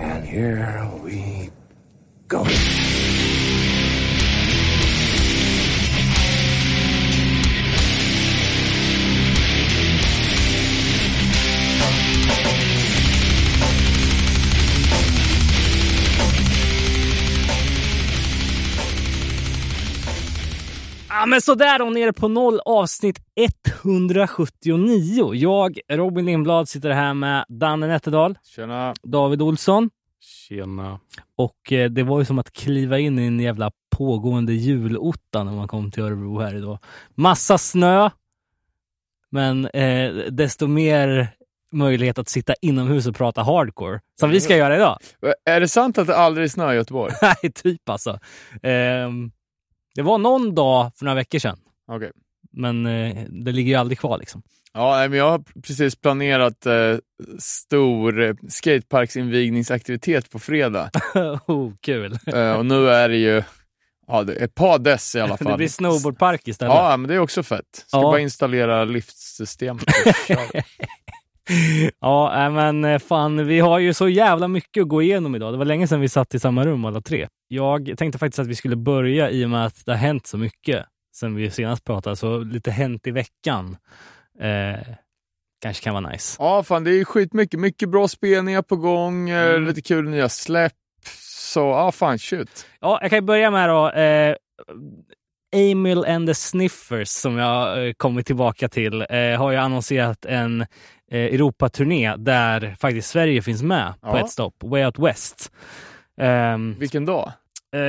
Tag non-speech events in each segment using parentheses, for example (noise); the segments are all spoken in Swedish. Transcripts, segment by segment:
And here we go. Ja, men sådär och nere på noll avsnitt 179. Jag, Robin Lindblad, sitter här med Danne Nätterdal, Tjena. David Olsson Tjena. och eh, det var ju som att kliva in i en jävla pågående julotta när man kom till Örebro här idag. Massa snö, men eh, desto mer möjlighet att sitta inomhus och prata hardcore, som vi ska göra idag. Är det sant att det aldrig snöar i Göteborg? (laughs) Nej, typ alltså. Ehm, det var någon dag för några veckor sedan, Okej. men eh, det ligger ju aldrig kvar liksom. Ja, men jag har precis planerat eh, stor eh, skateparksinvigningsaktivitet på fredag. (laughs) oh, kul. eh, och nu är det ju ja, det är ett par dess i alla (laughs) fall. Det blir snowboardpark istället. Ja, men det är också fett. Ska Ja. bara installera liftsystemet. (laughs) Ja, men eh, fan, vi har ju så jävla mycket att gå igenom idag. Det var länge sedan vi satt i samma rum alla tre. Jag tänkte faktiskt att vi skulle börja i och med att det har hänt så mycket sen vi senast pratade, så lite hänt i veckan. Eh, kanske kan vara nice. ja, fan det är skitmycket. Mycket bra spelningar på gång, eh, Mm. lite kul nya släpp. Så ja, fan shit. Ja, jag kan börja med då. Eh, Emil and the Sniffers som jag eh, kommit tillbaka till eh, har ju annonserat en eh, Europaturné där faktiskt Sverige finns med på Ja. ett stopp, Way Out West. Ehm, Vilken dag? eh,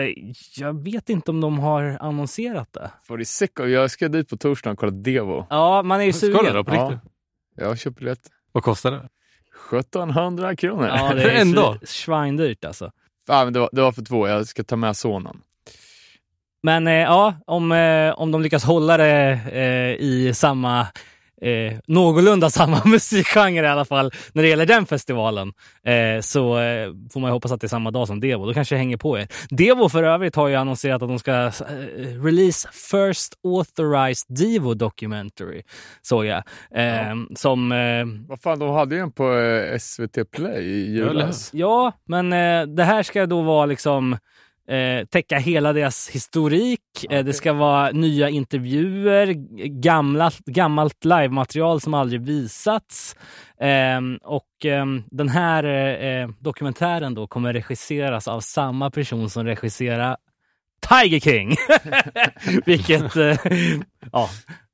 jag vet inte om de har annonserat det. Får det sick av. Jag ska dit på torsdag och kolla Devo. Ja, man är ju Ska du sugen. då på Ja. riktigt? Jag har köpt biljett. Vad kostar det? 1700 kronor. Ja, det För (laughs) är en dag? svindyrt alltså. Ja, men det, var, det var för två, jag ska ta med sonen. Men eh, ja, om, eh, om de lyckas hålla det eh, i samma eh, någorlunda (laughs) samma musikgenre i alla fall när det gäller den festivalen eh, så eh, får man ju hoppas att det är samma dag som Devo. Då kanske jag hänger på er. Devo för övrigt har ju annonserat att de ska eh, release First Authorized Devo Documentary, såg jag. Eh, Som eh, Vad fan, de hade ju en på eh, SVT Play i julas. Ja, men eh, det här ska då vara liksom eh, täcka hela deras historik. Eh, det ska vara nya intervjuer, gamla, gammalt livematerial som aldrig visats. Ehm, och ehm, den här eh, dokumentären då kommer regisseras av samma person som regisserar Tiger King. (laughs) Vilket, eh, ja,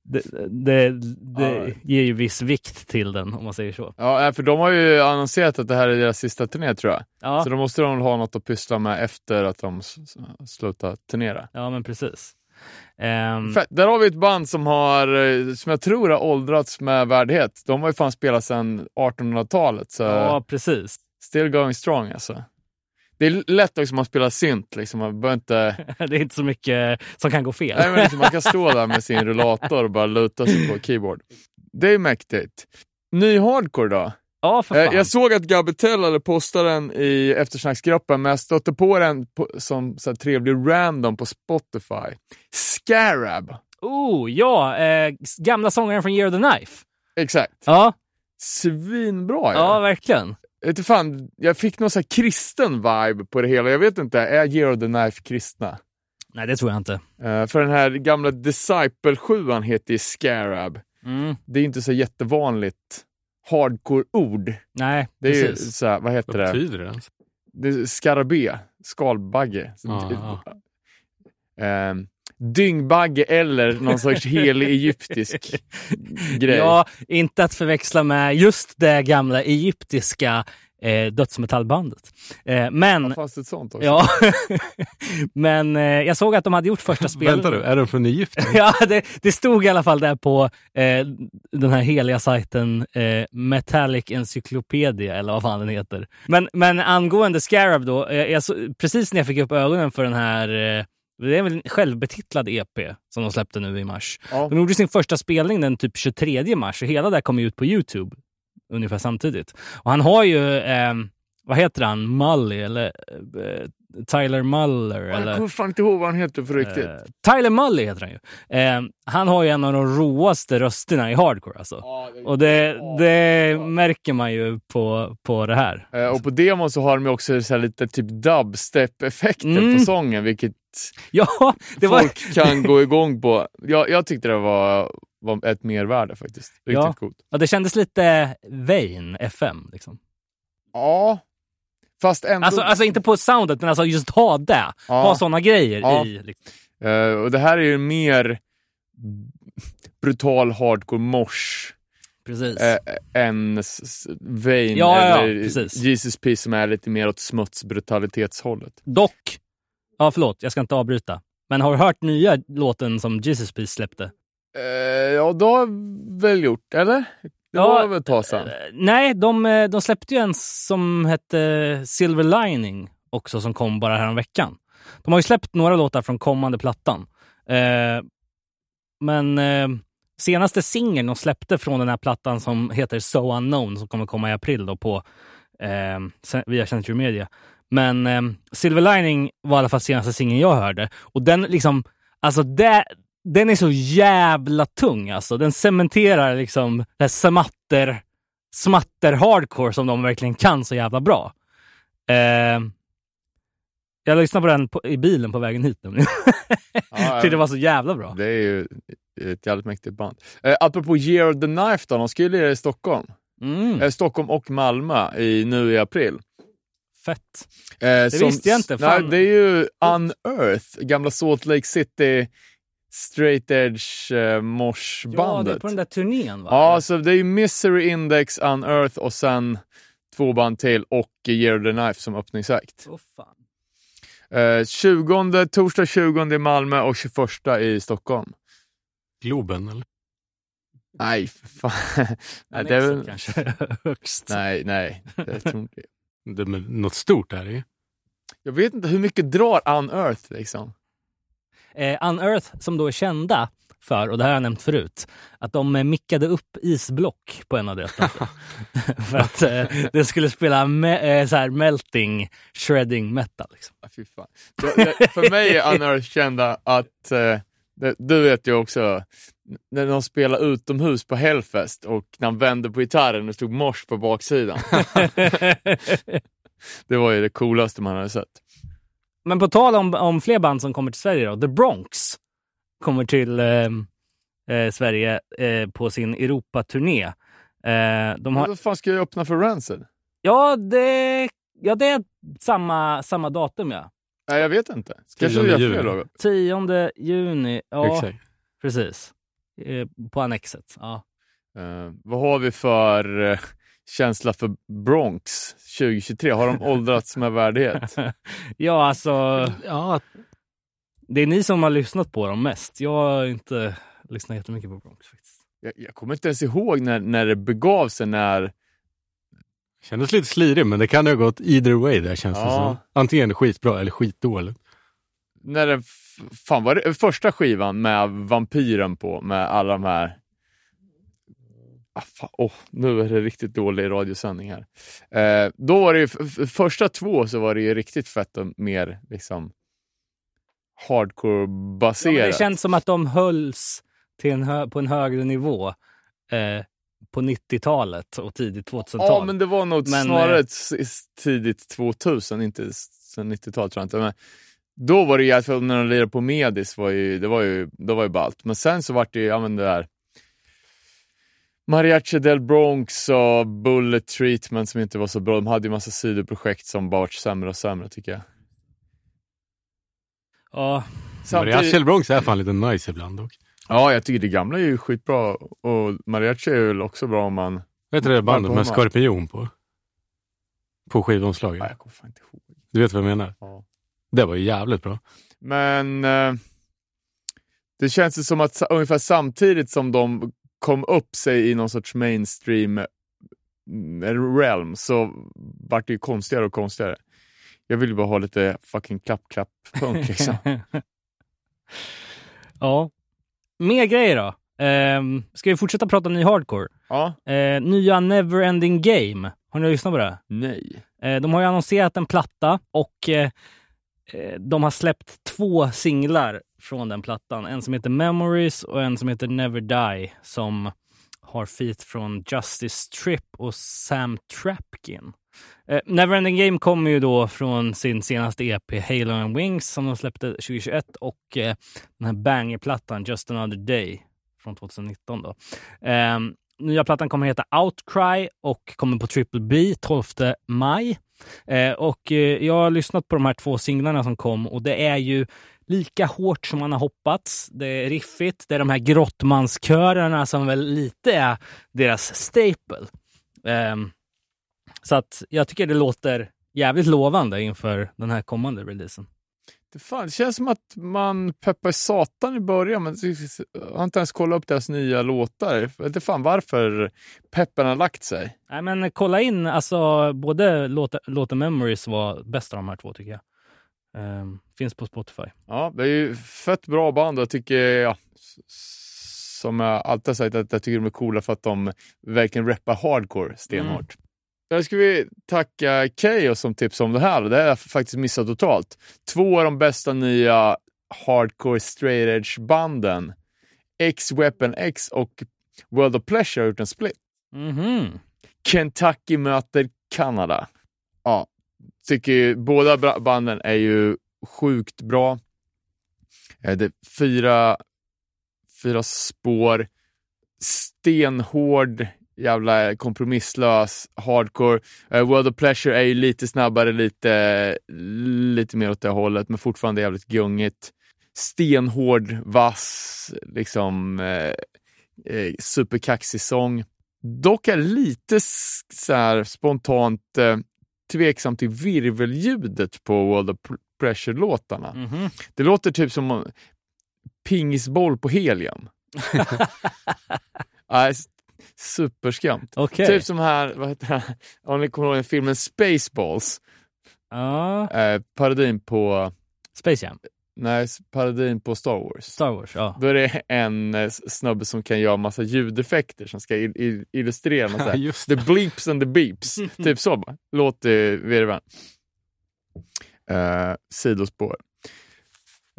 det, det, det Ja. ger ju viss vikt till den om man säger så. Ja, eh, för de har ju annonserat att det här är deras sista turné tror jag. Ja. Så då måste de ha något att pyssla med efter att de slutar turnera. Ja, men precis. Fett. Där har vi ett band som har, eh, som jag tror har åldrats med värdighet. De har ju fan spelat sedan 1800-talet, så ja, precis. still going strong alltså. Det är lätt också om man spelar synt, liksom. man behöver inte... (laughs) Det är inte så mycket som kan gå fel. Nej, men liksom, man kan stå där med sin (laughs) rullator och bara luta sig på keyboard. Det är mäktigt. Ny hardcore då? ja, för Eh, fan. Jag såg att Gabitell hade postat den i eftersnacksgruppen, men jag stötte på den på, som så här, trevlig random på Spotify. Scarab. Oh, ja, eh, gamla sångaren från Year of the Knife. Exakt. Ja, Svinbra ja, ja. verkligen. Jag, vet inte fan, jag fick någon så här kristen vibe på det hela. Jag vet inte, är Year of the Knife kristna? Nej, det tror jag inte. Eh, för den här gamla Disciple 7 heter ju Scarab. Mm. Det är inte så jättevanligt hardcore-ord. Nej, Det är ju precis. så här, vad heter Vad det? betyder det det är skarabé, skalbagge. Ja, Ehm, dyngbagge eller någon sorts helig egyptisk (laughs) grej. Ja, inte att förväxla med just det gamla egyptiska eh, dödsmetallbandet. Eh, men, det ett sånt också? ja, (laughs) men eh, jag såg att de hade gjort första spelet. Vänta du, är de från Egypten? (laughs) Ja, det, det stod i alla fall där på eh, den här heliga sajten eh, Metallic Encyclopedia eller vad fan den heter. Men, men angående Scarab då, eh, jag så, precis när jag fick upp ögonen för den här eh, det är väl en självbetitlad EP som de släppte nu i mars. Ja. De gjorde sin första spelning den typ 23 mars och hela det kom ut på Youtube ungefär samtidigt. Och han har ju, eh, vad heter han, Mully eller eh, Tyler Muller. Jag eller, kommer fan inte ihåg vad han heter för riktigt. eh, Tyler Muller heter han ju. Eh, han har ju en av de råaste rösterna i hardcore alltså. Och det, det märker man ju på, på det här. Eh, och på demon så har de också så lite typ dubstep-effekter Mm. på sången, vilket Ja, det var... folk kan gå igång på. Jag, jag tyckte det var, var ett mervärde faktiskt. Riktigt Ja. coolt. Ja, det kändes lite Vain FM. Liksom. Ja, fast ändå. Alltså, alltså inte på soundet, men alltså just ha det. Ja. Ha såna grejer Ja. i. Liksom. Eh, och det här är ju mer brutal hardcore mosh Precis. eh, än Vain Ja, ja, ja, eller precis. Jesus P som är lite mer åt smutsbrutalitetshållet. Dock, ja förlåt, jag ska inte avbryta. Men har du hört nya låten som Jesus Peace släppte? Eh, ja, det har jag väl gjort, eller? Det Ja, var väl ett tag sedan. Eh, Nej, de, eh, de släppte ju en som hette Silver Lining också som kom bara här veckan. De har ju släppt några låtar från kommande plattan. Eh, men eh, senaste singeln de släppte från den här plattan som heter So Unknown som kommer komma i april då på eh, via Century Media. Men eh, Silver Lining var i alla fall senaste singeln jag hörde. Och den liksom, alltså det, den är så jävla tung alltså. Den cementerar liksom det här smatter, smatter hardcore som de verkligen kan så jävla bra. Eh, jag lyssnade på den på, i bilen på vägen hit. nämligen. (laughs) Ja, Tyckte det var så jävla bra. Det är ju ett jävligt mäktigt band. Eh, apropå Year of the Knife då, de skulle lira i Stockholm. Mm, Eh, Stockholm och Malmö i, nu i april. Fett. Eh, det visste jag inte, Nej, fan. det är ju Unearth, gamla Salt Lake City straight edge eh, Ja, det är på den där turnén va? Ja, så det är ju Misery Index, Unearth och sen två band till och Year of the Knife som öppningsakt. Åh, fan. Eh, 20, torsdag 20 i Malmö och 21 i Stockholm. Globen, eller? Nej, för fan. (laughs) nej, det är väl... kanske (laughs) högst. nej, nej, det tror inte jag. Det är något stort där i. Jag vet inte, hur mycket drar Unearth liksom? Eh, Unearth, som då är kända för, och det här har jag nämnt förut, att de eh, mickade upp isblock på en av deras (laughs) plattor. (laughs) för att eh, det skulle spela me- eh, så här melting, shredding metal. Liksom. Ah, fy fan. Jag, jag, för mig är Unearth kända att, eh, det, du vet ju också, när de spelade utomhus på Hellfest och när han vände på gitarren och det stod mors på baksidan. (laughs) det var ju det coolaste man hade sett. Men på tal om, om fler band som kommer till Sverige då, The Bronx kommer till eh, eh, Sverige eh, på sin Europaturné. Eh, de har, Vad fan ska jag öppna för Rancid? ja, det, ja, det är samma, samma datum ja. Nej, jag vet inte. Kanske 10 vi gör juni. fler då? 10 juni. Ja, Exakt. precis. Eh, på Annexet. Ja. Eh, vad har vi för eh, känsla för Bronx 2023? Har de åldrats med värdighet? (laughs) ja, alltså. Ja, Det är ni som har lyssnat på dem mest. Jag har inte lyssnat jättemycket på Bronx faktiskt. Jag, jag kommer inte ens ihåg när, när det begav sig, när kändes lite slirig, men det kan ju ha gått either way där känns det Ja. som. Antingen skitbra eller skitdåligt. när det, f- fan var det första skivan med vampyren på, med alla de här Ah, fan, åh, nu är det riktigt dålig radiosändning här. Eh, då var det ju, första två så var det ju riktigt fett och mer liksom Ja, hardcore-baserat. det känns som att de hölls till en på en högre nivå eh, på 90-talet och tidigt 2000-tal. Ja, men det var nog Men, snarare eh, tidigt 2000, inte sen 90-talet tror jag inte. Men då var det ju, alltså, när de lirade på Medis, var ju, det var ju, då var ju ballt. Men sen så vart det ju, ja men det där Mariachi del Bronx och Bullet Treatment som inte var så bra. De hade ju massa sidoprojekt som bara vart sämre och sämre tycker jag. Ja, Mariachi El Bronx är fan lite nice ibland dock. Ja, jag tycker det gamla är ju skitbra och Mariachi är väl också bra om man... Vet du det bandet på med skorpion på? På skivomslaget. Nej, jag kommer fan inte ihåg. Du vet vad jag menar? Ja. Det var ju jävligt bra. Men eh, det känns ju som att ungefär samtidigt som de kom upp sig i någon sorts mainstream mm, realm så vart det ju konstigare och konstigare. Jag vill ju bara ha lite fucking klapp-klapp-punk liksom. (laughs) ja. Mer grejer då. Ehm, ska vi fortsätta prata ny hardcore? ja, Eh, nya Neverending Game. Har ni lyssnat på det? nej. Eh, de har ju annonserat en platta och eh, eh, Eh, de har släppt två singlar från den plattan. En som heter Memories och en som heter Never Die som har feat från Justice Trip och Sam Trapkin. Eh, Neverending Game kommer ju då från sin senaste EP Halo and Wings som de släppte 2021 och eh, den här bangerplattan Just Another Day från 2019. Då. Eh, nya plattan kommer heta Outcry och kommer på Triple B 12 maj. Eh, och eh, jag har lyssnat på de här två singlarna som kom och det är ju lika hårt som man har hoppats. Det är riffigt. Det är de här grottmanskörerna som väl lite är deras staple. Eh, så att jag tycker det låter jävligt lovande inför den här kommande releasen. Det, fan, det känns som att man peppar satan i början, men jag har inte ens kollat upp deras nya låtar. Jag vet fan varför peppen har lagt sig. Nej, men kolla in, alltså både låten Memories var bäst av de här två tycker jag. Um, finns på Spotify. Ja, det är ju fett bra band och jag tycker, ja, som jag alltid har sagt, att jag tycker de är coola för att de verkligen rappar hardcore stenhårt. Mm. Där ska vi tacka Keyyo som tipsade om det här. Det har jag faktiskt missat totalt. Två av de bästa nya hardcore straight edge banden, X-Weapon X och World of Pleasure har gjort en split. Mm -hmm. Kentucky möter Kanada. Ja, tycker båda banden är ju sjukt bra. Eh, det är fyra, fyra spår, stenhård, jävla kompromisslös hardcore. Uh, World of Pleasure är ju lite snabbare, lite, lite mer åt det hållet, men fortfarande jävligt gungigt. Stenhård, vass, liksom uh, uh, superkaxig sång. Dock är lite så här spontant uh, tveksam till virvelljudet på World of Pressure-låtarna. Mm -hmm. Det låter typ som pingisboll på helium. (laughs) superskumt. Okay. Typ som här, vad heter det, (laughs) om ni kommer ihåg filmen Spaceballs. Ja. Eh, parodin på... Space Jam? Nej, parodin på Star Wars. Star Wars, ja. Då är det en eh, snubbe som kan göra massa ljudeffekter som ska il illustrera massa, (laughs) Just the bleeps and the beeps. (laughs) typ så bara. Låter virveln. Eh, sidospår.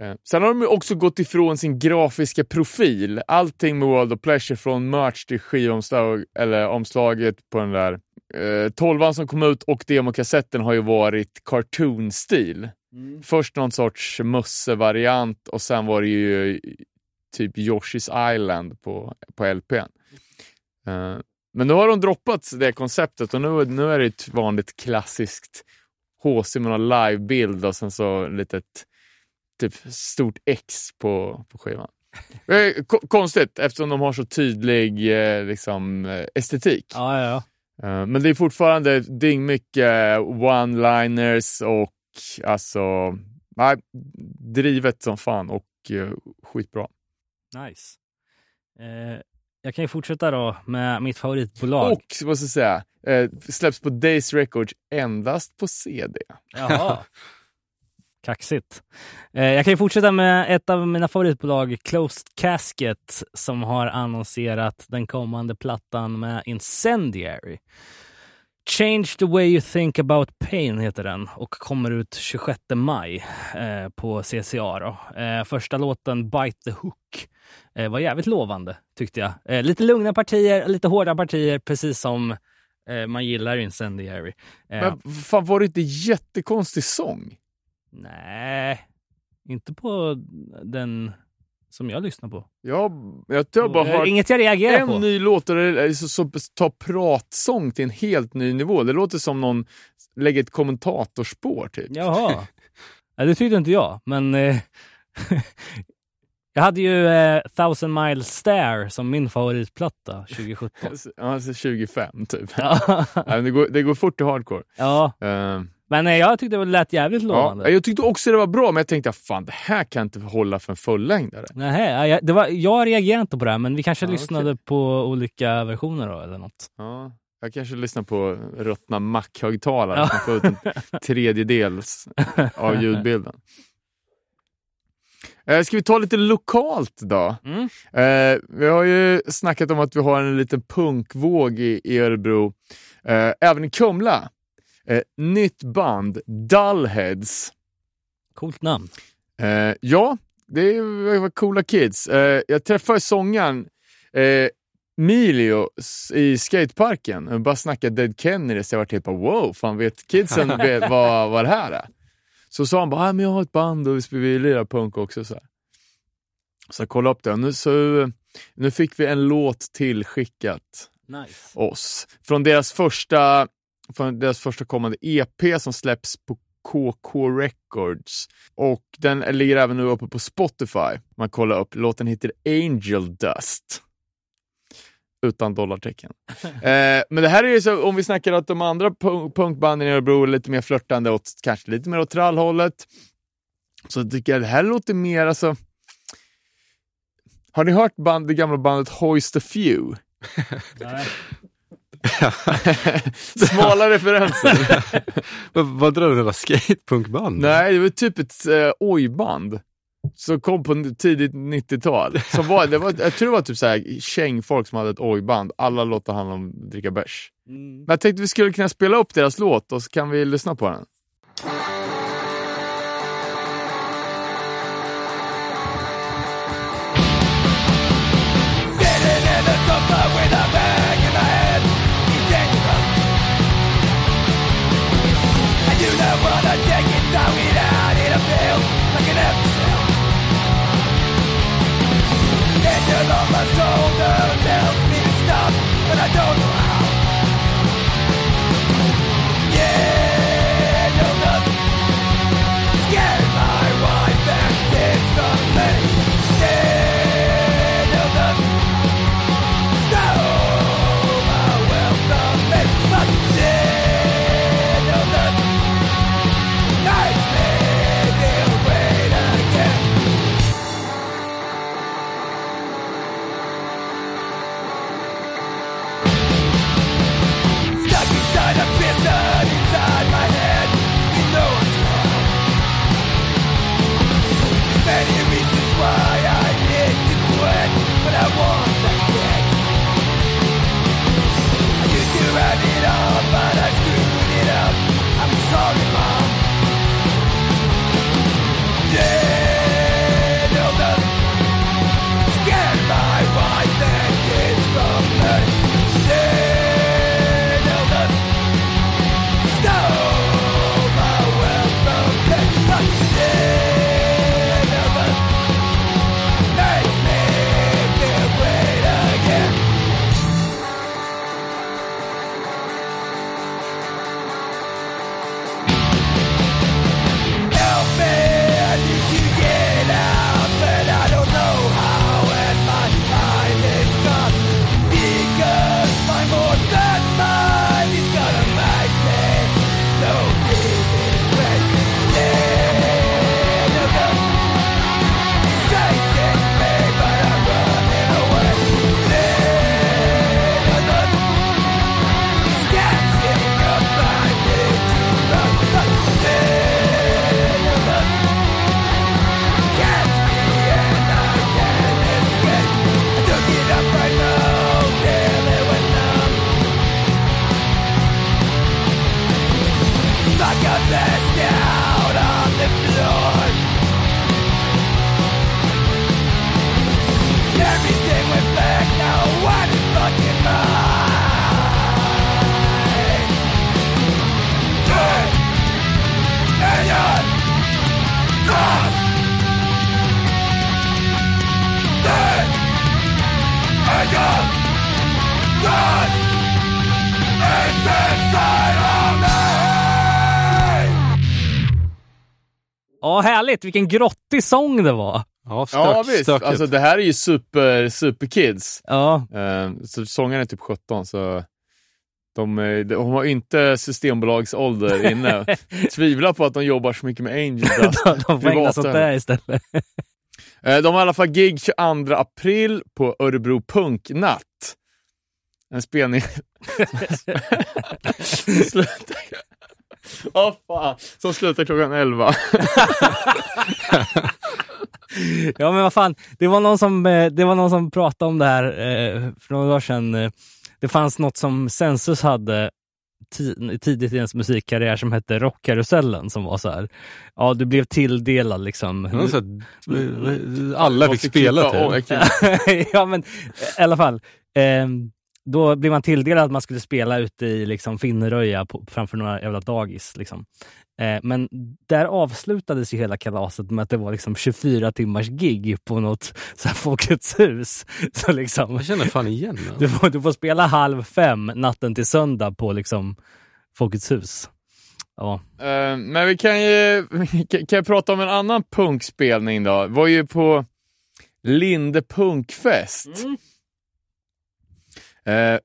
Eh, sen har de också gått ifrån sin grafiska profil. Allting med World of Pleasure från merch till skivomslag eller omslaget på den där eh, tolvan som kom ut och demokassetten har ju varit cartoon-stil. Mm. Först någon sorts musse-variant och sen var det ju typ Yoshi's Island på, på LPn. Uh, men nu har de droppat det konceptet och nu, nu är det ett vanligt klassiskt HC med någon livebild och sen så litet typ stort X på, på skivan. (laughs) Eh, konstigt eftersom de har så tydlig eh, liksom, eh, estetik. Ja, ja, men det är fortfarande dyngmycket one-liners och alltså, nej, drivet som fan och skitbra. Nice. Eh, jag kan ju fortsätta då med mitt favoritbolag. Och, ska jag säga, eh, släpps på Days Records endast på CD. Jaha. (laughs) Kaxigt. Eh, jag kan ju fortsätta med ett av mina favoritbolag, Closed Casket, som har annonserat den kommande plattan med Incendiary. Change the way you think about pain heter den och kommer ut 26 maj eh, på CCA. Då. Eh, första låten, Bite the Hook, eh, var jävligt lovande tyckte jag. Eh, lite lugna partier, lite hårda partier, precis som eh, man gillar Incendiary. Men fan, var det inte jättekonstig sång? Nej, inte på den som jag lyssnar på. Ja, jag har bara hört Inget jag reagerar en på. ny låt där så, tar pratsång till en helt ny nivå. Det låter som någon lägger ett kommentatorspår typ. Jaha. ja, det tyckte inte jag, men eh, (laughs) jag hade ju eh, Thousand Miles Stare som min favoritplatta 2017. (laughs) alltså 25 typ. ja. (laughs) Det, går, det går fort i hardcore. ja. Uh, Men eh, jag tyckte det lät jävligt lovande. Ja, jag tyckte också det var bra, men jag tänkte fan det här kan inte hålla för en fullängdare. Nähä, jag, det var, jag reagerade inte på det här, men vi kanske Ja, lyssnade på olika versioner då, eller något. Ja, jag kanske lyssnar på ruttna Mac-högtalare som får ut en (laughs) tredjedels av ljudbilden. (laughs) Eh, ska vi ta lite lokalt då? Mm. Eh, vi har ju snackat om att vi har en liten punkvåg i, i Örebro, eh, även i Kumla. Eh, nytt band, Dullheads. Coolt namn. Eh, ja, det var coola kids. Eh, jag träffade sångaren eh, Milio i skateparken. Jag bara snackade Dead Kennedys. Jag var typ wow, fan vet kidsen (laughs) vet vad, vad det här är? Så sa han bara, ah, men jag har ett band och vi lirar punk också. Så, här. så jag kollade upp det nu, så, nu fick vi en låt tillskickat Nice. oss. Från deras första, från deras första kommande EP som släpps på KK Records. Och den ligger även nu uppe på Spotify. Man kollar upp. Låten heter Angel Dust. Utan dollartecken. (laughs) eh, men det här är ju så, om vi snackar att de andra punk- punkbanden i Örebro är lite mer flörtande åt, kanske lite mer åt trallhållet. Så tycker jag det här låter mer alltså... Har ni hört band, det gamla bandet Hoist a Few? (laughs) (laughs) Smala referenser. (laughs) Vad, vad drar du? Det var skatepunkband? Nej, det var typ ett uh, oj-band. Som kom på tidigt 90-tal. Som var, det var, jag tror det var typ såhär kängfolk som hade ett oj-band. Alla låtar handlade om att dricka bärs. Men jag tänkte vi skulle kunna spela upp deras låt och så kan vi lyssna på den. Out like an But I don't many reasons why I need to quit, but I won't. Härligt. Vilken grottig sång det var. Ja, stök, Ja visst, stökigt. alltså det här är ju super, super kids. Ja, Eh, så sångaren är typ 17 så de, eh, de har inte systembolagsålder inne. (laughs) Tvivlar på att de jobbar så mycket med Angel (laughs) Dust. de får ägna sig åt det istället. (laughs) Eh, De har i alla fall gig 22 april på Örebro Punknatt. En spelning... slutar... Åh fan, som slutar klockan 11. (laughs) Ja, men vad fan. Det var någon som, eh, det var någon som pratade om det här eh, för några år sedan. eh, Det fanns något som Sensus hade ti- tidigt i ens musikkarriär som hette Rockkarusellen som var så här. Ja, du blev tilldelad liksom. Så att, alla fick spela till. (laughs) Åh, ja, men i alla fall. ehm, då blev man tilldelad att man skulle spela ute i liksom, Finneröja på, framför några jävla dagis. Liksom. Eh, men där avslutades ju hela kalaset med att det var liksom 24 timmars gig på något så här, Folkets hus. (laughs) Så liksom, Jag känner fan igen det. du, får, du får spela halv fem natten till söndag på liksom, Folkets hus. Ja. Eh, men vi kan ju (laughs) kan, kan jag prata om en annan punkspelning då. Var ju på Linde punkfest. Eh,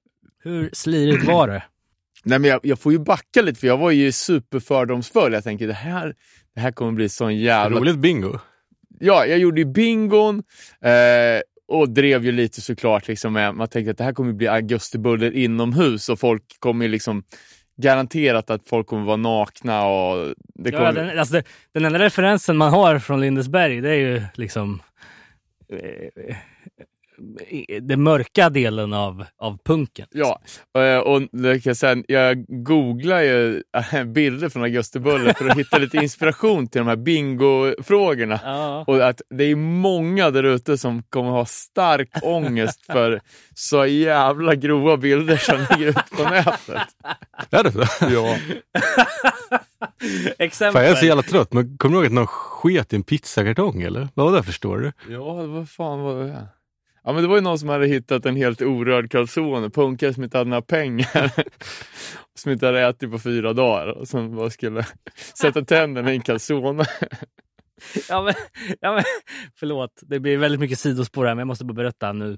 Hur slirigt var det? (clears throat) nej men jag, jag får ju backa lite för jag var ju superfördomsfull. Jag tänker det här, det här kommer bli sån jävla... Roligt bingo. Ja, jag gjorde ju bingon eh, och drev ju lite såklart liksom med, man tänkte att det här kommer bli augustibuller inomhus och folk kommer liksom garanterat att folk kommer vara nakna och det kommer... Ja, den, alltså, den enda referensen man har från Lindesberg det är ju liksom eh, eh, den mörka delen av, av punken. Ja, eh, och jag, säga, jag googlar ju eh, bilder från Augustibuller för att hitta lite inspiration till de här bingo-frågorna. Ja. Och att det är många där ute som kommer ha stark ångest för så jävla grova bilder som ligger ute på nätet. Är det så? Ja. (laughs) Exempel. Fan, jag är så jävla trött. Men kommer du ihåg att någon sket i en pizzakartong eller? Vad var det förstår du? Ja, vad fan var det? Ja, men det var ju någon som hade hittat en helt orörd calzone, punkare som inte hade några pengar. (laughs) som inte hade ätit på fyra dagar och som bara skulle sätta tänderna i en calzone. (laughs) Ja, men, ja, men, förlåt, det blir väldigt mycket sidospår här, men jag måste bara berätta nu.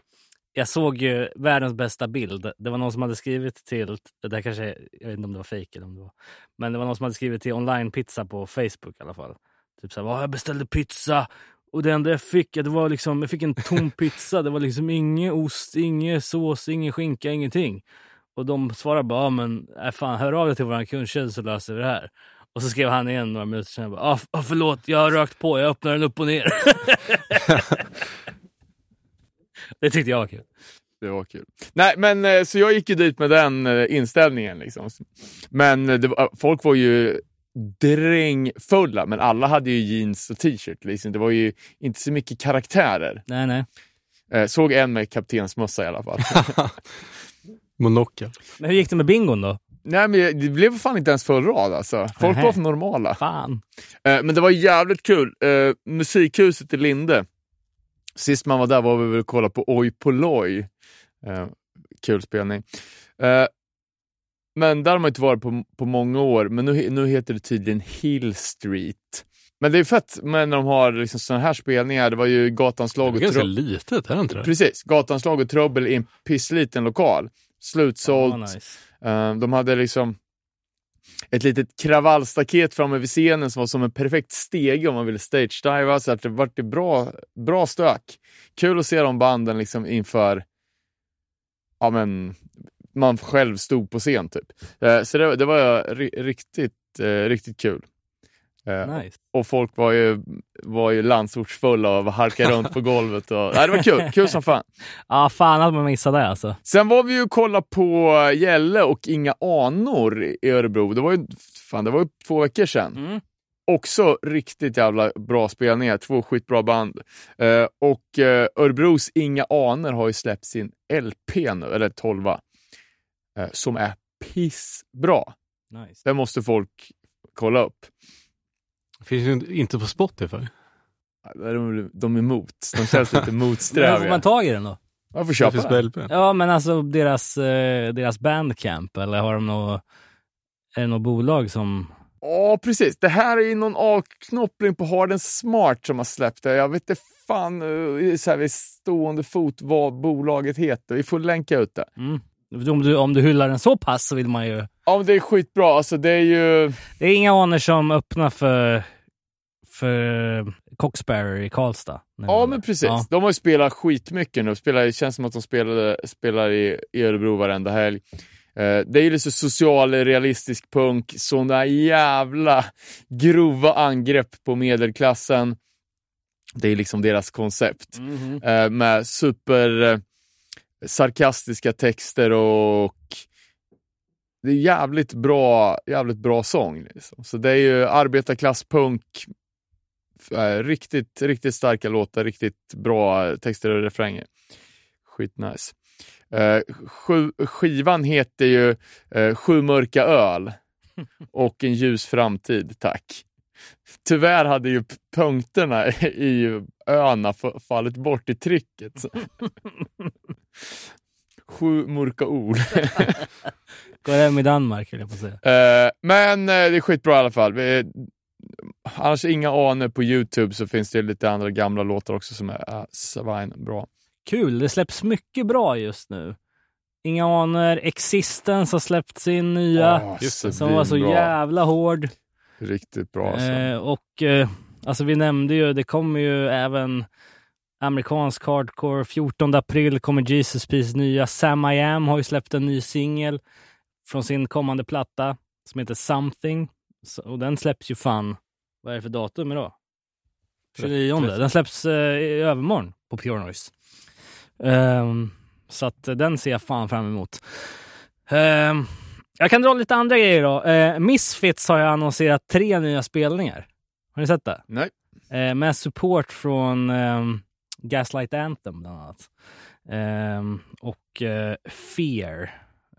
Jag såg ju världens bästa bild. Det var någon som hade skrivit till, det där kanske, jag vet inte om det var fejk eller om det var, men det var någon som hade skrivit till online pizza på Facebook i alla fall. Typ såhär, "Ja, jag beställde pizza och det enda jag fick, det var liksom, jag fick en tom (laughs) pizza. Det var liksom ingen ost, ingen sås, ingen skinka, ingenting. Och de svarade bara, ja, men äh, fan, hör av dig till vår kundtjänst så löser vi det här. Och så skrev han igen några minuter senare, ah, ah, förlåt, jag har rökt på, jag öppnar den upp och ner. (laughs) det tyckte jag var kul. Det var kul. Nej, men eh, så jag gick ju dit med den eh, inställningen. Liksom. Men eh, var, folk var ju drängfulla, men alla hade ju jeans och t-shirt. Liksom. Det var ju inte så mycket karaktärer. Nej, nej. Eh, såg en med kaptensmössa i alla fall. (laughs) Monokel. Men hur gick det med bingon då? Nej, men det blev fan inte ens full rad alltså. Folk Nähä. var för normala. Fan. Eh, men det var jävligt kul. Eh, musikhuset i Linde. Sist man var där var vi väl och kollade på Oj Polloj. Eh, kul spelning. Men där har man inte varit på, på många år, men nu, nu heter det tydligen Hill Street. Men det är fett med när de har liksom såna här spelningar. Det var ju Gatans Det lag är och ganska litet, är det inte det? Precis, Gatans lag och Trubbel i en pissliten lokal. Slutsålt. Ja, nice. Eh, de hade liksom ett litet kravallstaket framme vid scenen som var som en perfekt stege om man ville stage-diva. Så att det var ett bra, bra stök. Kul att se de banden liksom inför, ja men, man själv stod på scen typ. Eh, så det, det var ri- riktigt, eh, riktigt kul. Eh, nice. och folk var ju, var ju landsortsfulla och halkade runt på golvet. Och, nej, det var kul, kul som fan. (laughs) Ja, fan att man missade det alltså. Sen var vi ju och kollade på Gälle och Inga anor i Örebro. Det var ju, fan, det var ju två veckor sedan. Mm. Också riktigt jävla bra spelningar, två skitbra band. Eh, och eh, Örebros Inga anor har ju släppt sin LP nu, eller 12 eh, som är pissbra. Nice. Det måste folk kolla upp. Finns ju inte på Spotify. De, de är emot, de känns lite (laughs) Men hur får motsträviga. man tag i den då? Man får köpa den. Ja, men alltså deras, eh, deras bandcamp, eller har de något, är det något bolag som... Ja, precis. Det här är ju någon avknoppling på Harden Smart som har släppt det. Jag vet inte fan eh, så här vid stående fot vad bolaget heter. Vi får länka ut det. Mm. Om, du, om du hyllar den så pass så vill man ju... Ja, men det är skitbra. Alltså, det är ju... Det är inga aner som öppnar för, för Coxbearer i Karlstad. Ja, men precis. Ja. De har ju spelat skitmycket nu. Spelar, det känns som att de spelade, spelar i, Örebro varenda helg. Eh, det är ju lite social, realistisk punk. Sådana jävla grova angrepp på medelklassen. Det är liksom deras koncept. Mhm. eh, med super sarkastiska texter och det är jävligt bra, jävligt bra sång. Liksom. Så det är ju arbetarklasspunk, eh, riktigt, riktigt starka låtar, riktigt bra texter och refränger. Skitnice. Eh, sju, skivan heter ju eh, Sju mörka öl (laughs) och En ljus framtid, tack. Tyvärr hade ju punkterna (laughs) i öarna f- fallit bort i trycket. (laughs) Sju mörka ord. (laughs) Går hem i Danmark höll jag på att säga. Eh, men eh, det är skitbra i alla fall. Annars inga aner på Youtube så finns det lite andra gamla låtar också som är uh, svinbra. Kul, det släpps mycket bra just nu. Inga anor, Existence har släppt sin nya, det, som var så svinbra. jävla hård. Riktigt bra. Alltså. Eh, och eh, alltså vi nämnde ju, det kommer ju även amerikansk hardcore. 14 april kommer Jesus Peace nya. Sam I Am har ju släppt en ny singel från sin kommande platta som heter Something. Och den släpps ju fan, vad är det för datum idag? 29. Den släpps eh, i övermorgon på Pure Noise. Ehm, så att eh, den ser jag fan fram emot. Ehm, jag kan dra lite andra grejer då. Eh, Misfits har jag annonserat tre nya spelningar. Har ni sett det? Nej. Eh, med support från ehm, Gaslight Anthem bland annat. Ehm, och eh, Fear.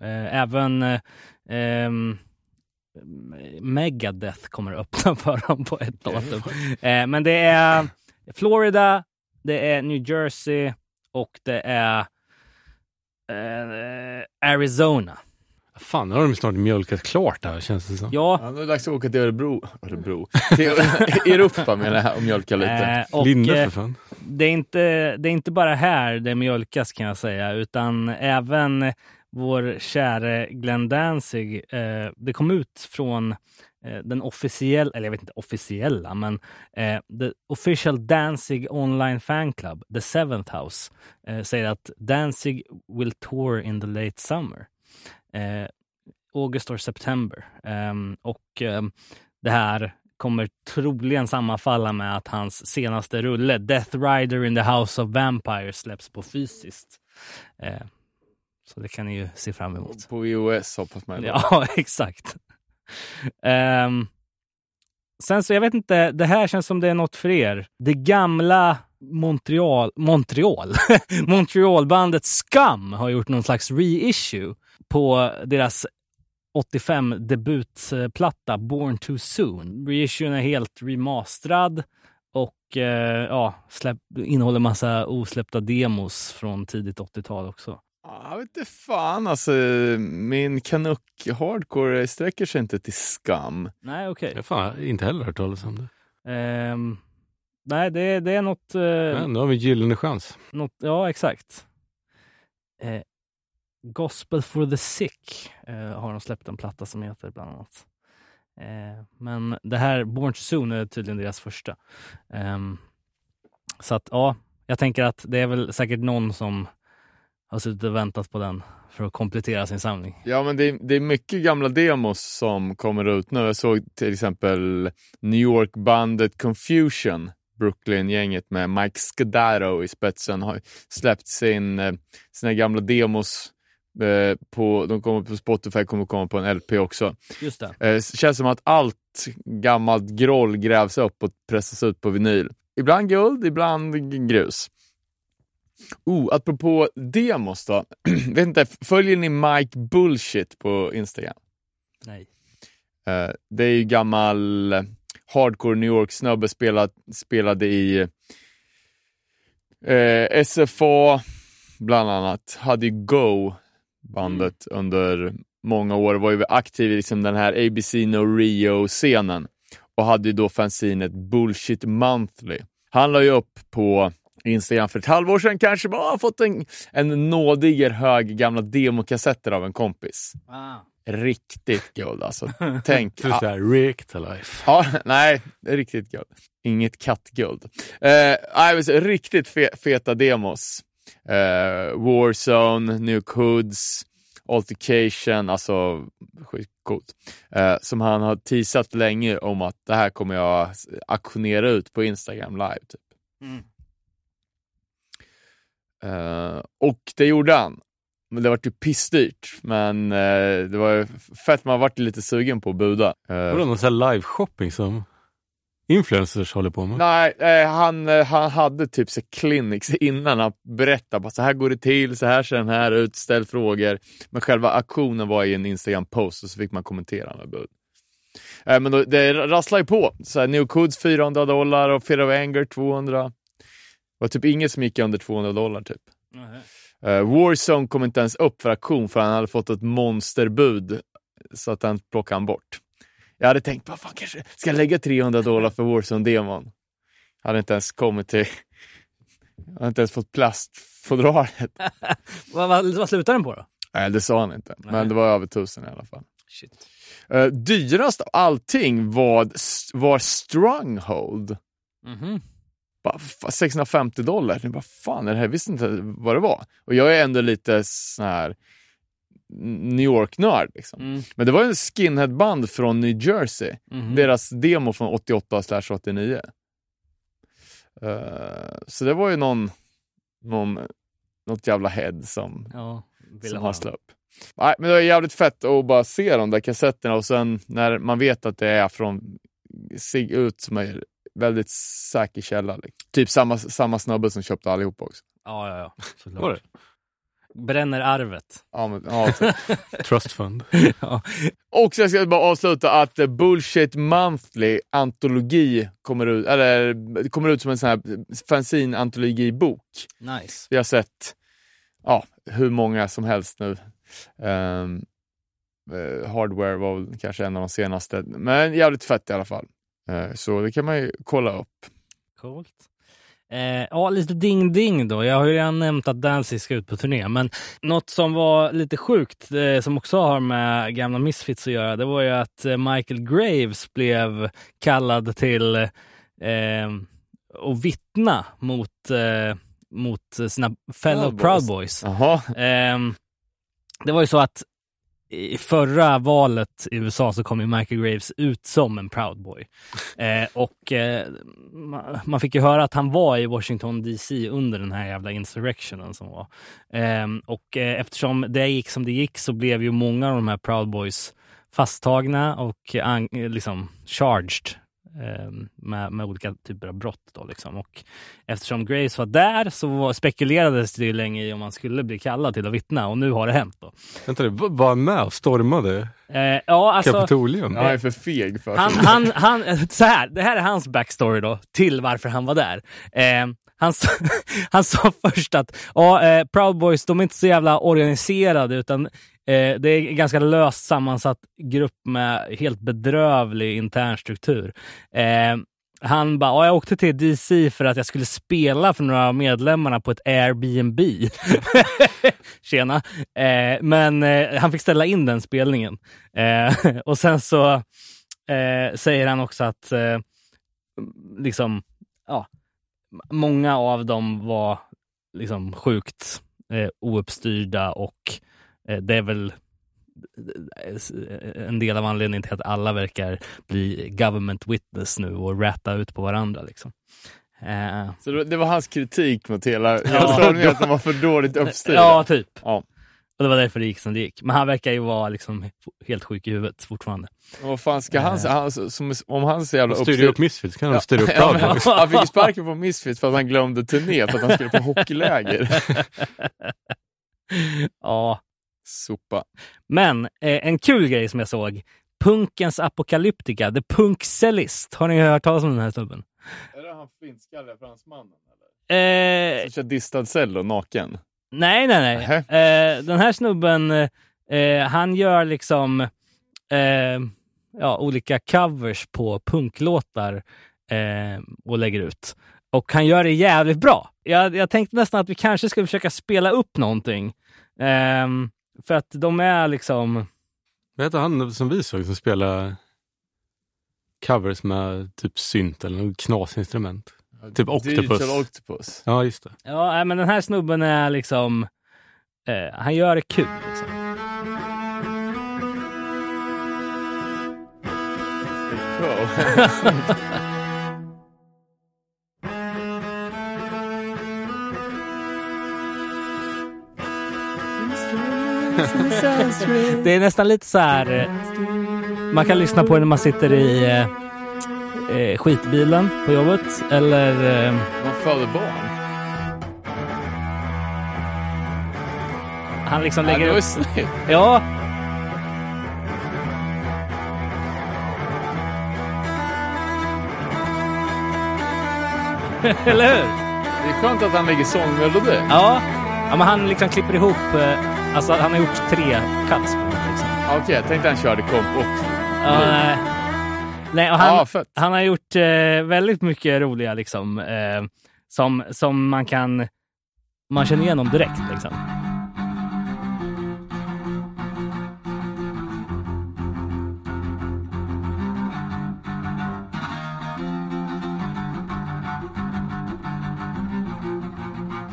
Eh, även eh, ehm, Megadeth kommer att öppna (laughs) för dem på ett datum. Eh, men det är Florida, det är New Jersey och det är eh, Arizona. Fan, nu har de snart mjölkat klart här känns det som. Ja, Ja, nu är det dags att åka till Örebro. Örebro. Till (laughs) Europa menar jag och mjölka lite. eh, och Linde för fan. det, är inte, det är inte bara här det mjölkas kan jag säga, utan även vår käre Glenn Danzig. Eh, det kom ut från eh, den officiella, eller jag vet inte officiella, men eh, the official Danzig online fan club, the seventh house, eh, säger att Danzig will tour in the late summer. Eh, August or September. Ehm, och ehm, det här kommer troligen sammanfalla med att hans senaste rulle, Death Rider in the House of Vampires, släpps på fysiskt. Eh, så det kan ni ju se fram emot. På iOS hoppas man. (laughs) Ja, exakt. Ehm, sen så, jag vet inte, det här känns som det är något för er. Det gamla Montreal, Montreal, (laughs) Montrealbandet Scum har gjort någon slags reissue på deras 85 debutplatta Born Too Soon. Reissuen är helt remasterad och eh, ja, släpp, innehåller massa osläppta demos från tidigt 80-tal också. Ja, Jag vet inte fan alltså. Min kanuk hardcore sträcker sig inte till skam. Nej, okej. Jag har fan inte heller hört talas om det. Ehm, nej, det, det är något, eh, Ja, nu har vi en gyllene chans. något... Ja, exakt. Eh, Gospel for the sick eh, har de släppt en platta som heter bland annat. Eh, men det här, Born to Soon, är tydligen deras första. Ehm, så att ja, jag tänker att det är väl säkert någon som har suttit och väntat på den för att komplettera sin samling. Ja, men det är, det är mycket gamla demos som kommer ut nu. Jag såg till exempel New York-bandet Confusion, Brooklyn-gänget med Mike Scudaro i spetsen, har släppt sin, eh, sina gamla demos eh, På, de kommer på Spotify, kommer komma på en LP också. Just det. Eh, känns som att allt gammalt groll grävs upp och pressas ut på vinyl. Ibland guld, ibland grus. Oh, apropå demos då. (clears throat) Vet inte, följer ni Mike Bullshit på Instagram? Nej. Eh, det är ju gammal hardcore New York-snubbe, spelad, spelade i eh, SFA bland annat. Hade ju Go, bandet, under många år. Var ju aktiv i liksom den här ABC No Rio-scenen och hade ju då fanzinet Bullshit Monthly. Han la ju upp på Instagram för ett halvår sedan kanske bara har fått en, en nådiger hög gamla demokassetter av en kompis. Ah. Riktigt guld alltså. (laughs) Tänk. Så här, Rick to life. Ja, nej, riktigt guld. Inget kattguld. Eh, riktigt fe feta demos. Eh, Warzone, Nuke Hoods, Altercation, alltså skitcoolt. Eh, som han har teasat länge om att det här kommer jag aktionera ut på Instagram live. Typ. Mm. Eh, och det gjorde han. men det var ju pissdyrt. Men eh, det var ju fett, man varit lite sugen på att buda. Eh, Vadå, någon sån här live-shopping som influencers håller på med? Nej, eh, han, eh, han hade typ så clinics innan han berättade bara så här går det till, så här ser den här ut, ställ frågor. Men själva aktionen var i en Instagram-post och så fick man kommentera med bud. Eh, men då, det rasslar ju på. Så här, New Codes 400 dollar och Fear of Anger 200. Det var typ inget som gick under 200 dollar typ. Uh, Warzone kom inte ens upp för auktion för han hade fått ett monsterbud så att den plockade han bort. Jag hade tänkt, vad fan kanske, ska jag lägga 300 dollar för Warzone-demon? Jag hade inte ens kommit till... Jag hade inte ens fått plastfodralet. (laughs) vad, vad, vad slutar den på då? Nej, det sa han inte. Nej. Men det var över tusen i alla fall. Shit. Uh, dyrast av allting var, var Stronghold. Bara, fa- 650 dollar. Bara, fan är det här? Jag visste inte vad det var. Och jag är ändå lite sån här New York-nörd. Liksom. Mm. Men det var en skinheadband från New Jersey. Mhm. Deras demo från 88 slash 89. Eh, så det var ju någon, någon, något jävla head som, Ja, ville som ha han den. slog upp. Nej, men det var jävligt fett att bara se de där kassetterna och sen när man vet att det är från, ser ut som en väldigt säker källa. Liksom. Typ samma, samma snubbe som köpte allihop också. Ja, ja, ja. Såklart. Bränner arvet. Ja, men, ja, så. (laughs) Trust fund. (laughs) ja. Och så ska jag bara avsluta att eh, Bullshit Monthly antologi kommer ut, eller, det kommer ut som en sån här fanzine antologibok. Nice. Vi har sett ja, hur många som helst nu. Eh, hardware var väl kanske en av de senaste, men jävligt fett i alla fall. Eh, så det kan man ju kolla upp. Coolt. Eh, ja, lite ding-ding då. Jag har ju redan nämnt att Danzig ska ut på turné, men något som var lite sjukt, eh, som också har med gamla Misfits att göra, det var ju att eh, Michael Graves blev kallad till eh, att vittna mot, eh, mot sina fellow Proud Proud Boys. Boys. Jaha, Ehm, det var ju så att i förra valet i USA så kom ju Michael Graves ut som en Proud Boy. (laughs) Eh, och eh, ma- man fick ju höra att han var i Washington DC under den här jävla insurrectionen som var. Ehm, och eh, eftersom det gick som det gick så blev ju många av de här Proud Boys fasttagna och an- eh, liksom charged eh, med, med olika typer av brott. Då, liksom. Och eftersom Grace var där så spekulerades det ju länge i om han skulle bli kallad till att vittna och nu har det hänt. Då. Vänta, det, var han med och stormade Eh, ja, alltså, Kapitolium? han är för feg för han, han, han, så här, det här är hans backstory då, till varför han var där. Eh, han, sa, (laughs) han sa först att ja, eh, Proud Boys de är inte så jävla organiserade utan eh, det är en ganska löst sammansatt grupp med helt bedrövlig intern struktur. Eh, han bara, ja, jag åkte till DC för att jag skulle spela för några av medlemmarna på ett Airbnb. (laughs) Tjena. Eh, men eh, han fick ställa in den spelningen. Eh, (laughs) och sen så eh, säger han också att eh, liksom, ja, många av dem var liksom sjukt eh, ouppstyrda och eh, det är väl eh, en del av anledningen till att alla verkar bli government witness nu och rätta ut på varandra. Liksom. Eh, Så det, var hans kritik mot hela, hela stämningen, att de var för dåligt uppstyrda. ja, typ. Ja. Och det var därför det gick som det gick. Men han verkar ju vara liksom helt sjuk i huvudet fortfarande. Men Vad fan ska han, han som, om han är så jävla uppstyrd. upp Misfits, kan han styra upp Ja, men han fick sparken på Misfits för att han glömde turné för att han skulle på hockeyläger. (laughs) ja, Sopa. Men eh, en kul grej som jag såg. Punkens Apocalyptica, The Punk Cellist. Har ni hört talas om den här snubben? Är det han finskalliga fransmannen? Eller? Eh, Som kör distad cello naken? nej, nej, nej. Eh, den här snubben, eh, han gör liksom eh, ja, olika covers på punklåtar eh, och lägger ut. Och han gör det jävligt bra. Jag, jag tänkte nästan att vi kanske skulle försöka spela upp någonting. Ehm, för att de är liksom... Vad heter han som vi såg som spelar covers med typ synt eller något knasinstrument? Typ Octopus. Octopus. Ja, just det. Ja, men den här snubben är liksom... Eh, han gör det kul. Liksom. Wow. (laughs) (laughs) det är nästan lite så här. eh, Man kan lyssna på det när man sitter i eh, eh, skitbilen på jobbet eller eh, Man föder barn. han liksom Ja, lägger var upp. (laughs) Ja. (laughs) Eller hur? Det är skönt att han lägger sångmelodi. Ja. ja, men han liksom klipper ihop. eh, Alltså han har gjort tre cuts på liksom. Ja, Okej, jag tänkte han körde komp också. Ja, nej. nej, och han, fett. han har gjort eh, väldigt mycket roliga liksom. Eh, som, som man kan... Man känner igenom direkt liksom.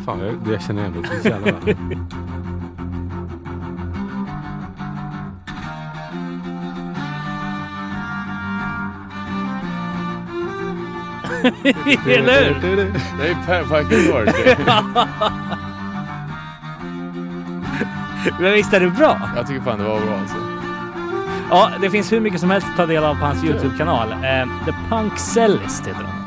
Fan, jag, jag känner igen det så jävla väl. (laughs) (laughs) Eller hur? Det är Per fucking Lord. (laughs) Men visst är det bra? Jag tycker fan det var bra alltså. Ja, det finns hur mycket som helst att ta del av på hans Youtube-kanal. Eh, The Punk Cellist heter han.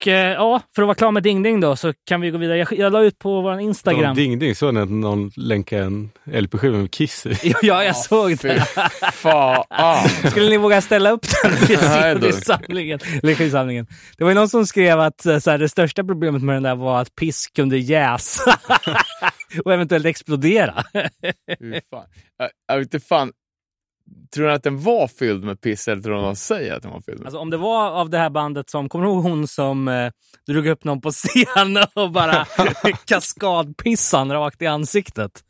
Och eh, ja, för att vara klar med Ding Ding då så kan vi gå vidare. Jag, jag la ut på vår Instagram. Ding Ding, såg ni att någon länkade en LP-skiva med Kiss i? (laughs) Ja, jag såg Fy det. fan. Skulle ni våga ställa upp den (laughs) då. samlingen? Eller skivsamlingen? Det var ju någon som skrev att eh, så här, det största problemet med den där var att piss kunde jäsa (laughs) och eventuellt explodera. Jag, jag vet inte fan. Tror ni att den var fylld med piss eller tror ni att de säger att den var fylld med Alltså om det var av det här bandet som, kommer du ihåg hon som eh, drog upp någon på scen (laughs) och bara (laughs) kaskadpissan rakt i ansiktet?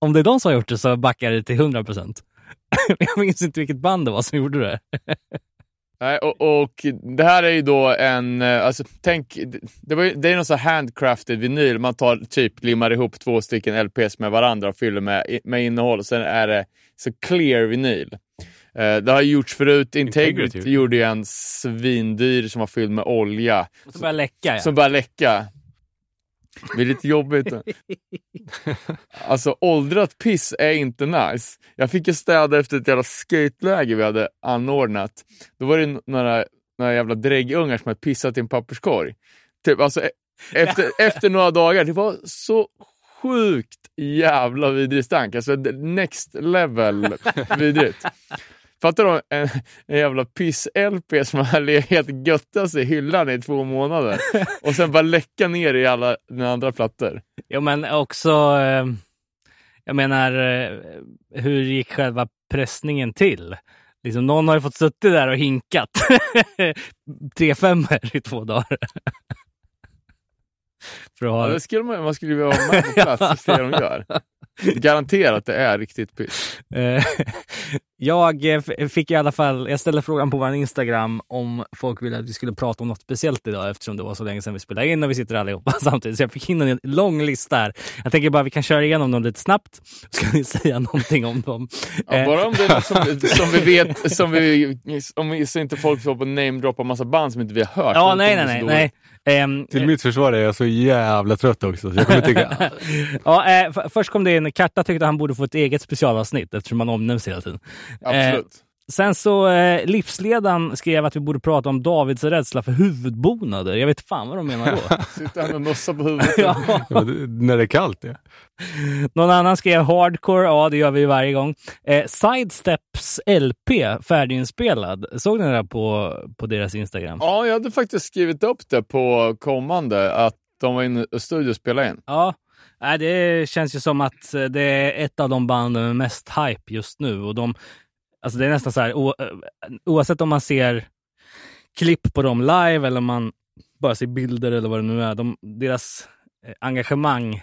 Om det är de som har gjort det så backar det till 100 procent. (laughs) Jag minns inte vilket band det var som gjorde det. Nej, och, och det här är ju då en, eh, alltså tänk, det, var, det är någon sån handcrafted vinyl. Man tar typ, limmar ihop två stycken LPs med varandra och fyller med, med innehåll. Sen är det så clear vinyl. Eh, det har gjorts förut. Integrity, Integrity. gjorde ju en svindyr som var fylld med olja. Och så började läcka. Ja. Som börjar läcka. Det blir lite jobbigt. (laughs) Alltså åldrat piss är inte nice. Jag fick ju städa efter ett jävla skateläger vi hade anordnat. Då var det några, några jävla dräggungar som hade pissat i en papperskorg. Typ, alltså, e- efter, (laughs) efter några dagar, det var så sjukt jävla vidrig stank. Alltså next level (laughs) vidrigt. Fattar du en, en jävla piss-LP som har legat göttat sig i hyllan i två månader och sen bara läcka ner i alla dina andra plattor. Jo, men också, eh, jag menar, eh, hur gick själva pressningen till? Liksom, någon har ju fått suttit där och hinkat (laughs) tre femmor i två dagar. För att Ja, ha... det skulle man, man skulle ju vara med på (laughs) plats och se vad de gör. Garanterat det är riktigt piss. Eh, jag eh, fick i alla fall, jag ställde frågan på vår Instagram om folk ville att vi skulle prata om något speciellt idag eftersom det var så länge sedan vi spelade in och vi sitter allihopa (laughs) samtidigt. Så jag fick in en lång lista här. Jag tänker bara vi kan köra igenom dem lite snabbt. Ska ni (laughs) säga någonting om dem? Ja, Eh, bara om det är något som, (laughs) som vi vet, som vi, om vi, så inte folk får på namedroppa massa band som inte vi har hört. Ja, nej, nej, så nej. nej. Ehm, Till mitt försvar är jag så jävla trött också. Så jag kommer tycka, ja, eh, först kom det en Karta tyckte han borde få ett eget specialavsnitt eftersom han omnämns hela tiden. Absolut. Sen så eh, livsledaren skrev att vi borde prata om Davids rädsla för huvudbonader. Jag vet fan vad de menar då. (laughs) Sitter han med mössa på huvudet. (laughs) ja. ja, det, när det är kallt. Ja. Någon annan skrev hardcore. Ja, det gör vi varje gång. Eh, Sidesteps LP, färdiginspelad. Såg ni det på, på deras Instagram? Ja, jag hade faktiskt skrivit upp det på kommande, att de var inne i studio och spelade in. Ja, nej, det känns ju som att eh, det är ett av de banden med mest hype just nu. Och de, alltså det är nästan så här, o, eh, oavsett om man ser klipp på dem live eller om man bara ser bilder eller vad det nu är. De, deras eh, engagemang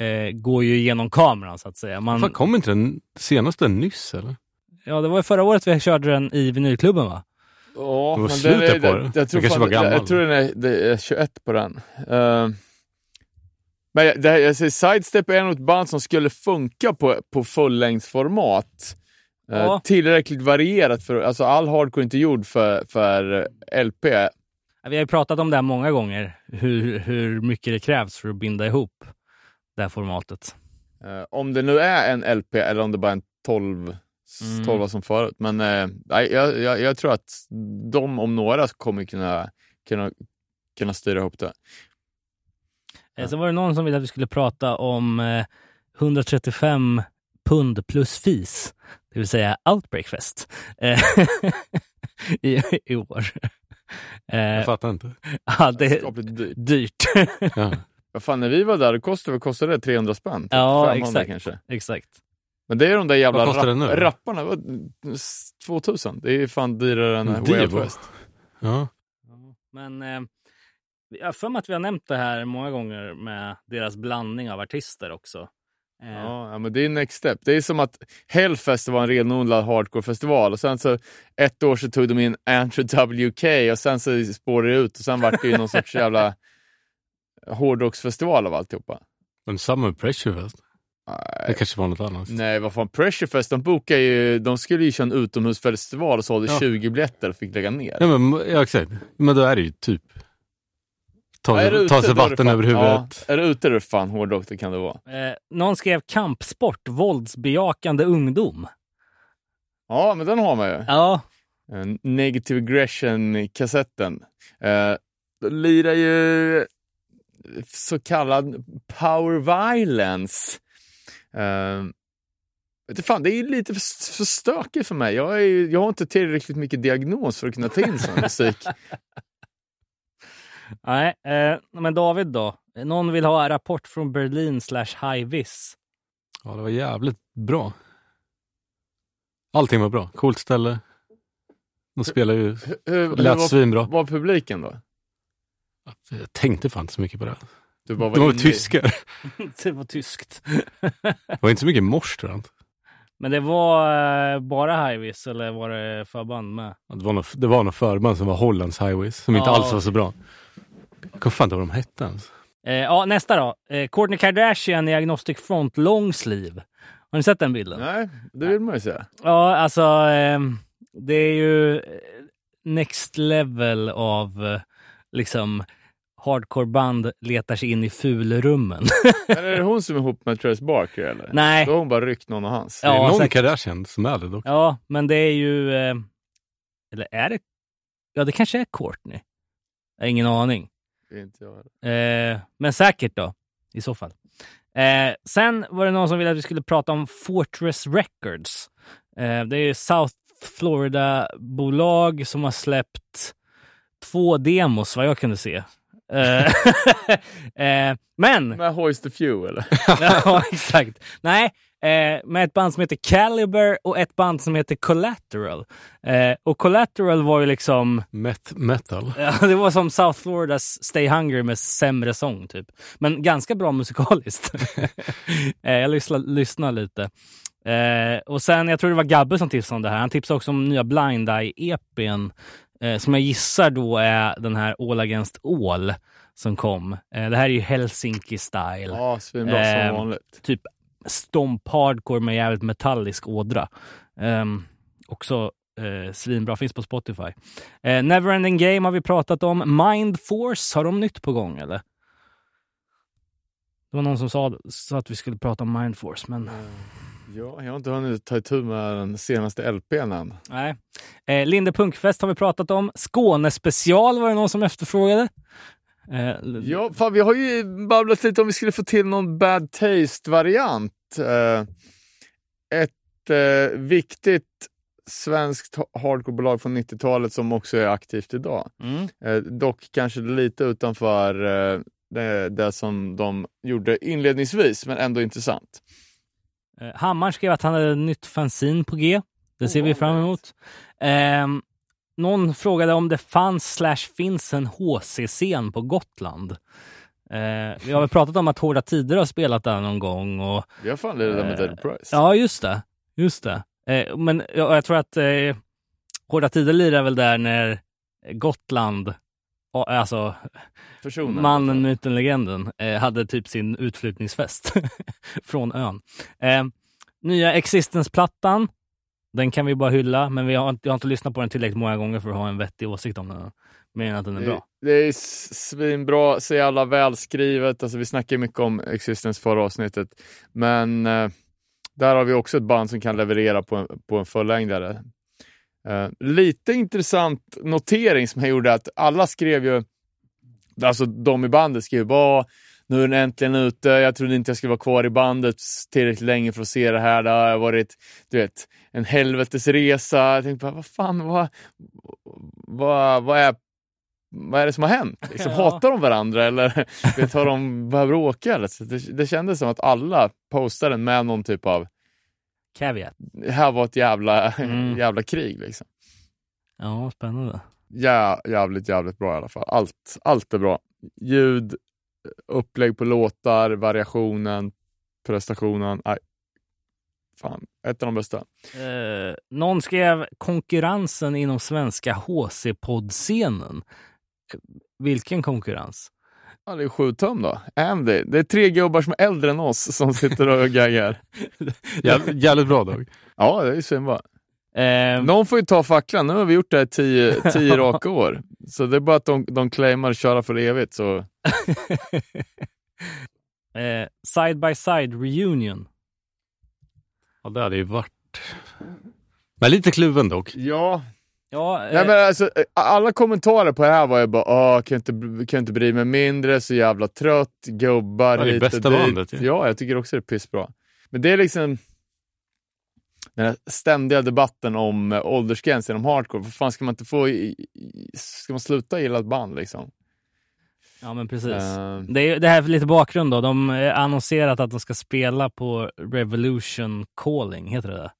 eh, går ju genom kameran så att säga. Man, Fan, kom inte den senaste nyss eller? ja, det var ju förra året vi körde den i vinylklubben va? Ja, Det var men slutet är- på det. Jag tror, Den kanske fan, var gammal. jag, jag tror den är, det är 21 på den. Uh, men jag- det, här- jag säger, Sidestep är nog ett band som skulle funka på, på fullängdsformat. Uh, Ja. Tillräckligt varierat, för alltså all hardcore är inte gjord för, för LP. Vi har ju pratat om det här många gånger, hur, hur mycket det krävs för att binda ihop det här formatet. Eh, om det nu är en LP eller om det bara är en 12, Mm. 12 som förut. Men eh, jag, jag, jag tror att de om några kommer kunna, kunna, kunna styra ihop det. Eh, Sen var det någon som ville att vi skulle prata om eh, 135 pund plus fis, det vill säga Outbreak Fest eh, (laughs) i, i år. Eh, Jag fattar inte. (laughs) ja, det är dyrt. dyrt. (laughs) Ja. Vad fan, när vi var där, kostade, vad kostade det? 300 spänn? Typ Ja, 500 exakt. kanske. Exakt. Men det är de där jävla kostar det nu? rapparna. Vad- 2000. Det är fan dyrare än Way Divo. Ja. Men eh, jag har för mig att vi har nämnt det här många gånger med deras blandning av artister också. Eh, Ja, men det är next step. Det är som att Hellfest var en renodlad hardcore-festival och sen så ett år så tog de in Andrew WK och sen så spårade det ut och sen vart det ju någon sorts jävla (laughs) hårdrocksfestival av alltihopa. Men Summer Pressure Fest. Det Nej, kanske var något annat. nej vad fan, Pressurefest, de bokar ju, de skulle ju köra en utomhusfestival och sålde Ja. 20 biljetter och fick lägga ner. Ja, men, ja, exakt. Men då är det ju typ ta, Ja, du sig vatten över huvudet. Ja, är du ute är det fan hårdrock det kan det vara. eh, någon skrev kampsport, våldsbejakande ungdom. Ja, men den har man ju. Ja, Eh, Negative Aggression-kassetten. Eh, lirar ju så kallad power violence. Eh, vet du fan, det är lite för, för stökigt för mig. Jag, är, ju- jag har inte tillräckligt mycket diagnos för att kunna ta in sån musik. (laughs) nej. Eh, men David då? Någon vill ha en rapport från Berlin slash Highvis. Ja, det var jävligt bra. Allting var bra. Coolt ställe. De spelar ju, Hur, hur lät var, svinbra. var publiken då? Jag tänkte fan inte så mycket på det. Du bara De var inne i- tyskar. (laughs) det var tyskt. Det var inte så mycket mors tror jag inte. Men det var eh, bara Highvis eller var det förband med? Det var något, det var förband som var Hollands Highways som inte Ja. alls var så bra. Kommer fan ihåg vad de hette ens. Eh, ja, nästa då. Eh, Kourtney Kardashian i Agnostic Front long sleeve. Har ni sett den bilden? Nej, det vill man ju säga. Ja, alltså ehm, det är ju eh, next level av eh, liksom hardcoreband letar sig in i fulrummen. (laughs) Men är det hon som är ihop med Trace Barker eller? Nej. Då har hon bara ryckt någon av hans. det är Ja, någon säkert. Kardashian som är det dock. Ja, men det är ju... Eh, eller är det... Ja, det kanske är Courtney. Jag har ingen aning. Inte jag heller. Eh, men säkert då, i så fall. Eh, sen var det någon som ville att vi skulle prata om Fortress Records. Eh, det är South Florida-bolag som har släppt två demos, vad jag kunde se. Eh, (laughs) eh, men... Med Hoist the Few eller? (laughs) ja, exakt. Nej, eh, med ett band som heter Caliber och ett band som heter Collateral. Eh, och Collateral var ju liksom... Met metal. (laughs) Ja, det var som South Floridas Stay Hungry med sämre sång typ. Men ganska bra musikaliskt. (laughs) eh, jag lyssnade, lyssnade lite. Eh, och sen, jag tror det var Gabbe som tipsade om det här. Han tipsade också om nya Blind Eye-EPn eh, som jag gissar då är den här All Against All som kom. Eh, det här är ju Helsinki Style. Ja, svinbra Eh, som vanligt. Typ stomp hardcore med jävligt metallisk ådra. Um, också eh, svinbra, finns på Spotify. Eh, Neverending Game har vi pratat om. Mind Force, har de nytt på gång eller? Det var någon som sa, sa att vi skulle prata om Mind Force, men Ja, jag har inte hunnit ta itu med den senaste LPn än. nej. Eh, Linde Punkfest har vi pratat om. Skåne special var det någon som efterfrågade. Eh, Ja, fan, vi har ju babblat lite om vi skulle få till någon bad taste-variant. Eh, ett eh, viktigt svenskt ha- hardcorebolag från 90-talet som också är aktivt idag. mm. Eh, dock kanske lite utanför eh, det, det som de gjorde inledningsvis, men ändå intressant. Eh, Hammar skrev att han hade ett nytt fanzine på G. Det ser vi fram emot. Ehm, någon frågade om det fanns slash finns en HC-scen på Gotland. Eh, vi har väl pratat om att Hårda Tider har spelat där någon gång. Och, Vi har fan det där med Eh, Dead Price. ja, just det. Just det. Eh, men jag, jag tror att eh, Hårda Tider lirar väl där när Gotland, alltså Personen. Mannen, myten, legenden eh, hade typ sin utflyttningsfest (laughs) från ön. Eh, nya Existence-plattan Den kan vi bara hylla, men vi har jag har inte lyssnat på den tillräckligt många gånger för att ha en vettig åsikt om den. Mer än att den är Det, bra. det är svinbra, så jävla välskrivet. Alltså, vi snackade mycket om Existence förra avsnittet. Men eh, där har vi också ett band som kan leverera på en, på en fullängdare. Eh, lite intressant notering som jag gjorde att alla skrev ju, alltså de i bandet skrev bara nu är den äntligen ute, jag trodde inte jag skulle vara kvar i bandet tillräckligt länge för att se det här. Det har varit du vet, en helvetesresa. Jag tänkte bara, vad fan, vad, vad, vad, är, vad är det som har hänt? Liksom, Ja. Hatar de varandra eller vet, har de? (laughs) Eller? Så det, det kändes som att alla postade med någon typ av, Caveat. det här var ett jävla, Mm. jävla krig. Liksom. Ja, spännande. Ja, jävligt, jävligt bra i alla fall. Allt, allt är bra. Ljud, upplägg på låtar, variationen, prestationen. Nej, fan, ett av de bästa. Eh, någon skrev konkurrensen inom svenska HC-poddscenen. Vilken konkurrens? Ja, det är sju tum då. Andy. Det är tre gubbar som är äldre än oss som sitter och gaggar. (laughs) Jävligt, jävligt bra Dag. Ja, det är svinbra. Eh, Någon får ju ta facklan. Nu har vi gjort det här tio, tio (laughs) raka år. Så det är bara att de, de claimar att köra för evigt. Så. (laughs) eh, side by side reunion. Ja, det hade ju varit... Men lite kluven dock. Ja, Ja, eh, Nej, men alltså, alla kommentarer på det här var ju bara Åh, kan jag inte, kan jag inte bry mig mindre, så jävla trött, gubbar Ja, det är hit och bästa dit. bandet, ju. Ja, jag tycker också det är pissbra. Men det är liksom den här ständiga debatten om äh, åldersgräns inom hardcore. För fan ska man inte få, ska man sluta gilla ett band liksom? Ja, men precis. Eh, Det, är, det här är lite bakgrund då. De har annonserat att de ska spela på Revolution Calling, heter det där?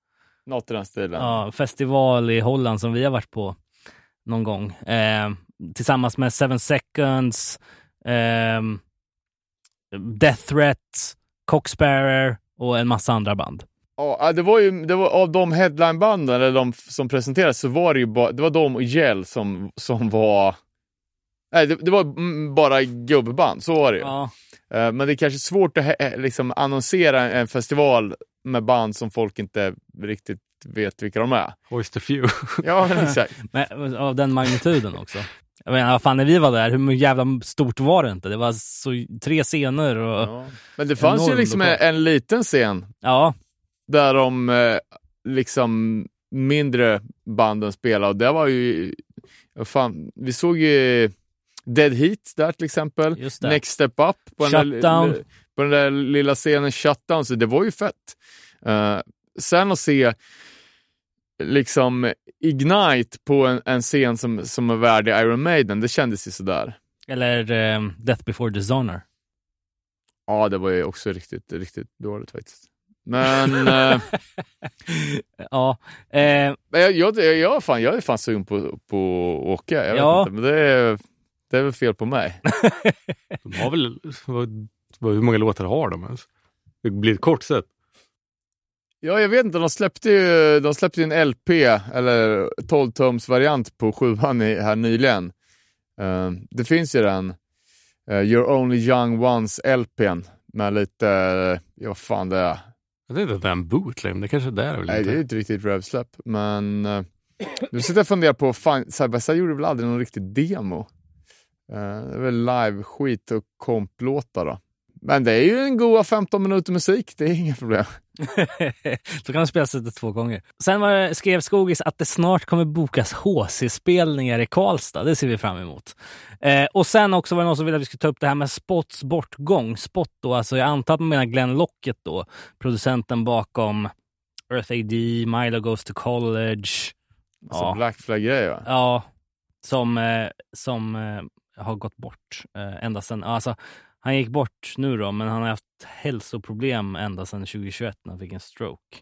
något i den stilen. Ja, festival i Holland som vi har varit på någon gång. Eh, tillsammans med Seven Seconds, eh, Death Threat, Coxbearer och en massa andra band. Ja, det var ju det var, av de headlinebanden eller de som presenterades så var det ju bara, det var de och Gel som, som var Nej, det, det var bara gubband, så var det ju. Ja, Eh, Men det är kanske svårt att he- liksom annonsera en festival med band som folk inte riktigt vet vilka de är. Hoist a few. (laughs) Ja, exakt. (laughs) men, av den magnituden också. Jag menar, vad fan, när vi var där, hur jävla stort var det inte? Det var så, tre scener och... Ja. Men det fanns ju liksom en, en liten scen Ja, där de eh, liksom mindre banden spelade och det var ju, fan, vi såg ju Dead Heat där till exempel. Next Step Up på den, där, på den där lilla scenen Shutdown, så det var ju fett. Eh, sen att se liksom Ignite på en, en scen som, som är värdig Iron Maiden, det kändes ju sådär. Eller eh, Death before Dishonor. Ja, det var ju också riktigt, riktigt dåligt faktiskt. Men eh, (laughs) ja, eh, jag, jag, jag, fan, jag är fan sugen på, på att åka. Jag Ja. vet inte, men det är, det är väl fel på mig. (laughs) De har väl... Vad, vad, hur många låtar har de ens? Det blir ett kort set. Ja, jag vet inte. De släppte ju de släppte ju en LP, eller 12-tums variant på sjuan i- här nyligen. Eh, det finns ju den, uh, You're Only Young Once LPn, med lite, uh, ja vad fan det är. Jag inte att det är en bootleg, det kanske är där. Väl Nej, det är ju inte. inte riktigt rövsläpp, men uh, nu sitter jag och funderar på, fan, Side gjorde väl aldrig någon riktig demo? Uh, det är väl live-skit och komplåtar då. Men det är ju en goa 15 minuter musik, det är inga problem. (laughs) så kan de spela sättet två gånger. Sen det, skrev Skogis att det snart kommer bokas HC-spelningar i Karlstad. Det ser vi fram emot. Eh, och sen också var det någon som ville att vi skulle ta upp det här med Spots bortgång. Spot då, alltså jag antar att man menar Glenn Lockett då, producenten bakom Earth AD, Milo Goes to College. Alltså Ja. Black Flag-grejer va? Ja, som, eh, som eh, har gått bort eh, ända sedan, alltså han gick bort nu då, men han har haft hälsoproblem ända sedan 2021 när han fick en stroke.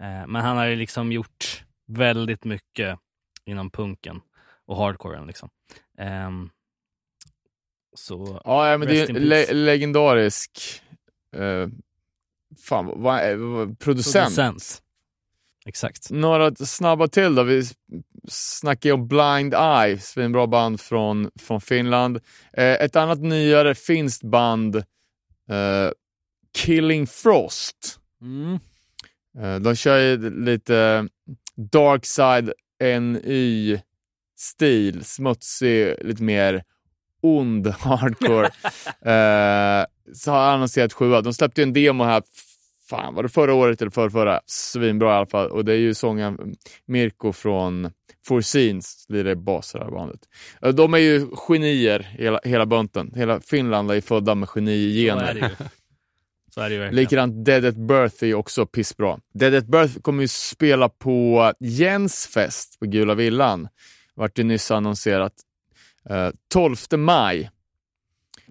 Eh, men han har ju liksom gjort väldigt mycket inom punken och hardcoren liksom. Ehm, så Ja, ja, men det är ju le legendarisk eh, fan, vad, vad, producent. producent. Exakt. Några snabba till då. Vi snackar ju om Blind Eye, svinbra band från, från Finland. Eh, ett annat nyare finskt band, eh, Killing Frost. Mm. Eh, de kör ju lite Darkside NY-stil, smutsig, lite mer ond (laughs) hardcore. (laughs) eh, så har annonserat sjua. De släppte en demo här, fan var det förra året eller förra, förra? Svinbra i alla fall. Och det är ju sången Mirko från Four Scenes, lirar bas i det här bandet. Eh, De är ju genier, hela, hela bunten. Hela Finland är födda med det genigener. Så är det ju. Likadant Dead at Birth är ju också pissbra. Dead at Birth kommer ju spela på Jens fest på Gula Villan. Vart ju nyss annonserat. Eh, 12 maj.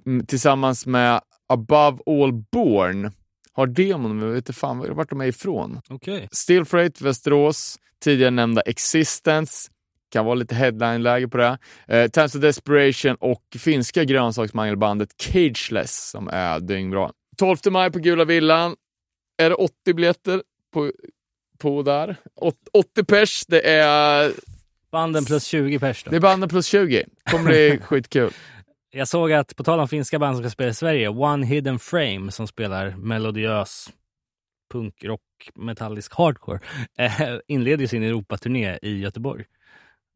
Mm, tillsammans med Above All Born. Har demon, men jag vet inte fan vart de är ifrån. Okej. Still Freight, Västerås. Tidigare nämnda Existence. Kan vara lite headline-läge på det. Eh, Times of Desperation och finska grönsaksmangelbandet Cageless som är dyngbra. 12 maj på Gula Villan. Är det 80 biljetter på, på där? Åt- 80 pers. Det är, Banden plus 20 pers då. det är banden plus 20. Kommer bli (laughs) skitkul. Jag såg att, på tal om finska band som ska spela i Sverige, One Hidden Frame som spelar melodiös punk, rock, metallisk hardcore, (laughs) eh, inleder sin Europaturné i Göteborg.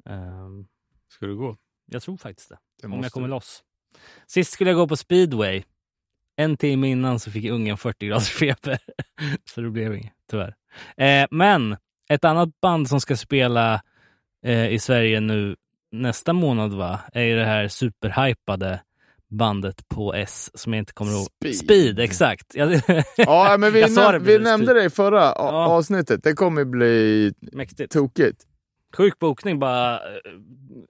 Ehm, Ska du gå? jag tror faktiskt det, Det om jag kommer loss. Sist skulle jag gå på speedway. En timme innan så fick ungen 40 graders feber. (laughs) så det blev inget, tyvärr. Eh, men ett annat band som ska spela eh, i Sverige nu nästa månad va, är ju det här superhypade bandet på S som jag inte kommer ihåg. Speed. Speed exakt. Jag, (laughs) Ja, men vi, näm- vi nämnde det i förra Ja. avsnittet. Det kommer bli Mäktigt. tokigt. Sjuk bokning bara eh,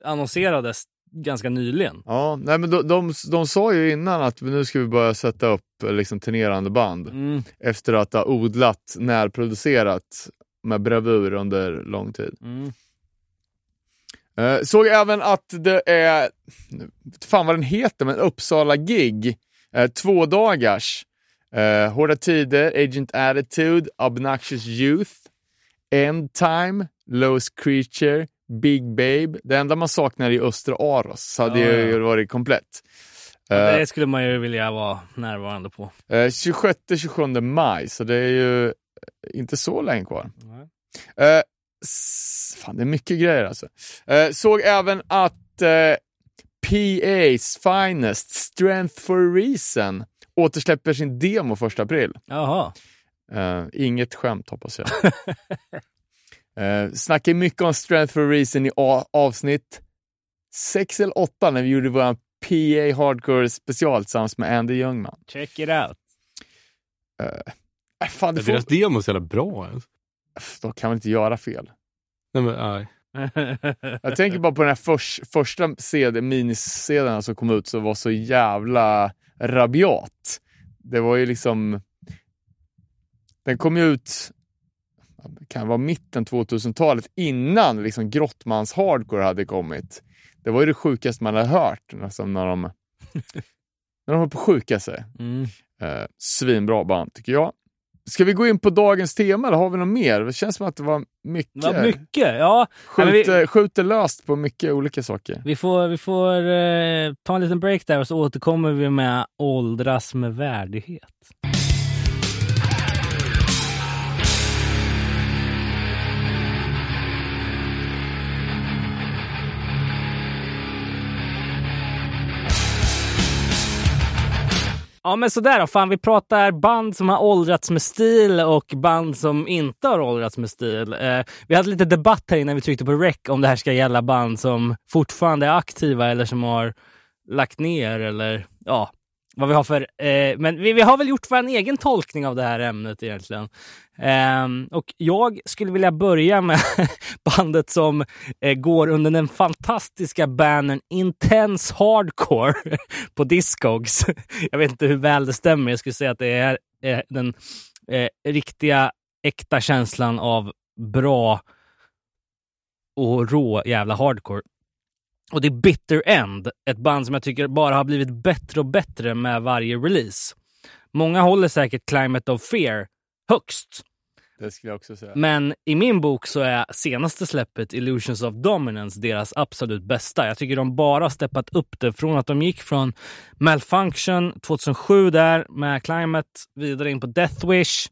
annonserades ganska nyligen. Ja, nej, men de, de, de sa ju innan att nu ska vi börja sätta upp liksom, turnerande band. Mm, efter att ha odlat närproducerat med bravur under lång tid. mm. Eh, såg även att det är, fan vad den heter, men Uppsala-gig. Eh, två dagars. Eh, Hårda Tider, Agent Attitude, Obnoxious Youth, End Time, Lowest Creature, Big Babe. Det enda man saknar är Östra Aros, så hade Ja, ju ja. varit komplett. Eh, det skulle man ju vilja vara närvarande på. Eh, 26-27 maj, så det är ju inte så länge kvar. S- fan, det är mycket grejer alltså. Eh, såg även att eh, PA's Finest, Strength for Reason, återsläpper sin demo 1 april. Jaha. Eh, inget skämt hoppas jag. (laughs) eh, snackar mycket om Strength for Reason i avsnitt 6 eller 8 när vi gjorde vår PA Hardcore special tillsammans med Andy Ljungman. Check it out. Äh, fan, det Är får, deras demo så jävla bra ens? De kan väl inte göra fel? Nej, men, nej. Jag tänker bara på den här förs, första CD, minisedeln som kom ut som var så jävla rabiat. Det var ju liksom... Den kom ju ut, det kan vara mitten 2000-talet, innan liksom Grottmans hardcore hade kommit. Det var ju det sjukaste man hade hört, nästan när de, när de höll på att sjuka sig. Mm. Eh, svinbra band tycker jag. Ska vi gå in på dagens tema eller har vi något mer? Det känns som att det var mycket. Vad mycket. Ja, men vi- Skjuter, skjuter löst på mycket olika saker. vi får, vi får eh, ta en liten break där och så återkommer vi med åldras med värdighet. Ja men sådär då, fan vi pratar band som har åldrats med stil och band som inte har åldrats med stil. Eh, vi hade lite debatt här innan vi tryckte på rec om det här ska gälla band som fortfarande är aktiva eller som har lagt ner eller ja, vad vi har för... Eh, men vi, vi har väl gjort vår egen tolkning av det här ämnet egentligen. Eh, och jag skulle vilja börja med (laughs) bandet som eh, går under den fantastiska bannern Intense Hardcore (laughs) på Discogs. (laughs) Jag vet inte hur väl det stämmer. Jag skulle säga att det är eh, den eh, riktiga, äkta känslan av bra och rå jävla hardcore. Och det är Bitter End, ett band som jag tycker bara har blivit bättre och bättre med varje release. Många håller säkert Climate of Fear högst. Det skulle jag också säga. Men i min bok så är senaste släppet Illusions of Dominance deras absolut bästa. Jag tycker de bara har steppat upp det från att de gick från Malfunction 2007 där med Climate vidare in på Death Wish.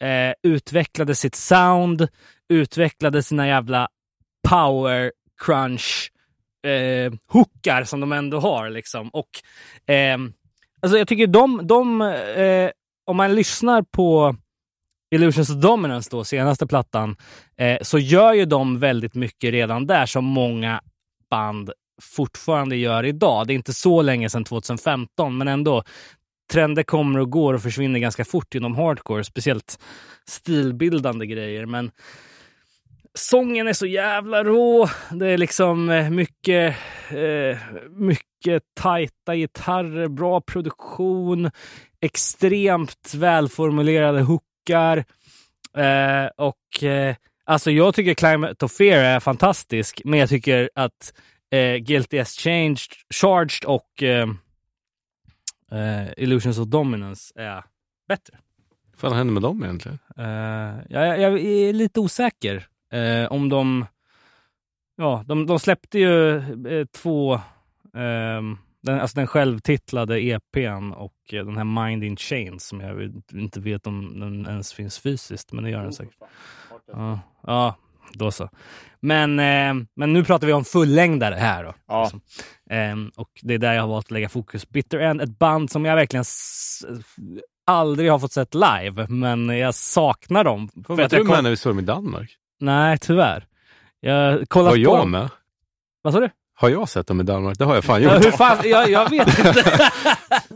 eh, utvecklade sitt sound, utvecklade sina jävla power crunch eh, hookar som de ändå har. Liksom. Och, eh, alltså jag tycker de, de eh, om man lyssnar på Illusions of Dominance, då, senaste plattan, eh, så gör ju de väldigt mycket redan där som många band fortfarande gör idag. Det är inte så länge sedan 2015, men ändå. Trender kommer och går och försvinner ganska fort inom hardcore, speciellt stilbildande grejer. Men sången är så jävla rå. Det är liksom eh, mycket, eh, mycket tajta gitarrer, bra produktion, extremt välformulerade hookar. Eh, och eh, alltså jag tycker Climate of Fear är fantastisk, men jag tycker att eh, Guilty as Changed, Charged och eh, eh, Illusions of Dominance är bättre. Vad fan hände med dem egentligen? Eh, jag, jag är lite osäker eh, om de... Ja, de, de släppte ju eh, två... ehm, den, alltså den självtitlade EPn och eh, den här Mind in Chains som jag vet- inte vet om den ens finns fysiskt, men det gör den säkert. Ja, ja då så. Men, eh, men nu pratar vi om fullängdare här. Då, Ja. liksom. Ehm, och det är där jag har valt att lägga fokus. Bitter End, ett band som jag verkligen aldrig har fått sett live, men jag saknar dem. Inte jag du kom- när vi såg dem i Danmark? Nej, tyvärr. Jag kollat Var på jag dem. med? Vad sa du? Har jag sett dem i Danmark? Det har jag fan Ja, gjort. hur fan? Jag, jag vet inte. (laughs)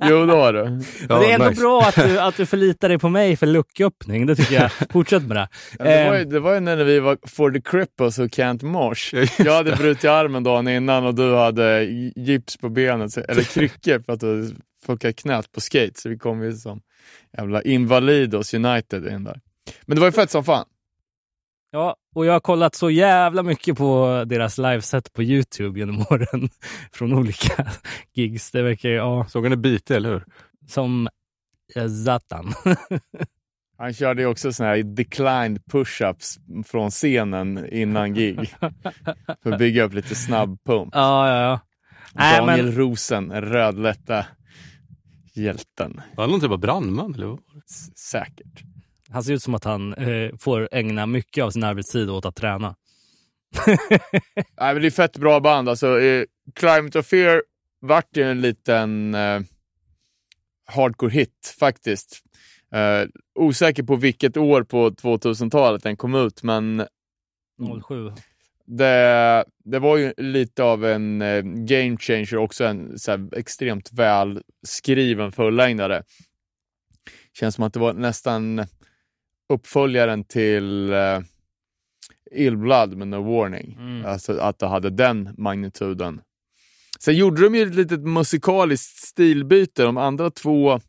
Jo, det har du. Ja, det är ändå nice. bra att du, att du förlitar dig på mig för lucköppning. Det tycker jag. (laughs) Fortsätt med det. Ja, det, var ju, Ehm, det var ju när vi var for the cripples och can't mosh. Jag hade brutit armen dagen innan och du hade gips på benet, eller kryckor för att du fuckat knät på skate. Så vi kom ju som jävla invalidos United in där. Men det var ju fett som fan. Ja, och jag har kollat så jävla mycket på deras liveset på Youtube genom åren. (laughs) Från olika (laughs) gigs. Det verkar ju, ja, Såg han det bitig, eller hur? som eh, Zatan. (laughs) Han körde ju också såna här declined push-ups från scenen innan gig. för att bygga upp lite snabb pump. ja, ja, ja. Daniel men, Rosen, rödlätta hjälten. Var han någon typ av brandman? Eller? S- Säkert. Han ser ut som att han eh, får ägna mycket av sin arbetstid åt att träna. (laughs) Nej, men det är fett bra band. Alltså, eh, Climate of Fear vart ju en liten eh, hardcore hit faktiskt. Eh, osäker på vilket år på 2000-talet den kom ut, men 07. det, det var ju lite av en eh, game changer, också en här, extremt välskriven fullängdare. Känns som att det var nästan uppföljaren till eh, Ill Blood med No Warning. Mm. Alltså att det hade den magnituden. Sen gjorde de ju ett litet musikaliskt stilbyte. De andra två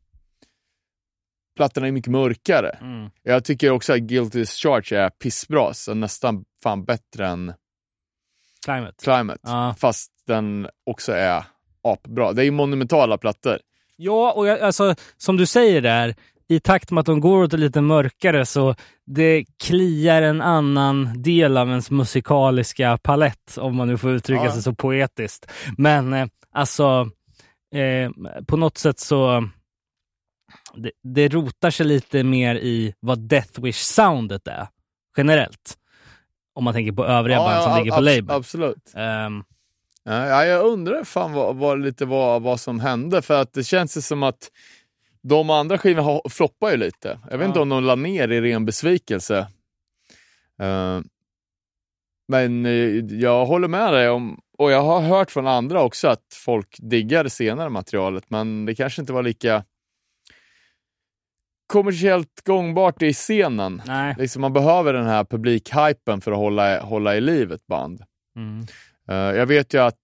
plattorna är mycket mörkare. Mm. Jag tycker också att Guilty as Charge är pissbra, så nästan fan bättre än Climate. Climate. Ja. Fast den också är apbra. Det är ju monumentala plattor. Ja, och jag, alltså, som du säger där, i takt med att de går åt det lite mörkare så det kliar en annan del av ens musikaliska palett, om man nu får uttrycka Ja. sig så poetiskt. Men eh, alltså, eh, på något sätt så det, det rotar sig lite mer i vad Death Wish-soundet är, generellt. Om man tänker på övriga band som ligger på abs- label. Absolut. Ehm, Ja, ja, jag undrar fan vad, vad, lite vad, vad som hände, för att det känns som att de andra skivorna floppar ju lite. Jag vet Ja. inte om de la ner i ren besvikelse. Eh, men eh, jag håller med dig om, och jag har hört från andra också att folk diggar senare materialet, men det kanske inte var lika kommersiellt gångbart i scenen. nej. Liksom man behöver den här publikhypen för att hålla, hålla i liv ett band. Mm. Eh, jag vet ju att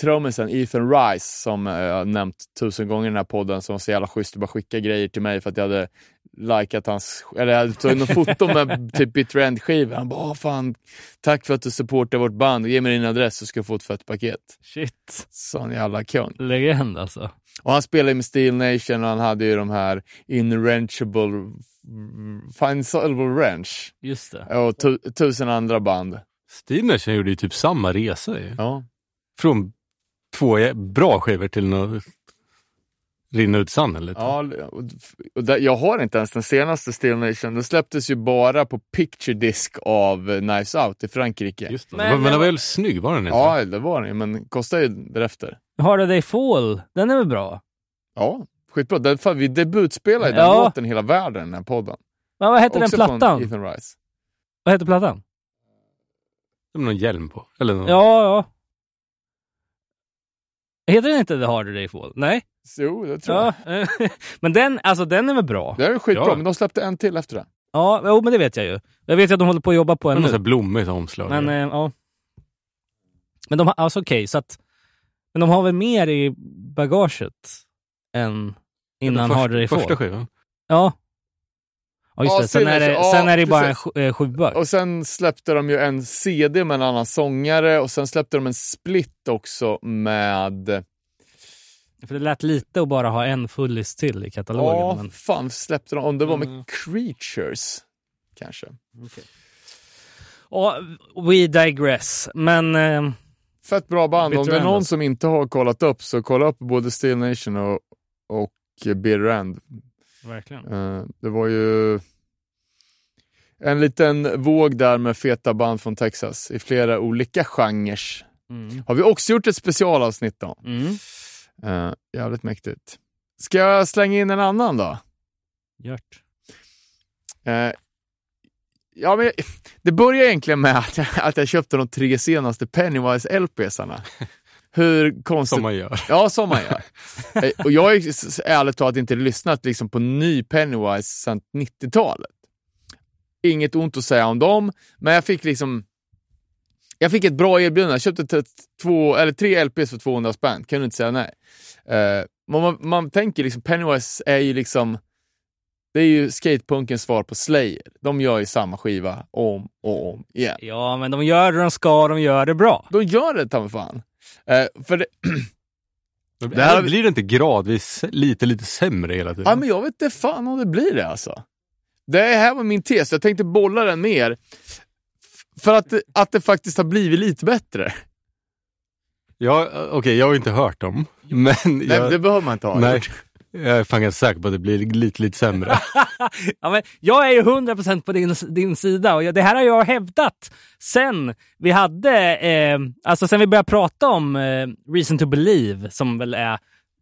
trummisen Ethan Rice, som eh, jag har nämnt tusen gånger i den här podden, som var så jävla schysst att bara skicka grejer till mig för att jag hade likat hans, eller jag tagit något (laughs) foto med typ Bitter End-skivor. Han bara, "Åh, fan, tack för att du supportar vårt band, ge mig din adress så ska jag få ett fett paket. Shit. Sån jävla kung. Legend alltså. Och han spelade med Steel Nation och han hade ju de här Inwrenchable, Fine Silver Wrench Just det. och tu, tusen andra band. Stevenson gjorde ju typ samma resa ju. Ja. Från två bra skivor till något rinna ut sanden lite. Ja, och, där, jag har inte ens den senaste Steel Nation. Den släpptes ju bara på picture disc av eh, Knives Out i Frankrike. Just det. Men Men, men den var väl snygg, var den inte? Ja, det var den ju, men kostar ju därefter. Harder Day Fall, den är väl bra? Ja, skitbra. Den, fan, vi debutspelar ju den Ja. låten hela världen, den här podden. Ja, vad heter Också den plattan? Ethan Rice. Vad heter plattan? Det var någon hjälm på. Eller någon... Ja, ja. Heter den inte The Harder Day Fall? Nej? Jo, det tror jag. Ja. (laughs) men den, alltså den är väl bra? Det är skitbra, Ja. men de släppte en till efter det. Ja, jo, men det vet jag ju. Jag vet ju att de håller på att jobba på Det en nu. här blommigt omslag. Men eh, ja. Men de har, alltså okej, så att... Men de har väl mer i bagaget än innan Harder Day Fall? Första skivan. Ja. Ja, just det. Sen är det, sen är det bara en sju- eh, sjua. Och sen släppte de ju en CD med en annan sångare och sen släppte de en split också med... För det lät lite att bara ha en fullis till i katalogen. Ja, Men... fan släppte de? Om det var med Mm. Creatures, kanske. Ja, we digress. Men... Eh, Fett bra band. Om det är någon alltså. som inte har kollat upp så kolla upp både Steel Nation och, och Bitter End. Verkligen. Eh, det var ju en liten våg där med feta band från Texas i flera olika genrer. Mm. Har vi också gjort ett specialavsnitt om. Mm. Uh, jävligt mäktigt. Ska jag slänga in en annan då? Gjort. Eh, ja, men det börjar egentligen med att jag, att jag köpte de tre senaste Pennywise LPsarna. (laughs) Hur konstigt... Som man gör. Ja, som man gör. (laughs) Eh, och jag har ärligt talat inte lyssnat liksom på ny Pennywise sedan 90-talet. Inget ont att säga om dem, men jag fick liksom... Jag fick ett bra erbjudande. Jag köpte två, eller tre LPs för 200 spänn. Kunde inte säga nej. Eh, man, man, tänker liksom, Pennywise är ju liksom... Det är ju skatepunkens svar på Slayer. De gör ju samma skiva om och om igen. Ja, men de gör det de ska, de gör det bra. De gör det ta fan. Eh, för det, (clears throat) Det här Blir det inte gradvis lite, lite sämre hela tiden? Ja, men jag vet inte fan om det blir det alltså. Det här var min tes, jag tänkte bolla den mer. F- För att, att det faktiskt har blivit lite bättre. Ja, Okej, jag har inte hört dem. (laughs) Men Nej, jag, det behöver man inte ha nej. Jag är fan ganska säker på att det blir lite, lite sämre. (laughs) Ja, men jag är ju 100% på din, din sida och jag, det här har jag hävdat sen vi hade, eh, alltså sen vi började prata om eh, Reason to Believe som väl är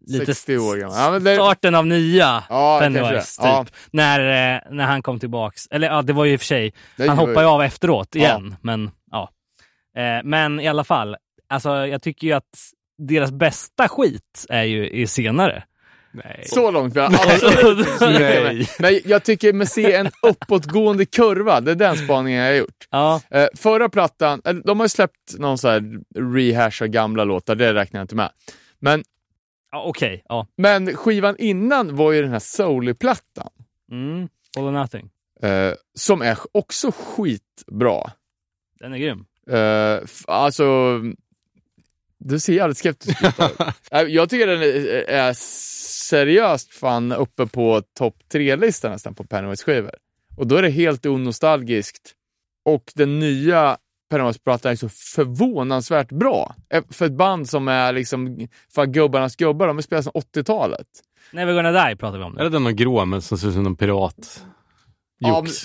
lite 60 år gammal. Ja, men det- starten av nya Ja, Pennywise. det. Ja. Typ, när, eh, när han kom tillbaks. Eller ja, det var ju i och för sig, Det han hoppade ju av efteråt igen. Men ja. Eh, men i alla fall, alltså jag tycker ju att deras bästa skit är ju i senare. Nej. Så långt jag absolut Nej. (laughs) Men jag tycker med se en uppåtgående kurva, det är den spaningen jag har gjort. Ja, Eh, förra plattan, eh, de har ju släppt någon så här rehash av gamla låtar, det räknar jag inte med. Men, ja okej. ja. men skivan innan var ju den här Soully-plattan. Mm. All or nothing. Eh, som är också skitbra. Den är grym. Alltså, du ser jävligt skeptisk ut. (laughs) Jag tycker den är, är seriöst fan uppe på topp tre-listan nästan på Pennywise-skivor. Och då är det helt onostalgiskt. Och den nya Pennywise-plattan är så förvånansvärt bra. Eh, För ett band som är liksom, fan gubbarnas gubbar, de har spelat sedan 80-talet. Never gonna die pratar vi om Är nu. det den någon grå men som ser ut som någon pirat? Ja, Jox.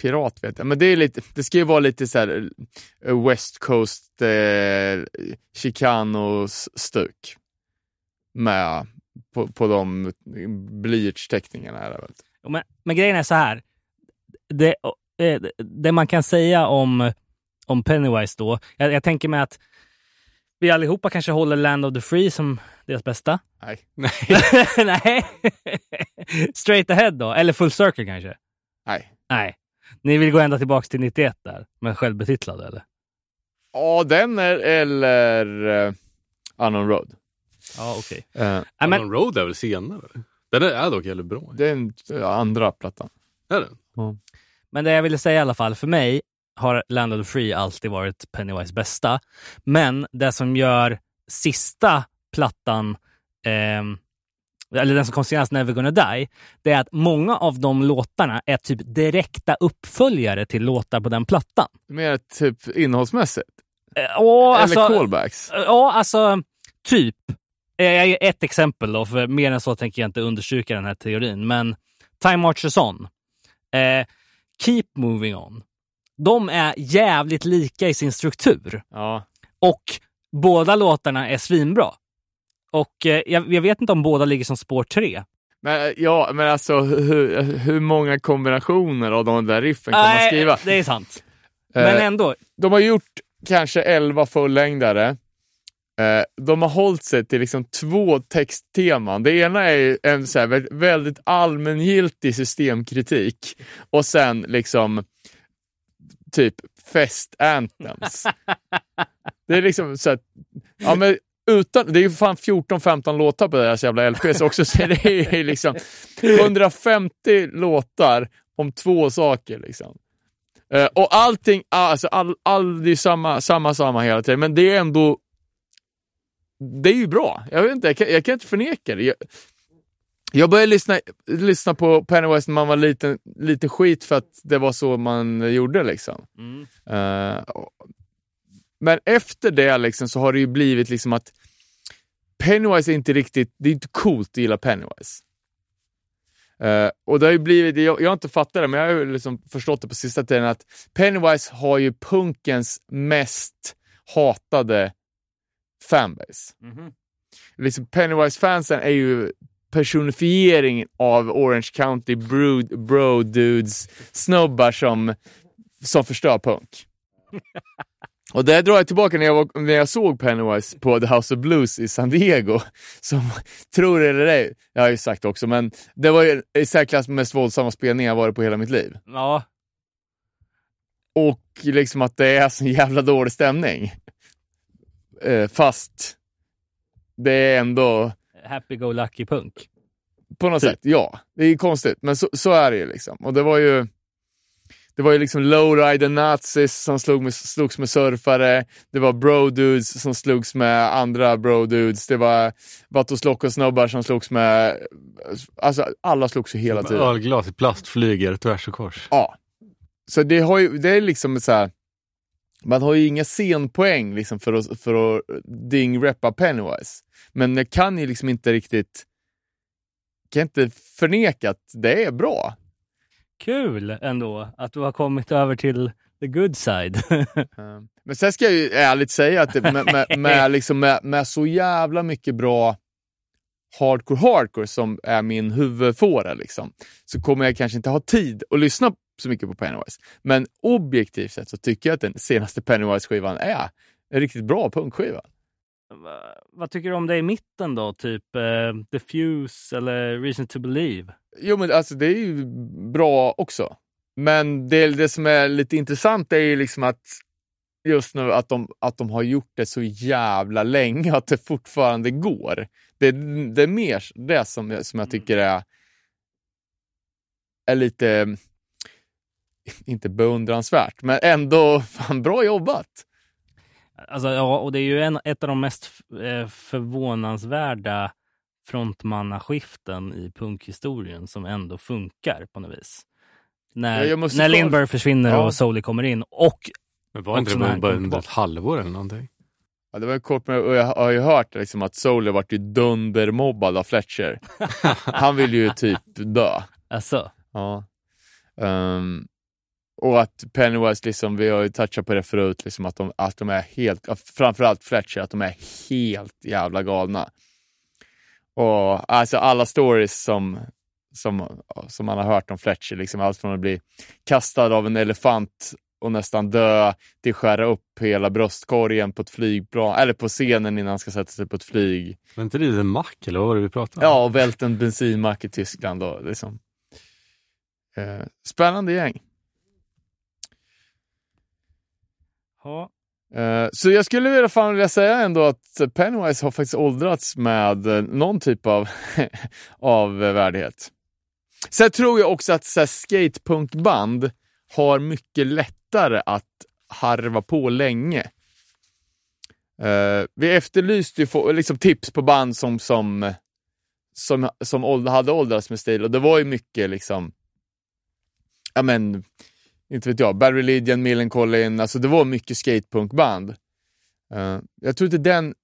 Pirat vet jag, men det, är lite, det ska ju vara lite så här eh, West Coast eh, Chicano-stuk. Med på, på de blyertsteckningarna. Här. Men, men grejen är så här. Det, eh, det man kan säga om, om Pennywise då. Jag, jag tänker mig att vi allihopa kanske håller Land of the Free som deras bästa. Nej. (laughs) Nej. Nej. (laughs) Straight ahead då? Eller Full Circle kanske? Nej. Nej. Ni vill gå ända tillbaks till 91 där, men självbetitlade eller? Ja, den är, eller uh, Unknown Road. Ja, okej. Eh, Nej, men, Unknown Road är väl senare? Den är, är dock jävligt bra. det är den ja, andra plattan. Är den? men det jag ville säga i alla fall, för mig har Land of the Free alltid varit Pennywise bästa. Men det som gör sista plattan, ehm, eller den som kom senast, Never gonna die, det är att många av de låtarna är typ direkta uppföljare till låtar på den plattan. Mer typ innehållsmässigt. Eh, och eller alltså, callbacks. Ja, alltså typ. jag ger ett exempel då, för mer än så tänker jag inte understryka den här teorin. Men Time Marches On, eh, Keep Moving On. De är jävligt lika i sin struktur Ja. och båda låtarna är svinbra. Och eh, jag, jag vet inte om båda ligger som spår tre. Men, eh, ja, men alltså hur, hur många kombinationer av de där riffen kan man skriva? det är sant. Men Eh, ändå, de har gjort kanske 11 fullängdare. De har hållit sig till liksom två textteman. Det ena är en så här vä- väldigt allmängiltig systemkritik och sen liksom typ fest anthems. (laughs) det är liksom så att, ja men utan, det är ju fan 14-15 låtar på deras jävla LPs också, så det är liksom 150 låtar om två saker liksom. Eh, och allting, alltså all, all, det är samma, samma, samma hela tiden, men det är ändå det är ju bra. Jag, vet inte, jag, kan, jag kan inte förneka det. Jag, jag började lyssna, lyssna på Pennywise när man var liten, lite skit för att det var så man gjorde. liksom. mm. Och- men efter det liksom, så har det ju blivit liksom att Pennywise är inte riktigt, det är inte coolt att gilla Pennywise. Eh, och det har ju blivit, jag, jag har inte fattat det, men jag har liksom förstått det på sista tiden att Pennywise har ju punkens mest hatade fanbase. Mhm. Liksom Pennywise-fansen är ju personifiering av Orange County bro, bro dudes, snubbar som, som förstör punk. (laughs) Och det drar jag tillbaka när jag, var, när jag såg Pennywise på The House of Blues i San Diego. (laughs) Som, tror det eller ej, jag har ju sagt också, men det var ju i särklass mest våldsamma spelning jag varit på hela mitt liv. Ja, Och liksom att det är så jävla dålig stämning. Eh, fast det är ändå, happy-go-lucky punk. på något Typ. sätt, ja. Det är ju konstigt, men så, så är det ju liksom. Och det var ju det var ju liksom lowrider nazis som slog med, slogs med surfare. Det var bro-dudes som slogs med andra bro-dudes. Det var Vatos snubbar som slogs med... Alltså alla slogs ju hela tiden. Ölglas i plast flyger tvärs och kors. Ja. Så det, har ju, det är liksom så här. Man har ju inga scenpoäng liksom för att, för att ding-reppa Pennywise. Men jag kan ju liksom inte riktigt kan inte förneka att det är bra. Kul ändå att du har kommit över till the good side. (laughs) Eh, Men sen ska jag ju ärligt säga att det, med, med, med, liksom med, med så jävla mycket bra hardcore hardcore som är min huvudfåra liksom, så kommer jag kanske inte ha tid att lyssna så mycket på Pennywise. Men objektivt sett så tycker jag att den senaste Pennywise-skivan är en riktigt bra punkskiva. Va- Vad tycker du om det i mitten då? Typ eh, The Fuse eller Reason to Believe? Jo, men alltså det är ju bra också. Men det, det som är lite intressant är ju liksom att just nu att de, att de har gjort det så jävla länge att det fortfarande går. Det, det är mer det som, som jag tycker är, är lite, inte beundransvärt, men ändå fan bra jobbat. Alltså, ja, och det är ju en, ett av de mest eh, förvånansvärda frontmannaskiften i punkhistorien som ändå funkar på något vis. När, Ja, när Lindbergh försvinner Ja. och Soli kommer in och Men var inte det bara under ett halvår eller någonting? Ja, det var ju kort och jag har ju hört liksom att Soul varit ju dundermobbad av Fletcher. (laughs) Han vill ju typ dö. alltså, Ja. Ehm, och att Pennywise, liksom, vi har ju touchat på det förut, liksom, att, de, att de är helt, framförallt Fletcher, att de är helt jävla galna. Och alltså alla stories som, som, som man har hört om Fletcher, liksom, allt från att bli kastad av en elefant och nästan dö till skära upp hela bröstkorgen på ett flygplan, eller på scenen innan han ska sätta sig på ett flyg. Var inte det en mack eller vad var det vi pratade om? Ja, och vält en bensinmack i Tyskland. Och, liksom. eh, spännande gäng. ja, Eh, så jag skulle vilja, fan vilja säga ändå att Pennywise har faktiskt åldrats med eh, någon typ av, (laughs) av värdighet. Sen tror jag också att så här, skatepunkband har mycket lättare att harva på länge. Uh, vi efterlyste ju få, liksom tips på band som, som, som, som åld- hade åldrats med stil och det var ju mycket liksom, ja men, inte vet jag, Bad Religion, Millencolin, alltså det var mycket skatepunkband. Eh, jag tror inte den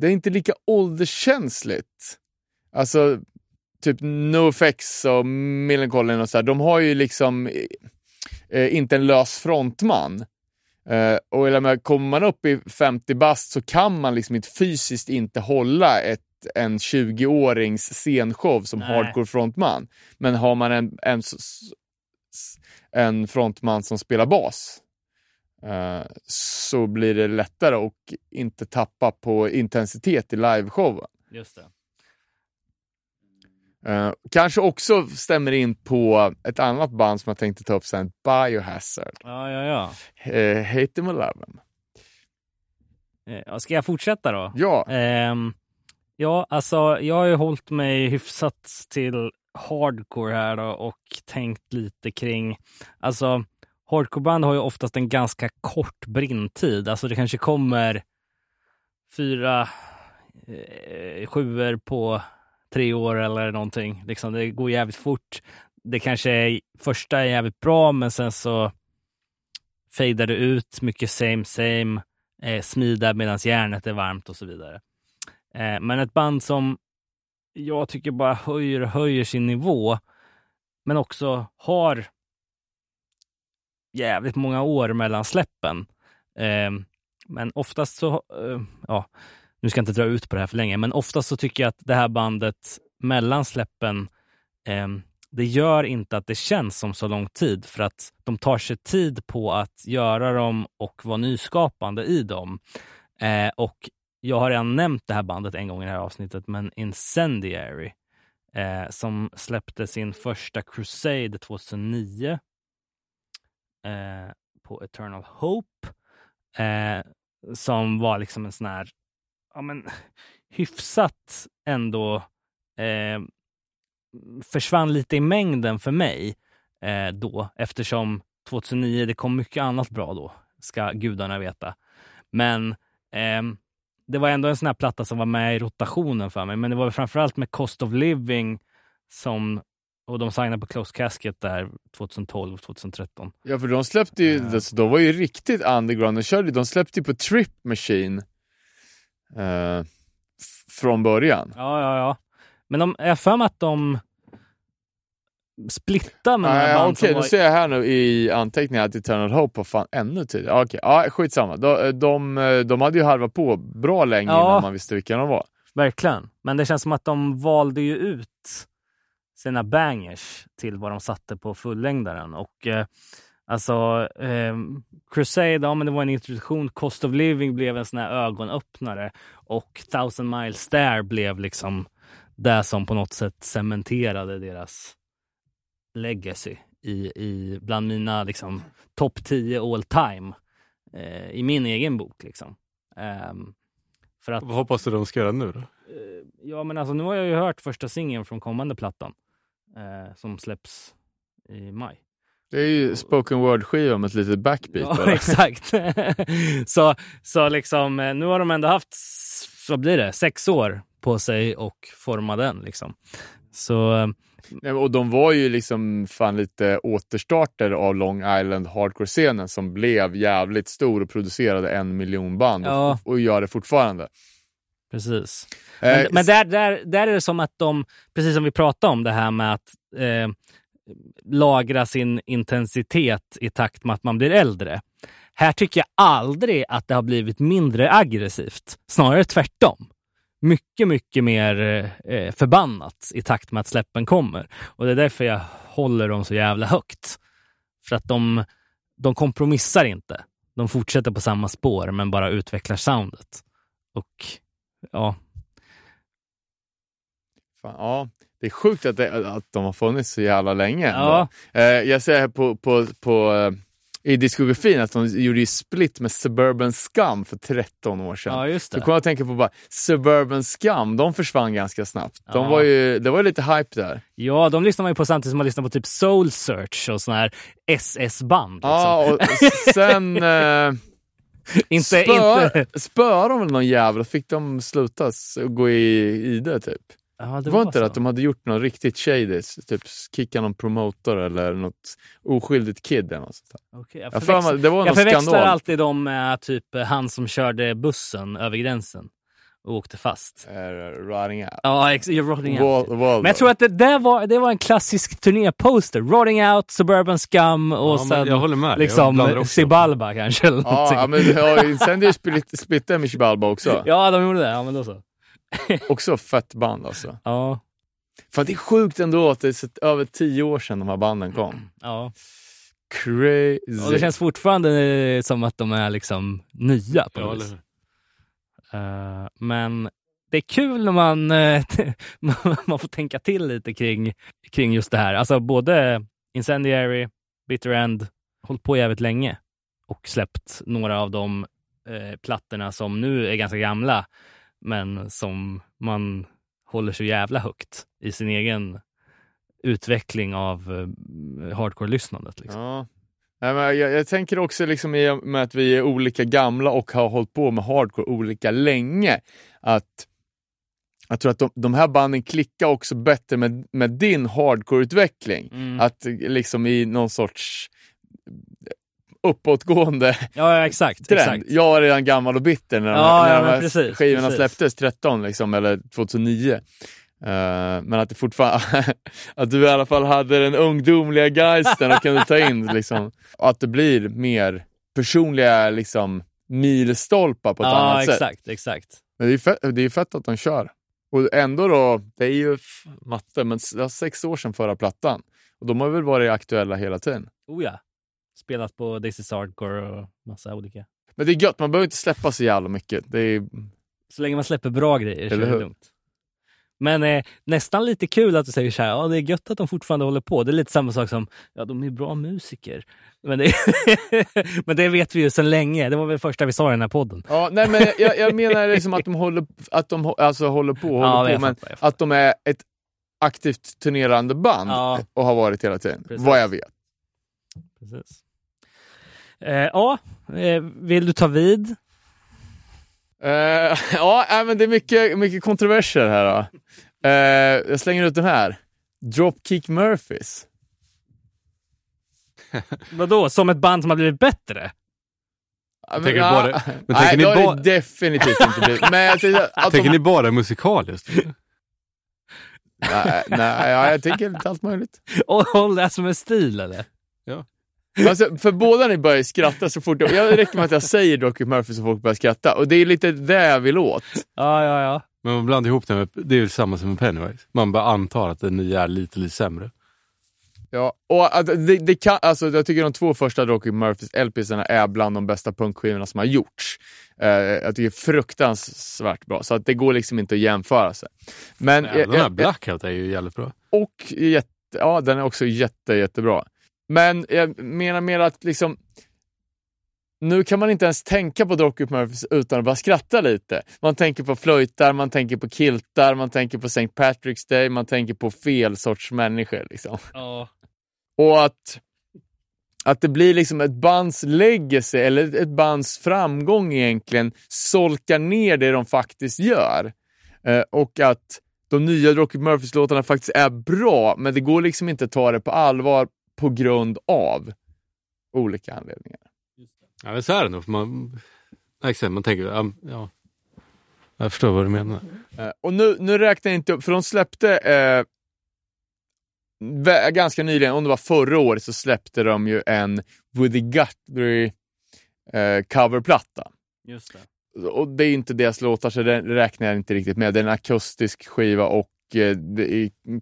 det är inte lika ålderskänsligt. Alltså, typ NoFX och Millencolin och så här, de har ju liksom eh, inte en lös frontman. Eh, och menar, kommer man upp i 50 bast så kan man liksom inte fysiskt inte hålla ett, en 20-årings scenshow som Nej. hardcore frontman. Men har man en, en, en frontman som spelar bas eh, så blir det lättare att inte tappa på intensitet i liveshowen. Just det. Eh, kanske också stämmer in på ett annat band som jag tänkte ta upp sen, Biohazard. Ja, ja, ja. Uh, hate them or love them. Eh, Ska jag fortsätta då? Ja, Ehm, ja, alltså jag har ju hållit mig hyfsat till hardcore här då och tänkt lite kring, alltså hardcoreband har ju oftast en ganska kort brintid. Alltså det kanske kommer fyra eh, sjuor på tre år eller någonting. Liksom, det går jävligt fort. Det kanske är, första är jävligt bra, men sen så fejdar det ut. Mycket same same. Eh, smida medan järnet är varmt och så vidare. Eh, men ett band som jag tycker bara höjer och höjer sin nivå, men också har jävligt många år mellan släppen. Eh, men oftast så, eh, ja, nu ska jag inte dra ut på det här för länge, men oftast så tycker jag att det här bandet mellan släppen, eh, det gör inte att det känns som så lång tid för att de tar sig tid på att göra dem och vara nyskapande i dem. Eh, och jag har redan nämnt det här bandet en gång i det här avsnittet, men Incendiary eh, som släppte sin första Crusade 2009 eh, på Eternal Hope eh, som var liksom en sån här ja, men, (laughs) hyfsat ändå eh, försvann lite i mängden för mig eh, då eftersom 2009, det kom mycket annat bra då, ska gudarna veta. Men ehm, det var ändå en sån här platta som var med i rotationen för mig. Men det var framförallt med Cost of Living som, och de signade på Close Casket där 2012, 2013. ja för de släppte ju, Ja. alltså, de var ju riktigt underground. De, körde, de släppte ju på Trip Machine f- från början. Ja, ja, ja. Men de, jag har för mig att de splittade med Ah, ja, Okej, nu var... ser jag här nu i anteckningar att Eternal Hope var fan ännu tidigare. Okej, ja, skitsamma. De, de, de hade ju harvat på bra länge Ja. innan man visste vilka de var. Verkligen. Men det känns som att de valde ju ut sina bangers till vad de satte på fullängdaren. Och eh, alltså, eh, Crusade, ja men det var en introduktion. Cost of Living blev en sån här ögonöppnare. Och Thousand Miles There blev liksom det som på något sätt cementerade deras legacy i, i bland mina liksom, topp 10 all time eh, i min egen bok. Liksom. Ehm, för att Vad hoppas du de ska göra nu då? Eh, Ja, men alltså nu har jag ju hört första singeln från kommande plattan eh, som släpps i maj. Det är ju spoken word-skiva med ett litet backbeat Ja, bara. (laughs) exakt. (laughs) så, så liksom, eh, nu har de ändå haft, s- vad blir det, sex år på sig och forma den. Liksom. Så eh, Nej, Och de var ju liksom fan lite återstarter av Long Island hardcore-scenen som blev jävligt stor och producerade en miljon band Ja. och, och gör det fortfarande. precis. Eh, Men, men där, där, där är det som att de, precis som vi pratade om det här med att eh, lagra sin intensitet i takt med att man blir äldre. Här tycker jag aldrig att det har blivit mindre aggressivt. Snarare tvärtom. Mycket, mycket mer eh, förbannat i takt med att släppen kommer. Och det är därför jag håller dem så jävla högt. För att de, de kompromissar inte. De fortsätter på samma spår men bara utvecklar soundet. Och ja, Fan, ja, det är sjukt att, det, att de har funnits så jävla länge. Ja. Eh, jag ser här på, på, på, eh, i diskografin att de gjorde ju split med Suburban Scum för 13 år sedan. Ja, just Så det. kommer jag att tänka på bara, Suburban Scum, de försvann ganska snabbt. De Ja. var ju, det var ju lite hype där. Ja, de lyssnar man ju på samtidigt som man lyssnar på typ Soul Search och såna här SS-band. Liksom. Ja, och (laughs) sen eh, inte, spö, inte... spöade de väl någon jävel och fick de sluta gå i, i det typ. Ja, Det var inte så. det att de hade gjort något riktigt shady, typ kicka någon promotor eller något oskyldigt kid eller något sånt där. Okej, jag Jag för mig, förväxlar, det var jag förväxlar skandal. alltid dem med typ han som körde bussen över gränsen. och åkte fast. Uh, rotting out. Ja, ex- Rotting Out. Wal- Waldo. Men jag tror att det där var, det var en klassisk turnéposter. Rotting Out, Suburban Scum och Ja, sen jag håller med. Jag liksom också. Sibalba kanske. Eller Ja, någonting. ja, men ja, Incendiary split, splittade med Chibalba också. ja, de gjorde det. Ja, men då så. (laughs) Också fett band alltså. Ja, Fan, det är sjukt ändå att det är så över tio år sedan de här banden kom. ja. Crazy. Och det känns fortfarande eh, som att de är liksom nya på Ja, något vis. Eh, men det är kul när man, eh, (laughs) man får tänka till lite kring, kring just det här. Alltså både Incendiary, Bitter End, hållit på jävligt länge och släppt några av de eh, plattorna som nu är ganska gamla, men som man håller så jävla högt i sin egen utveckling av eh, hardcore-lyssnandet. Liksom. Ja. Jag, jag tänker också liksom i och med att vi är olika gamla och har hållit på med hardcore olika länge, att jag tror att de, de här banden klickar också bättre med, med din hardcore-utveckling. Mm. Att liksom i någon sorts uppåtgående Ja, ja, exakt. trend. exakt. Jag var redan gammal och bitter när, Ja, när ja, de här precis, skivorna precis. släpptes, 13 liksom, eller 2009. Eh, men att det fortfarande, (laughs) att du i alla fall hade den ungdomliga geisten och kunde ta in (laughs) liksom, och att det blir mer personliga liksom, milstolpar på ett ja, annat sätt. exakt, exakt. Men det är, fett, det är fett att de kör. Och ändå då, det är ju matte, men det var sex år sedan förra plattan. Och de har väl varit aktuella hela tiden. Oh ja. Spelat på This is Hardcore och massa olika. Men det är gött, man behöver inte släppa så jävla mycket. Det är, Så länge man släpper bra grejer så är det lugnt. Men eh, nästan lite kul att du säger så här, ja det är gött att de fortfarande håller på. Det är lite samma sak som, ja de är bra musiker. Men det, (laughs) men det vet vi ju sedan länge. Det var väl det första vi sa i den här podden. Ja, nej, men jag, jag menar liksom att de håller, att de, alltså håller på Ja, håller jag på, men fattar. att de är ett aktivt turnerande band Ja. och har varit hela tiden, Precis. vad jag vet. Precis. Eh, ja, eh, vill du ta vid? Eh, (laughs) ja, nej, men det är mycket, mycket kontroverser här. Då. Eh, jag slänger ut den här. Dropkick Murphys. (laughs) Vadå, som ett band som har blivit bättre? Ja, men, tänker ja, bara- men nej, tänker ni bara- det definitivt inte blivit. Men jag tänker att Tänker de, ni bara musikaliskt? nej, nej, ja, jag tänker lite allt möjligt. (laughs) Och håll det som en stil eller? Alltså, för båda ni börjar skratta så fort jag, jag räcker med att jag säger Dropkick Murphys så folk börjar skratta. Och det är lite det jag vill åt. Ja, ja, ja. Men man blandar ihop det med, det är ju samma som med Pennywise. Man bara antar att den nya är lite, lite sämre. Ja, och det, det kan, alltså, jag tycker de två första Dropkick Murphys LPsarna är bland de bästa punkskivorna som har gjorts. Eh, jag tycker fruktansvärt bra, så att det går liksom inte att jämföra sig. Men, Men den här Blackout är ju jävligt bra. och jätte, ja, den är också jätte, jättebra. Men jag menar mer att liksom nu kan man inte ens tänka på Dropkick Murphys utan att bara skratta lite. Man tänker på flöjtar, man tänker på kiltar, man tänker på St. Patrick's Day, man tänker på fel sorts människor. Liksom. ja. Och att, att det blir liksom ett bands legacy, eller ett bands framgång egentligen, solkar ner det de faktiskt gör. Eh, och att de nya Dropkick Murphys-låtarna faktiskt är bra, men det går liksom inte att ta det på allvar på grund av olika anledningar. Ja, men så är det nog. Man, exakt, man tänker, ja, ja. Jag förstår vad du menar. Eh, och nu, nu räknar jag inte upp, för de släppte eh, ganska nyligen, om det var förra året, så släppte de ju en Woody Guthrie eh, coverplatta. Just det. och det är inte deras låtar så det räknar jag inte riktigt med. Det är en akustisk skiva och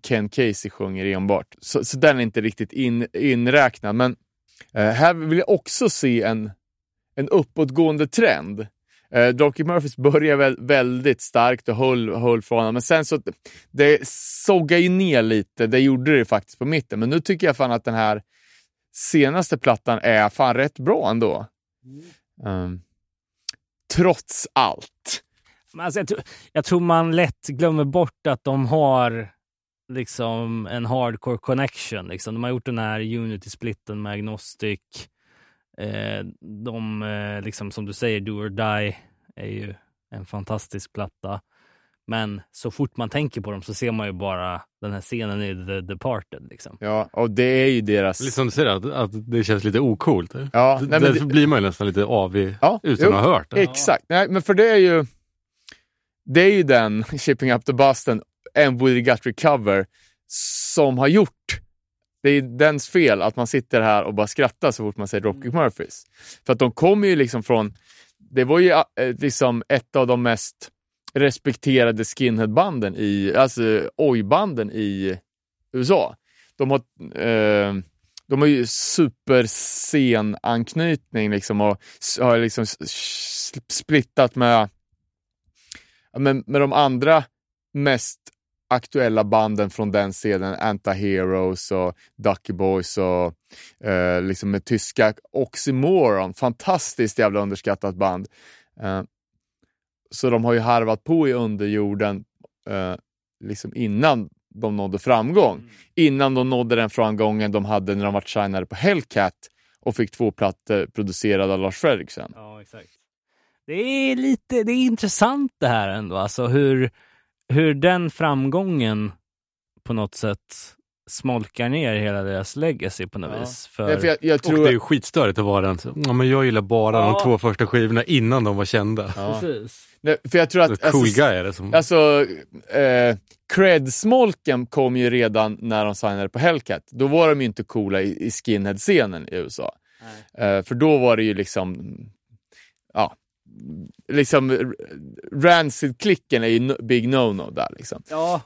Ken Casey sjunger enbart. Så, så den är inte riktigt in, inräknad. Men eh, här vill jag också se en, en uppåtgående trend. Eh, Dropkick Murphys började väl, väldigt starkt och höll, höll för honom, men sen så det sågade ju ner lite. Det gjorde det faktiskt på mitten, men nu tycker jag fan att den här senaste plattan är fan rätt bra ändå. Um, trots allt. Alltså, jag, tror, jag tror man lätt glömmer bort att de har liksom en hardcore connection. Liksom. De har gjort den här Unity-splitten med Agnostic. Eh, de, eh, liksom, som du säger, Do or Die är ju en fantastisk platta. Men så fort man tänker på dem så ser man ju bara den här scenen i The Departed. Liksom. Ja, och det är ju deras... Lite som du säger, att, att det känns lite ocoolt. Ja, nej, men Därför det- blir man ju nästan lite avig Ja, utan jo, att ha hört det. Exakt, nej, men för det är ju... det är ju den, (laughs) Shipping Up the Busten, en Woody Guthrie cover, som har gjort det är dens fel att man sitter här och bara skrattar så fort man säger Dropkick Murphys. För att de kommer ju liksom från, det var ju eh, liksom ett av de mest respekterade skinheadbanden i, alltså oj-banden i USA. De har, eh, de har ju superscen anknytning liksom och har liksom splittat med, ja, med, de andra mest aktuella banden från den scenen, Anti-Heroes och Ducky Boys och eh, liksom med tyska Oxymoron, fantastiskt jävla underskattat band. Eh, så de har ju harvat på i underjorden eh, liksom innan de nådde framgång. Innan de nådde den framgången de hade när de var signade på Hellcat och fick två plattor producerade av Lars Fredriksen. Ja, exakt. Det är lite, det är intressant det här ändå, alltså hur, hur den framgången på något sätt smolkar ner hela deras legacy på något Ja. vis. För, Därför jag, jag Och tror... det är ju skitstörigt att vara den. Ja, men jag gillar bara Ja. de två första skivorna innan de var kända. ja. Precis. Nej, för jag tror att... Ett cool alltså, guy är det som... Alltså, eh, cred-smolken kom ju redan när de signade på Hellcat. Då var de ju inte coola i, i skinhead-scenen i USA. Eh, för då var det ju liksom, ja, liksom Rancid-klicken är ju no, big no-no där liksom. Ja,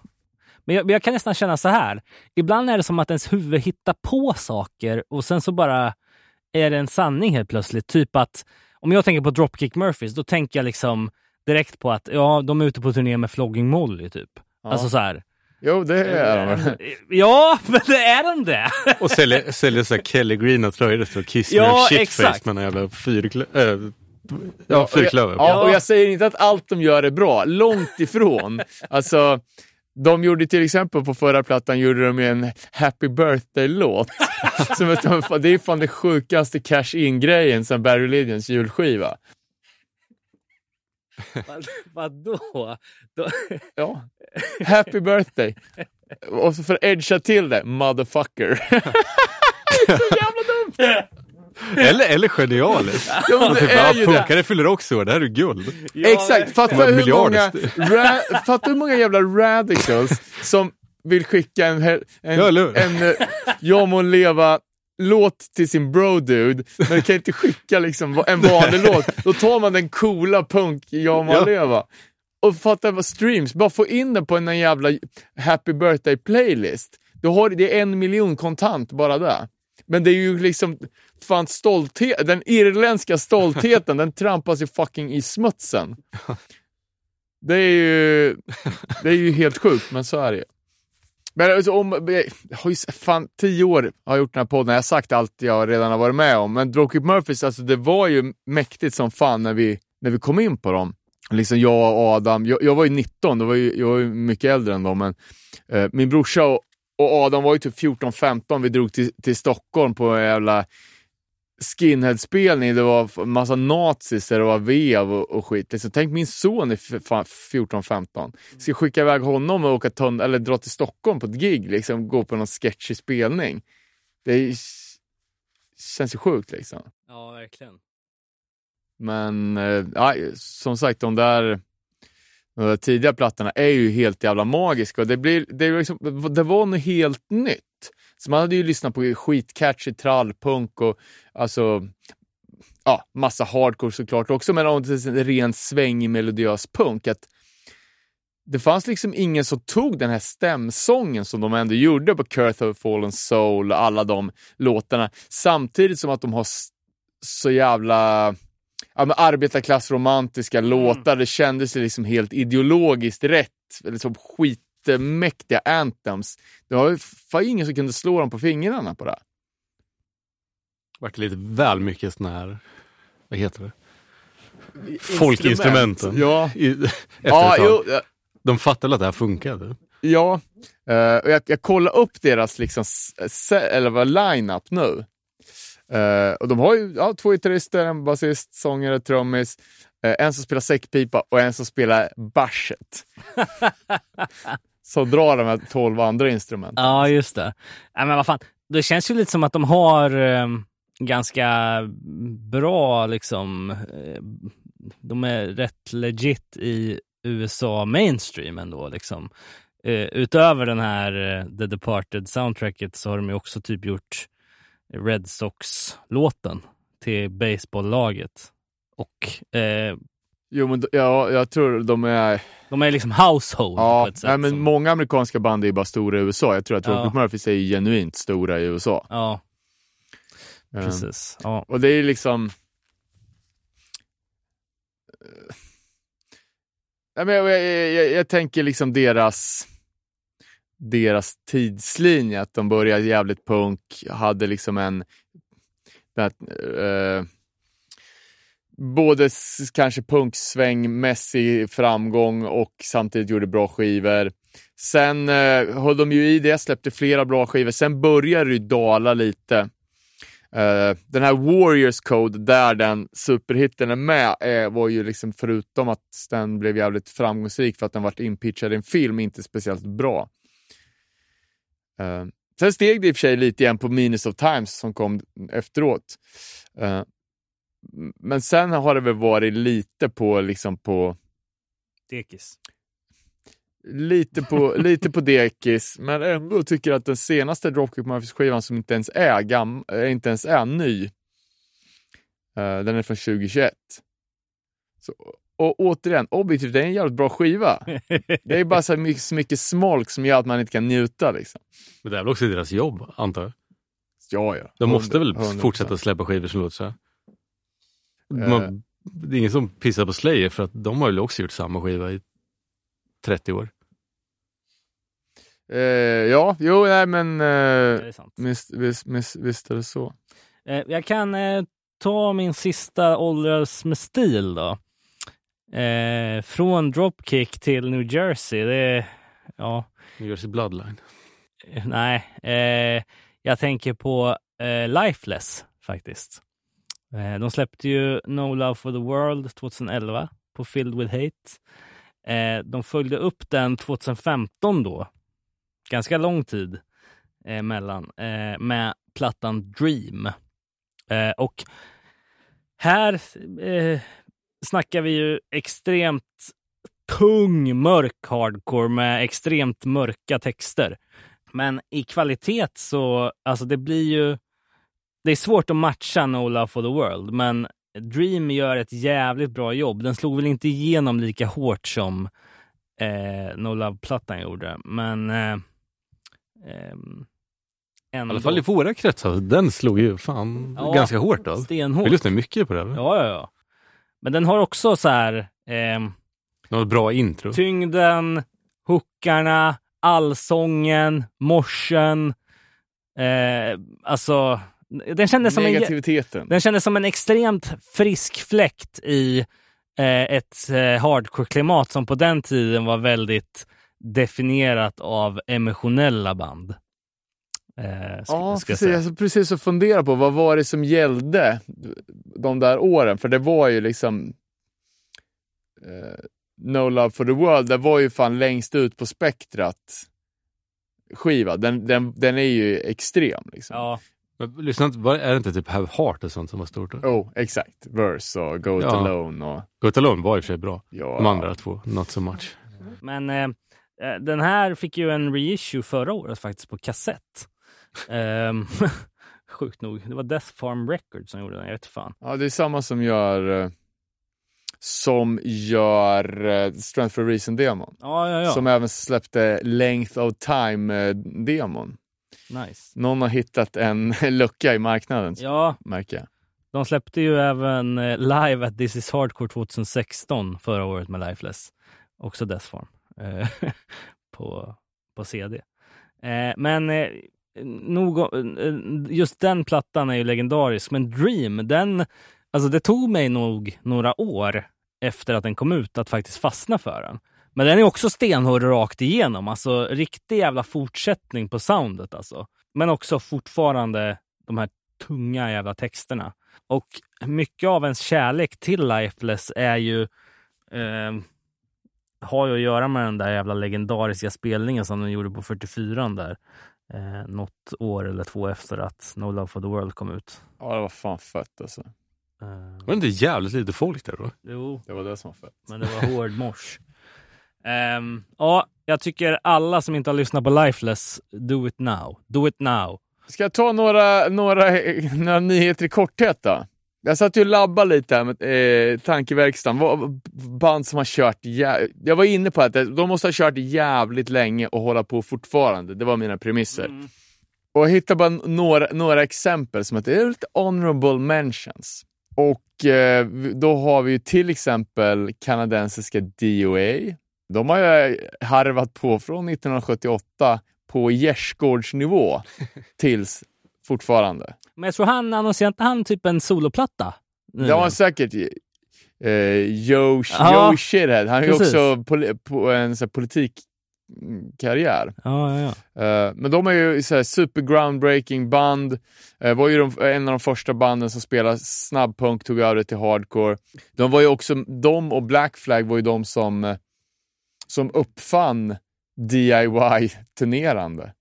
men jag, men jag kan nästan känna så här. Ibland är det som att ens huvud hittar på saker och sen så bara är det en sanning helt plötsligt. Typ att om jag tänker på Dropkick Murphys, då tänker jag liksom direkt på att ja, de är ute på turné med Flogging Molly typ. Ja. Alltså så här. Jo, det är de. (laughs) Ja, men det är de det! Och säljer, säljer så här Kelly Greena tröjor det står Kiss Ja, och Shitface exakt. med en jävla fyrklöver. Äh, ja, fyrklöver. ja, och jag säger inte att allt de gör är bra, långt ifrån. (laughs) alltså, de gjorde till exempel på förra plattan gjorde de en Happy Birthday-låt. (laughs) Som är- det är fan det sjukaste cash-in-grejen sen Barry Lydians julskiva. Vad, vadå? Då, Ja. Happy birthday. Och så för att edga till det, motherfucker. (laughs) (laughs) Eller, eller genialiskt. Ja, men det Typ, är ja, ju det. punkare fyller också år, det här är guld. Exakt, fatta Det hur, många, ra, fatta hur många jävla radicals som vill skicka en, en, Ja, en eh, Jag må leva låt till sin bro-dude, men kan inte skicka liksom en vanlig låt. Då tar man den coola punk Jag må Ja. leva. Och fatta vad streams, bara få in den på en jävla happy birthday playlist. Då har det är en miljon kontant bara där. Men det är ju liksom, fan stolthet, den irländska stoltheten, den trampas ju fucking i smutsen. (laughs) Det är ju, det är ju helt sjukt, men så är det ju. Men alltså, om, jag har ju, fan, tio år har jag gjort den här podden, jag har sagt allt jag redan har varit med om, men Dropkick Murphys, alltså det var ju mäktigt som fan när vi, när vi kom in på dem. Liksom jag och Adam, jag, jag var ju 19, då var ju, jag var ju mycket äldre än dem, men eh, min brorsa och, och Adam var ju typ 14-15, vi drog till, till Stockholm på en jävla skinhead-spelning, det var massa nazis, det var vev och, och skit. Liksom, tänk min son är f- fan 14-15. Ska skicka iväg honom och åka ton, eller dra till Stockholm på ett gig, liksom, gå på någon sketchig spelning. Det är, känns ju sjukt liksom. Ja, verkligen. Men eh, ja, som sagt, de där, de där tidiga plattorna är ju helt jävla magiska. Det, blir, det, är liksom, det var något helt nytt. Så man hade ju lyssnat på skitcatchy trallpunk och alltså, ja, massa hardcore såklart också, men också en ren svängig melodiös punk. Att det fanns liksom ingen som tog den här stämsången som de ändå gjorde på Curse of Fallen Soul och alla de låtarna, samtidigt som att de har så jävla ja, men arbetarklassromantiska låtar. Det kändes liksom helt ideologiskt rätt. Liksom skitmäktiga anthems. Det var fan ingen som kunde slå dem på fingrarna på det. Vart lite väl mycket såna här, vad heter det? Folkinstrumenten. Ja, I, (laughs) efter ja, ett tag. jo, De fattade att det här funkade. ja. Eh, och jag, jag kollade upp deras liksom, eller vad, line-up nu. Eh, och de har ju ja, två gitarrister, en basist, sångare, trummis, eh, en som spelar säckpipa och en som spelar bashet. (laughs) Så drar de här tolv andra instrument. Ja, just det. Ja, men vad fan. Det känns ju lite som att de har eh, ganska bra, liksom, eh, de är rätt legit i USA mainstream ändå. Liksom. Eh, utöver den här eh, The Departed soundtracket så har de ju också typ gjort Red Sox-låten till baseballlaget. Och eh, Jo, men ja, jag tror de är... de är liksom household på Ja, ett sätt. nej, men som, många amerikanska band är ju bara stora i USA. Jag tror att Ja. Robert Murphys är genuint stora i USA. ja, Eh, precis. Ja. Och det är liksom... Eh, men jag, jag, jag, jag tänker liksom deras, deras tidslinje, att de började jävligt punk, hade liksom en... Det här, eh, både kanske punksvängmässig framgång och samtidigt gjorde bra skivor. Sen eh, höll de ju i det, släppte flera bra skivor. Sen började det ju dala lite. Eh, den här Warriors Code, där den superhitten är med, eh, var ju liksom förutom att den blev jävligt framgångsrik för att den varit inpitchad i en film, inte speciellt bra. Eh, sen steg det i och för sig lite igen på Minus of Times som kom efteråt. Eh, Eh, men sen har det väl varit lite på liksom på Dekis. lite på, (laughs) lite på dekis, men ändå tycker att den senaste Dropkick Murphys-skivan som inte ens är, gam, äh, inte ens är ny, eh, den är från 2021. Så, och återigen, objektivt, det är en jävligt bra skiva. Det är bara så, mycket, så mycket smolk som gör att man inte kan njuta. Liksom. Men det är väl också deras jobb, antar jag. Ja, ja. De måste väl 100%. fortsätta släppa skivor som låter så här. Eh. Man, det är ingen som pissar på Slayer för att de har ju också gjort samma skiva i 30 år. Eh, ja, jo, nej men Det eh, är sant. visst, visst, visst, visst är det så. Eh, jag kan eh, ta min sista åldras med stil då. Eh, från Dropkick till New Jersey. Det är, ja, New Jersey Bloodline. eh, nej. Eh, jag tänker på eh, Lifeless faktiskt. Eh, de släppte ju No Love for the World 2011 på Filled with Hate. Eh, de följde upp den 2015 då. Ganska lång tid eh, emellan med plattan Dream. Och här snackar vi ju extremt tung, mörk hardcore med extremt mörka texter. Men i kvalitet så, alltså det blir ju, det är svårt att matcha No Love for the World, men Dream gör ett jävligt bra jobb. Den slog väl inte igenom lika hårt som eh, No Love-plattan gjorde, men eh, ehm, I alla fall i våra kretsar. Den slog ju fan Ja, ganska hårt. Då. Stenhårt. Vi lyssnar mycket på det. Eller? Ja, ja, ja. Men den har också så här ehm, Något bra intro. tyngden, hookarna, allsången, morsen. Eh, alltså, den kändes, som en, den kändes som en extremt frisk fläkt i eh, ett eh, hardcore-klimat som på den tiden var väldigt definierat av emotionella band. Eh, ska, Ja, ska jag precis. säga. Alltså, precis att fundera på vad var det som gällde de där åren? För det var ju liksom eh, No Love for the World, det var ju fan längst ut på spektrat skiva. Den, den, den är ju extrem. Liksom. Ja, Men Lyssna, är det inte typ Have Heart och sånt som var stort? Då? Oh, exakt. Verse och Go It Ja. Alone och Go It Alone var i och för sig bra. ja. De andra två, not so much. Men eh, eh, den här fick ju en reissue förra året faktiskt på kassett. Ehm, (laughs) sjukt nog. Det var Death Farm Records som gjorde den. Jag vet fan. Ja, det är samma som gör eh, som gör uh, Strength for Reason-demon. Ja, ja, ja. Som även släppte Length of Time-demon. Nice. Någon har hittat en (laughs) lucka i marknaden, Ja, märker jag. de släppte ju även eh, live at This is Hardcore 2016 förra året med Lifeless. Också Death Farm. eh, (laughs) på, på CD. Eh, men nog, just den plattan är ju legendarisk. Men Dream, den, alltså det tog mig nog några år efter att den kom ut att faktiskt fastna för den. Men den är också stenhård rakt igenom. Alltså riktig jävla fortsättning på soundet alltså. Men också fortfarande de här tunga jävla texterna. Och mycket av ens kärlek till Lifeless är ju eh, har ju att göra med den där jävla legendariska spelningen som de gjorde på 44 där. Eh, något år eller två efter att No Love for the World kom ut. Ja, det var fan fett alltså. Eh, Var det inte jävligt lite folk där då? jo, Det var det som var fett. men det var hård mors. (laughs) Ehm, ja, jag tycker alla som inte har lyssnat på Lifeless, do it now. Do it now. Ska jag ta några, några, (laughs) några nyheter i korthet då? Jag satt ju och labbade lite här med eh, tankeverkstan. Band som har kört... Jag var inne på att de måste ha kört jävligt länge och hålla på fortfarande. Det var mina premisser. Och jag hittade bara några, några exempel som att det är lite honorable mentions. Och eh, då har vi ju till exempel kanadensiska DOA. De har ju harvat på från 1978 på gärdsgårdsnivå (laughs) tills fortfarande. Men jag tror han annonserade inte han typ en soloplatta? Det var säkert eh, Joe, Ja, Joe Shithead. Han har ju också poli, på en så här, politikkarriär. Ja, ja, ja. Eh, men de är ju så här, super groundbreaking band. Uh, var ju de, en av de första banden som spelade snabbpunk, tog över det till hardcore. De var ju också, de och Black Flag var ju de som, eh, som uppfann DIY-turnerande.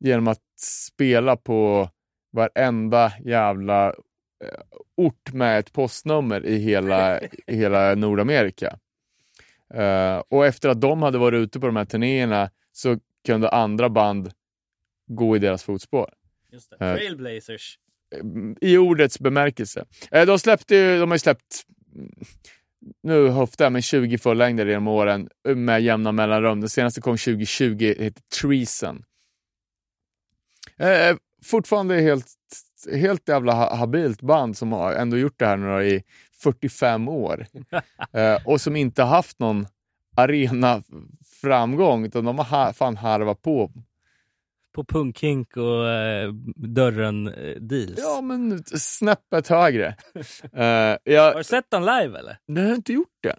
Genom att spela på varenda jävla eh, ort med ett postnummer i hela, i hela Nordamerika. Eh, och efter att de hade varit ute på de här turnéerna så kunde andra band gå i deras fotspår. Just det. Eh. Trailblazers. I ordets bemärkelse. Eh, de, släppte ju, de har ju släppt, nu höftar jag, men 20 fullängder genom åren med jämna mellanrum. Den senaste kom 2020, heter Treason. Eh, fortfarande helt, helt jävla ha- habilt band som har ändå gjort det här nu i 45 år. (laughs) eh, och som inte haft någon arena framgång utan de har ha, fan harvat på. På punkhink och eh, dörren eh. Ja, men snäppet högre. (laughs) Har jag, du sett dem live eller? Nej, jag har inte gjort det.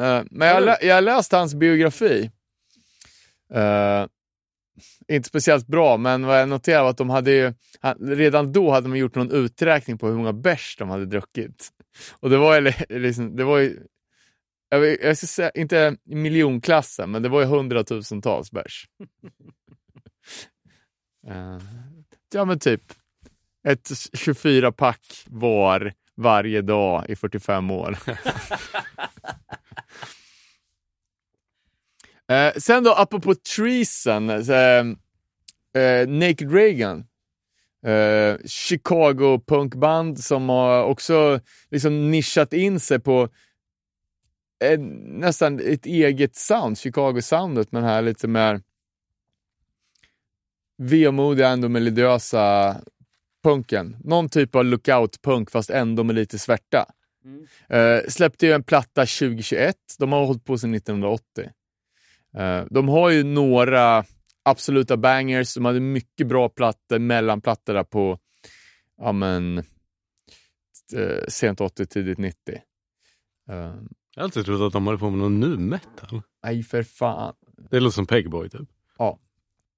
Eh, men jag, har lä- jag har läst hans biografi. Eh, inte speciellt bra, men vad jag noterade var att de hade ju, redan då hade man gjort någon uträkning på hur många bärs de hade druckit. Och det var ju li- (laughs) liksom, det var ju, jag, jag ska säga, inte miljonklassen, men det var ju hundratusentals bärs. (laughs) Eh, ja men typ ett 24-pack var varje dag i 45 år. (laughs) eh, sen då, apropå Treason, eh, eh, Naked Reagan. Eh, Chicago punkband som har också liksom nischat in sig på eh, nästan ett eget sound, Chicago-soundet, men här lite mer vemodiga, ändå melodiösa punken. Någon typ av lookout-punk fast ändå med lite svärta. Eh, släppte ju en platta 2021. De har hållit på sedan 1980. Eh, de har ju några absoluta bangers. De hade mycket bra plattor, mellanplattor där på ja, men, eh, sent 80, tidigt 90. Eh, Jag har alltid trott att de håller på med någon nu metal. nej, för fan. Det låter som Pegboy typ.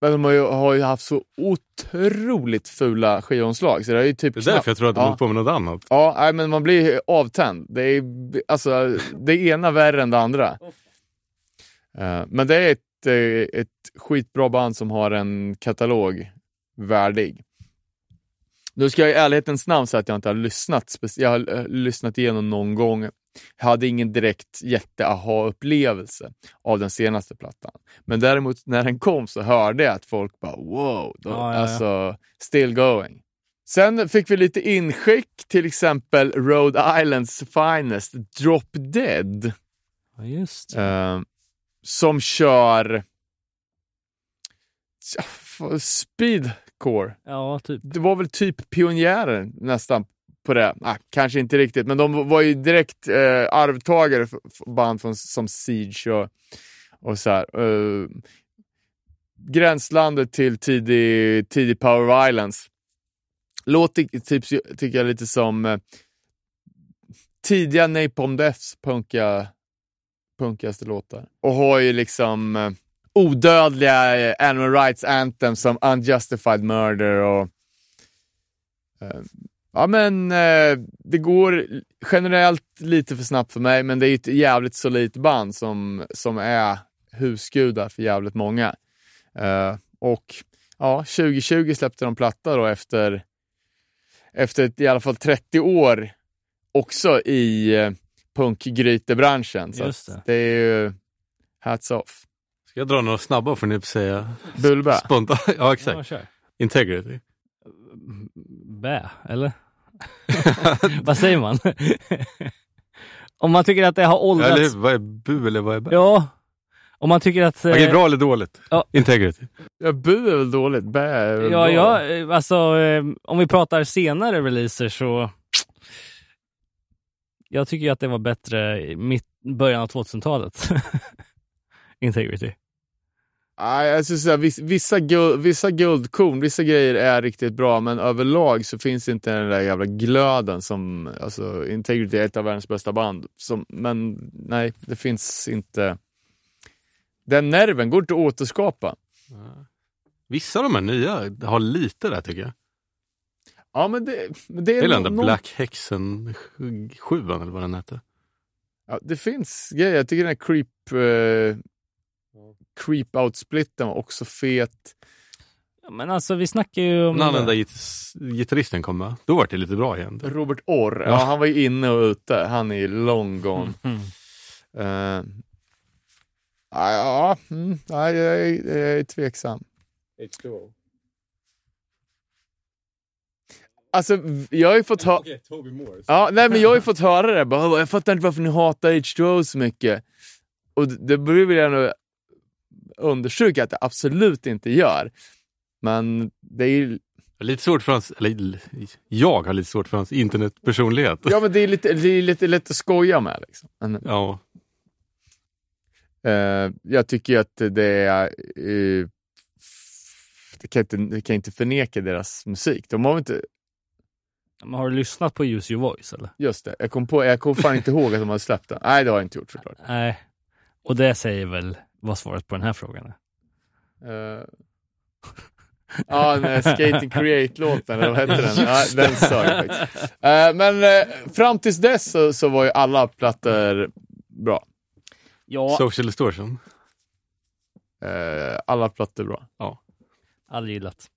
Men de har ju, har ju haft så otroligt fula skivomslag. Så det är ju typ Det är därför jag tror att de Ja. håller på med något annat. Ja, nej, men man blir avtänd. Det är alltså det ena värre än det andra. Eh, men det är ett, eh, ett skitbra band som har en katalog värdig. Nu ska jag i ärlighetens namn säga att jag inte har lyssnat. Jag har eh, lyssnat igenom någon gång. Jag hade ingen direkt jätte-aha-upplevelse av den senaste plattan. Men däremot när den kom så hörde jag att folk bara wow, Ja, ja, ja. alltså still going. Sen fick vi lite inskick, till exempel Rhode Islands finest, Drop Dead, Ja, just eh, som kör speedcore. Ja, typ. Det var väl typ pionjärer nästan på det. Ah, kanske inte riktigt, men de var ju direkt eh, arvtagare för, för band från, som Siege och, och så här. Eh, gränslandet till tidig, tidig Power Violence. Låter typ, tycker jag lite som eh, tidiga Napalm Deaths punkiga, punkigaste låtar. Och har ju liksom eh, odödliga eh, animal rights anthem som Unjustified Murder och eh, Ja men eh, det går generellt lite för snabbt för mig, men det är ett jävligt solidt band som, som är husgudar för jävligt många. Eh, och ja, 2020 släppte de platta då efter, efter ett, i alla fall 30 år också i eh, punkgrytebranschen. Så det. det är ju Hats off. Ska jag dra några snabba får ni säga Bulba. spontant? Ja, (laughs) Ja, exakt. kör. Integrity. Bä, eller? (laughs) Vad säger man? (laughs) Om man tycker att det har åldrats... Eller hur? Vad är bu eller vad är bä? Ja. Om man tycker att... Okej, eh, bra eller dåligt? ja. Integrity. Ja, bu är väl dåligt. Bä är väl Ja, ja, eh, alltså eh, om vi pratar senare releaser så... Jag tycker ju att det var bättre i mitt, början av 2000-talet. (laughs) Integrity. Nej, skulle säga, viss- vissa, guld, vissa guldkorn, vissa grejer är riktigt bra, men överlag så finns inte den där jävla glöden som, alltså Integrity är ett av världens bästa band. Som, men nej, det finns inte. Den nerven går inte att återskapa. Vissa av de här nya har lite där tycker jag. Ja, men det, men det är Det är den där nå- Black Hexen 7 eller vad den hette. Ja, det finns grejer. Jag tycker den här Creep, eh, creep Out-splitten var också fet. Men alltså vi snackar ju om... När den där git- gitarristen kom med, då var det lite bra igen. Robert Orr, ja. Ja. han var ju inne och ute. Han är ju long gone. (laughs) Mm. Eh, ja, mm, ja, jag, är, jag är tveksam. Alltså, jag har ju fått höra... Toby Morris. Ja, nej, men jag har ju fått höra det. Bara, jag fattar inte varför ni hatar H2O så mycket. Och det- vill jag nog understryka att det absolut inte gör. Men det är ju Lite svårt för hans, eller jag har lite svårt för hans internetpersonlighet. ja, men det är lite, det är lite lätt att skoja med. Liksom. Men, Ja. eh, jag tycker att det är... Eh, det kan inte, det kan inte förneka deras musik. De har inte... Men har du lyssnat på Use Your Voice eller? Just det, jag kom, på, jag kom fan inte ihåg att de hade släppt den. Nej, det har jag inte gjort såklart. Nej. Och det säger väl vad svaret på den här frågan är. Uh, ja, den här Skating Create-låten, eller vad hette den? (laughs) Ja, den sa jag faktiskt. Eh, men eh, fram tills dess så, så var ju alla plattor bra. Ja, Social Distortion. Eh, alla plattor bra. aldrig gillat.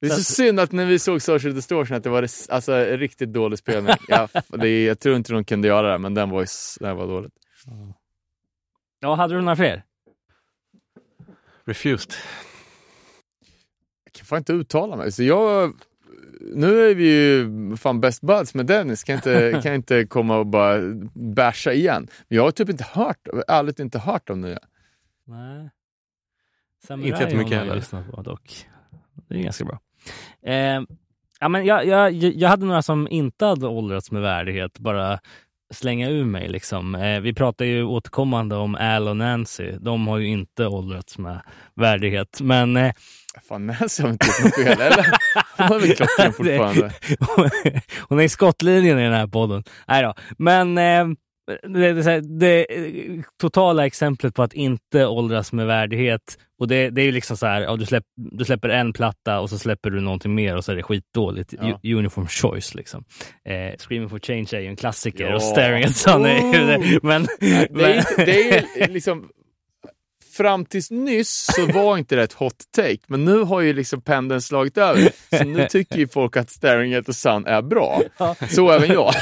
Det är så synd att när vi såg Social Distortion att det var alltså, en riktigt dålig spelning. (laughs) Ja, det, jag tror inte de kunde göra det, men den var, den var dåligt. Ja, hade du några fler? Refused. Jag kan fan inte uttala mig. Så jag, nu är vi ju fan best buds med Dennis, kan inte, (laughs) kan inte komma och bara basha igen. Men jag har typ inte hört, ärligt inte hört de nya. Nej. Inte jättemycket heller. lyssnat på dock. Det är ganska bra. Eh, ja, men jag, jag, jag hade några som inte hade åldrats med värdighet, bara slänga ur mig. Liksom. Eh, vi pratar ju återkommande om Al och Nancy. De har ju inte åldrats med värdighet. Men eh, Fan, Nancy har inte gjort något fel, eller? Hon har väl klockan (laughs) fortfarande. (laughs) Hon är i skottlinjen i den här podden. Nej då. Men eh, det, det, det totala exemplet på att inte åldras med värdighet. Och det, det är ju liksom så här, ja, du, släpp, du släpper en platta och så släpper du någonting mer och så är det skitdåligt. Ja. U- Uniform choice liksom. Eh, Screaming for change är ju en klassiker Ja. och Staring at Sun (laughs) är ju det. Men, Det men är, inte- det är liksom... Fram tills nyss så var inte det ett hot take, men nu har ju liksom pendeln slagit över. Så nu tycker ju folk att Staring at the Sun är bra. Så även jag.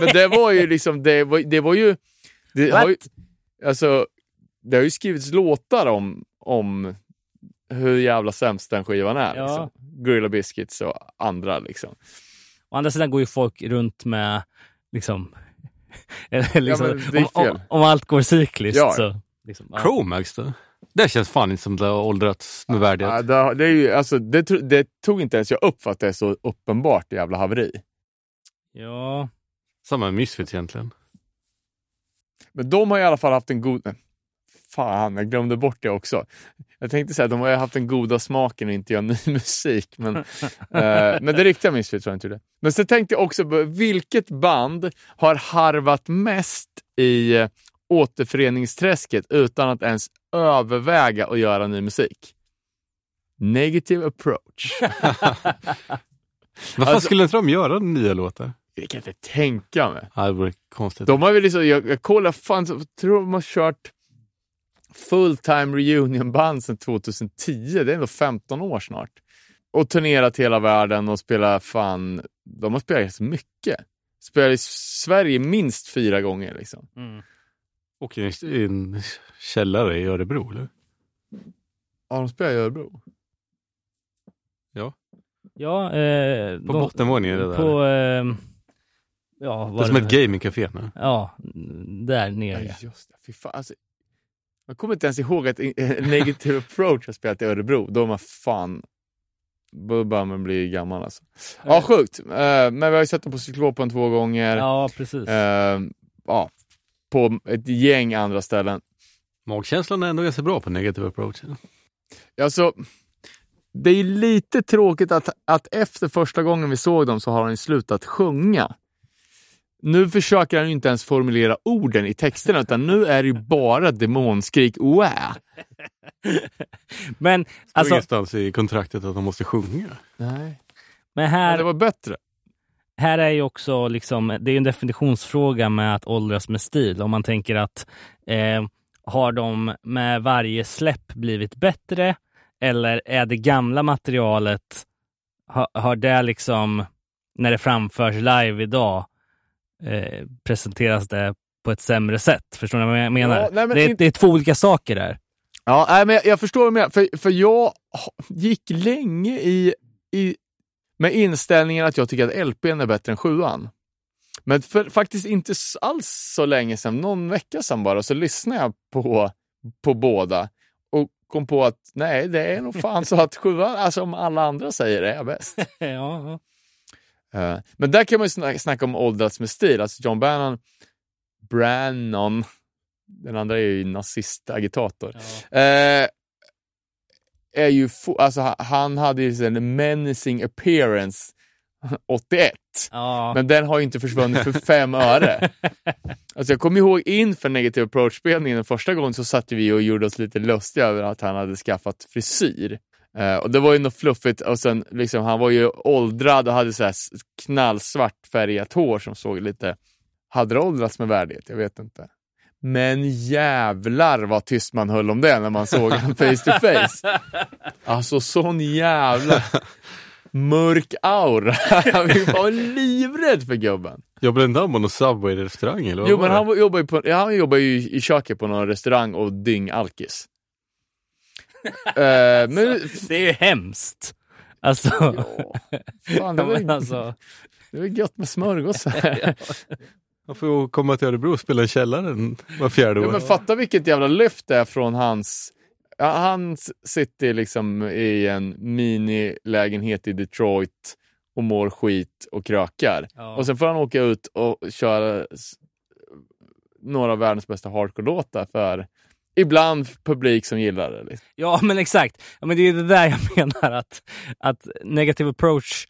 Men det var ju liksom, det var, det var ju... Det har ju alltså, det har ju skrivits låtar om, om hur jävla sämst den skivan är. Ja. Liksom. Gorilla Biscuits och andra liksom. Å andra sidan går ju folk runt med liksom, (laughs) liksom är om, om, om allt går cykliskt Ja. så. Liksom, ja. Chromax då? Det känns fan inte som det har åldrats med värdighet. Ja, det, det, är ju, alltså, det, det tog inte ens jag upp för att det är så uppenbart jävla haveri. Ja, Samma med Misfits egentligen. Men de har i alla fall haft en god... Fan, jag glömde bort det också. Jag tänkte säga att de har ju haft den goda smaken att inte göra ny (laughs) musik. Men, (laughs) eh, men det riktiga Misfits jag inte det. Men så tänkte jag också på vilket band har harvat mest i eh, återföreningsträsket utan att ens överväga att göra ny musik? Negative approach. (laughs) Varför Alltså- skulle inte de göra nya låtar? Det kan jag inte tänka mig. Ja, det vore konstigt. De har väl liksom, jag, jag kollar, fan, så- jag tror de har kört full time reunion band sedan 2010. Det är ändå 15 år snart. Och turnerat hela världen och spelat fan, de har spelat så mycket. Spelat i Sverige minst fyra gånger liksom. mm. Och i en, källare i Örebro, eller? Ja, de spelar i Örebro. Ja, eh, På de- bottenvåningen är det där. På... Eh, ja, det är som ett gamingcafé nu. Ja, där Ja, nere. just det. Fy fan. Alltså, jag kommer inte ens ihåg att Negative Approach har spelat i Örebro. Då har man fan... Då börjar man bli gammal alltså. Ja, sjukt. Eh, men vi har ju sett dem på Cyklopen två gånger. Ja, precis. Eh, ja, på ett gäng andra ställen. Magkänslan är ändå ganska bra på negative approach. Alltså, det är lite tråkigt att, att efter första gången vi såg dem så har han slutat sjunga. Nu försöker han ju inte ens formulera orden i texterna utan nu är det ju bara demonskrik. Men, Alltså, alltså, ingenstans i kontraktet att de måste sjunga. Nej. men Men här, det var bättre. Här är ju också liksom, det är en definitionsfråga med att åldras med stil. Om man tänker att eh, har de med varje släpp blivit bättre eller är det gamla materialet, har, har det liksom, när det framförs live idag, eh, presenteras det på ett sämre sätt? Förstår ni vad jag menar? Ja, nej, men det, är, det är två olika saker där. Ja, nej, men jag, jag förstår vad du menar. För, för jag gick länge i, i, med inställningen att jag tycker att LPn är bättre än sjuan. Men för faktiskt inte alls så länge sedan, någon vecka sedan bara, så lyssnade jag på, på båda och kom på att nej, det är nog fan så att sjuan, alltså om alla andra säger det, är bäst. ja, (laughs) ja. Eh, men där kan man ju snacka, snacka om åldrats med stil. Alltså John Bannon, Brannon, den andra är ju nazistagitator. ja. Eh, är ju alltså, ha- han hade ju en menacing appearance 81. ja. Men den har ju inte försvunnit för fem öre. (laughs) Alltså jag kommer ihåg inför Negative Approach-spelningen den första gången så satt vi och gjorde oss lite lustiga över att han hade skaffat frisyr. Eh, och det var ju något fluffigt och sen liksom, han var ju åldrad och hade så här knallsvart färgat hår som såg lite, hade det åldrats med värdighet? Jag vet inte. Men jävlar vad tyst man höll om det när man såg honom (laughs) face to face. Alltså sån jävla mörk aura. (laughs) Vi var livrädd för gubben. Jobbade inte han på någon Subway-restaurang eller vad Jo men han jobbar ju, på, ja, han jobbar ju i köket på någon restaurang och dyng-alkis. (laughs) Eh, men, Det är ju hemskt. Alltså, ja, fan, det, var, men alltså det var gött med smörgåsar. Han får komma till Örebro och spela i källaren var fjärde Ja, år. men fatta vilket jävla lyft det är från hans... Ja, han sitter liksom i en minilägenhet i Detroit och mår skit och krökar. Ja. Och sen får han åka ut och köra några av världens bästa hardcore-låtar för ibland publik som gillar det. Liksom. Ja, men exakt. Ja, men det är det där jag (laughs) menar att, att negative approach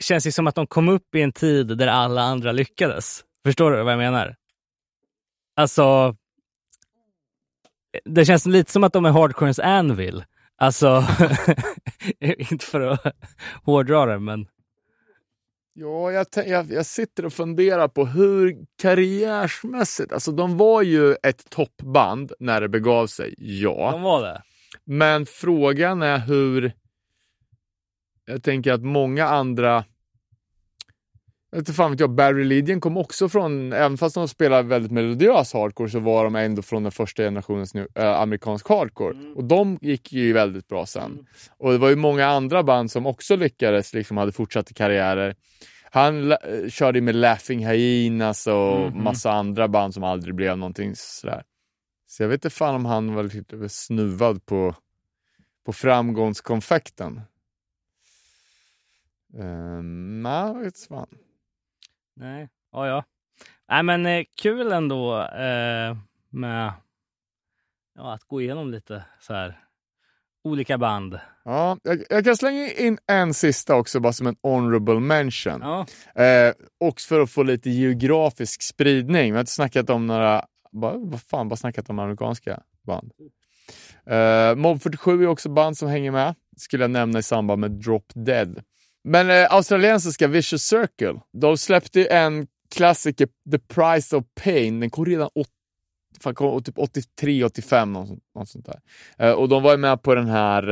känns ju som att de kom upp i en tid där alla andra lyckades. Förstår du vad jag menar? Alltså, det känns lite som att de är hardcorens anvil. Alltså, (laughs) inte för att hårdra det, men Ja, jag, jag, jag sitter och funderar på hur karriärsmässigt, alltså de var ju ett toppband när det begav sig, ja. de var det. Men frågan är hur... Jag tänker att många andra... Inte fan vet jag, Barry Lydian kom också från, även fast de spelar väldigt melodiös hardcore så var de ändå från den första generationens nu, äh, amerikansk hardcore. Och de gick ju väldigt bra sen. Och det var ju många andra band som också lyckades, liksom hade fortsatta karriärer. Han eh, körde med Laughing Hyenas och Mhm. massa andra band som aldrig blev någonting sådär. Så jag vet inte fan om han var lite snuvad på, på framgångskonfekten. Um, nej, jag vet fan. Nej, ja, ja. Nej, men eh, kul ändå eh, med ja, att gå igenom lite så här olika band. Ja, jag, jag kan slänga in en sista också, bara som en honorable mention. Ja, Eh, också för att få lite geografisk spridning. Vi har inte snackat om några, bara, vad fan, bara snackat om amerikanska band. Eh, Mob 47 är också band som hänger med. Skulle jag nämna i samband med Drop Dead. Men eh, australiensiska Vicious Circle, de släppte ju en klassiker, The Price of Pain. Den kom redan åt, fan, kom, typ 83, 85, något, något sånt där. Eh, och de var ju med på den här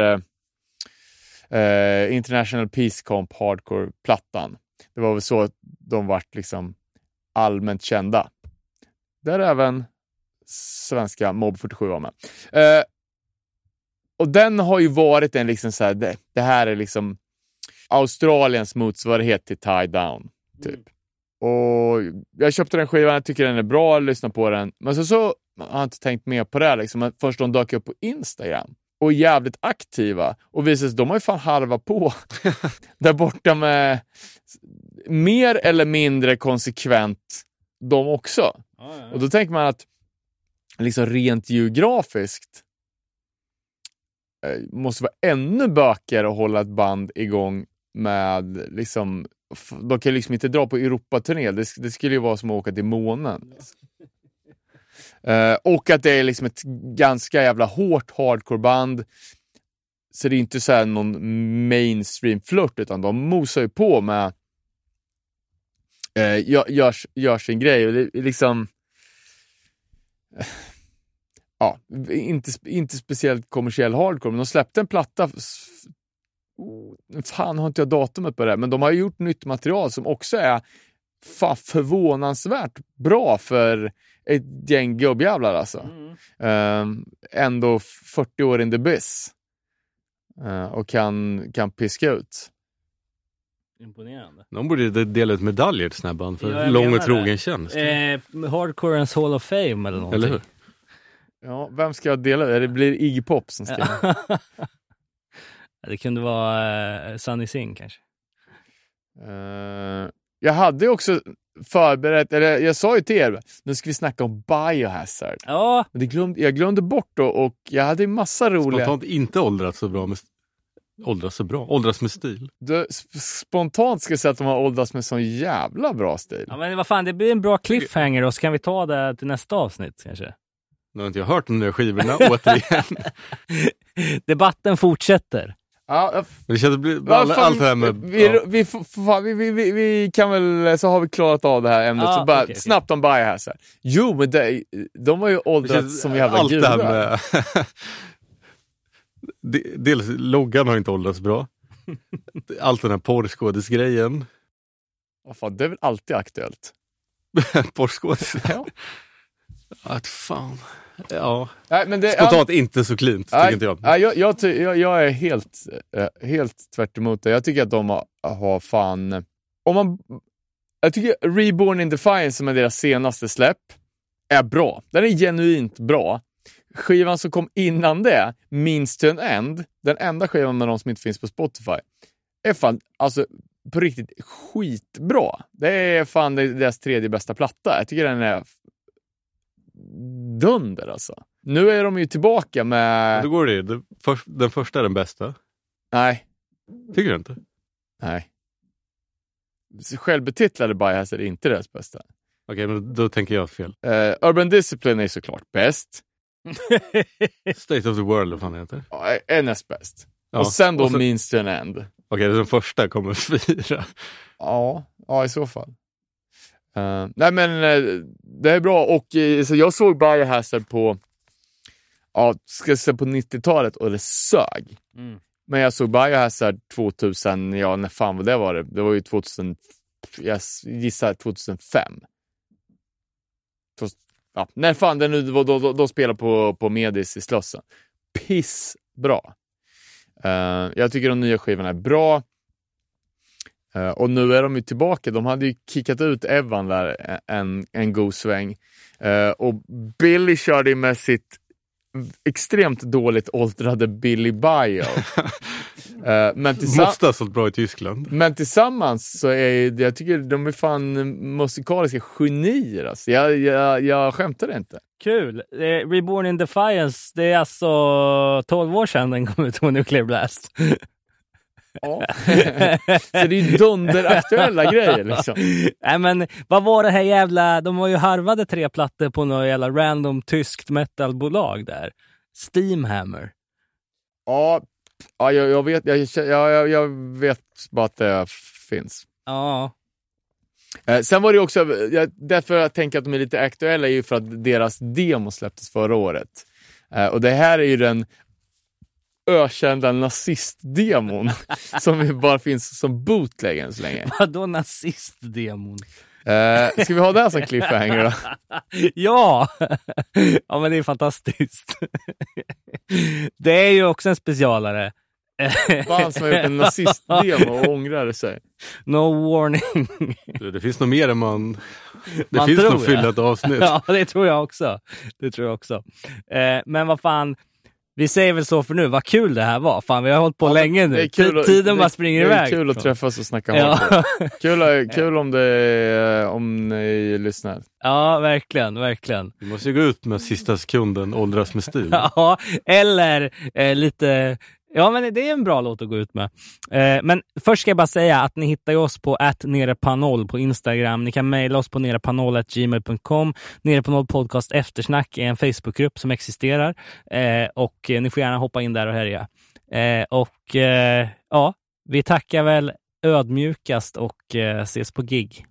eh, eh, International Peace Comp Hardcore-plattan. Det var väl så att de vart liksom allmänt kända. där även svenska Mob 47 var med. Eh, och den har ju varit en liksom så här, det, det här är liksom Australiens motsvarighet till Tie Down. Typ. Och jag köpte den skivan, jag tycker den är bra, lyssna på den. Men så, så har jag inte tänkt mer på det. Liksom. Först de dök upp på Instagram och är jävligt aktiva och visar sig, de har ju fan harvat på (laughs) där borta med mer eller mindre konsekvent de också. Och då tänker man att liksom rent geografiskt eh, måste vara ännu bökigare att hålla ett band igång med liksom de kan ju liksom inte dra på Europaturné. Det, det skulle ju vara som att åka till månen. Eh, och att det är liksom ett ganska jävla hårt hardcoreband. Så det är inte så här någon mainstream flört utan de mosar ju på med eh, gör, gör, gör sin grej. Och det liksom ja, inte, inte speciellt kommersiell hardcore, men de släppte en platta. Oh, Fan har inte jag datumet på det, men de har gjort nytt material som också är fan förvånansvärt bra för ett gäng gubbjävlar alltså. Ehm, ändå 40 år in the biz. Eh, och kan, kan piska ut. Imponerande. De borde de- dela ut medaljer till såna här band för Ja, lång och trogen det. tjänst. Eh, Hardcorens Hall of Fame eller någonting. Eller hur? Ja, vem ska jag dela? Det blir Iggy Pop som ska (laughs) det kunde vara eh, Sunny Singh kanske. Eh, jag hade också förberett, eller jag sa ju till er, nu ska vi snacka om Biohazard. Ja, Men det glömde, jag glömde bort då och jag hade ju massa roliga... Spontant inte åldrats så bra med åldras så bra. Åldras med stil. Du, sp- spontant ska jag säga att de har åldrats med sån jävla bra stil. ja, men vad fan, det blir en bra cliffhanger och så kan vi ta det till nästa avsnitt kanske. Nu har inte jag hört de nya skivorna (laughs) återigen. (laughs) Debatten fortsätter. Ja, det känns blir Ja, all, fan, allt det här med... vi, ja. vi, fan, vi, vi, vi, vi kan väl, så har vi klarat av det här ämnet. Ja, så bara okej. snabbt om Biohazard. Jo, men det, de har ju åldrats som jävla allt det här gudar. med... (laughs) De- Dels loggan har inte åldrats bra. Allt den här porrskådisgrejen. Vad fan, det är väl alltid aktuellt. (laughs) Porrskådis. Ja. Att fan. Ja. Nej, men det, Spontant inte så cleant, tycker inte jag. nej, jag, jag, ty- jag, jag är helt, eh, helt tvärt emot det. Jag tycker att de har, har fan... Om man, jag tycker Reborn in Defiance, som är deras senaste släpp, är bra. Den är genuint bra. Skivan som kom innan det, Means to an End, den enda skivan med de som inte finns på Spotify, är fan alltså på riktigt skitbra. Det är fan deras tredje bästa platta. Jag tycker den är dunder alltså. Nu är de ju tillbaka med... Då går det ju. Den första är den bästa. Nej, Tycker du inte? nej. Självbetitlade Biohazard är inte deras bästa. Okej, men då tänker jag fel. Eh, Urban Discipline är såklart bäst. (laughs) State of the World, vad fan heter. Ja, är näst bäst. Ja. Och sen då Och så- Means to an End. Okej, den första kommer (laughs) fyra. Ja, ja i så fall. Eh, nej men eh, det är bra och eh, så jag såg Biohazard på, ja, ska säga på 90-talet och det sög. Mm. Men jag såg Biohazard 2000, ja när fan var det var det? Det var ju 2000, jag gissar 2005. Så, ja, när fan det nu då, då, då spelade på, på Medis i Slussen. Pissbra. Uh, jag tycker de nya skivorna är bra. Eh, och nu är de ju tillbaka. De hade ju kickat ut Evan där en, en god sväng. Eh, och Billy körde med sitt extremt dåligt åldrade Billy Bio. (laughs) Eh, men, Måste ha sålt bra i Tyskland. men tillsammans så är jag tycker de är fan musikaliska genier. Alltså. Jag, jag, jag skämtar inte. Kul! Reborn in Defiance, det är alltså 12 år sedan den kom ut på Nuclear Blast. (laughs) Ja. (laughs) så det är ju dunderaktuella grejer liksom. Nej men vad var det här jävla, de var ju harvade tre plattor på något jävla random tyskt metalbolag där. Steamhammer. Ja, ja jag, jag, vet, jag, jag, jag vet bara att det finns. Ja. Eh, sen var det också, därför jag tänker att de är lite aktuella är ju för att deras demo släpptes förra året. Eh, och det här är ju den ökända nazistdemon (laughs) som bara finns som bootleg än så länge. Vadå nazistdemon? Eh, ska vi ha det som cliffhanger då? (laughs) ja! ja, men det är fantastiskt. (laughs) det är ju också en specialare. Fan som har gjort en nazistdemo och ångrar sig. No warning. Du, Det finns nog mer än man... Det Man finns nog fylla ja. ett avsnitt. ja, det tror jag också. Det tror jag också. Eh, men vad fan, vi säger väl så för nu. Vad kul det här var. Fan, vi har hållit på Ja, länge det är nu. att- Tiden det- bara springer Det iväg. är kul att träffas och snacka Ja. (laughs) Kul, kul om, det, om ni lyssnar. ja, verkligen, verkligen. Vi måste ju gå ut med sista sekunden åldras med stil. (laughs) Ja, eller eh, lite... Ja, men det är en bra låt att gå ut med. Eh, men först ska jag bara säga att ni hittar oss på @nerepanol på Instagram. Ni kan mejla oss på nerepanoll.gmail.com. Nerepanoll podcast eftersnack är en Facebookgrupp som existerar eh, och ni får gärna hoppa in där och härja. Eh, och eh, ja, vi tackar väl ödmjukast och eh, ses på gig.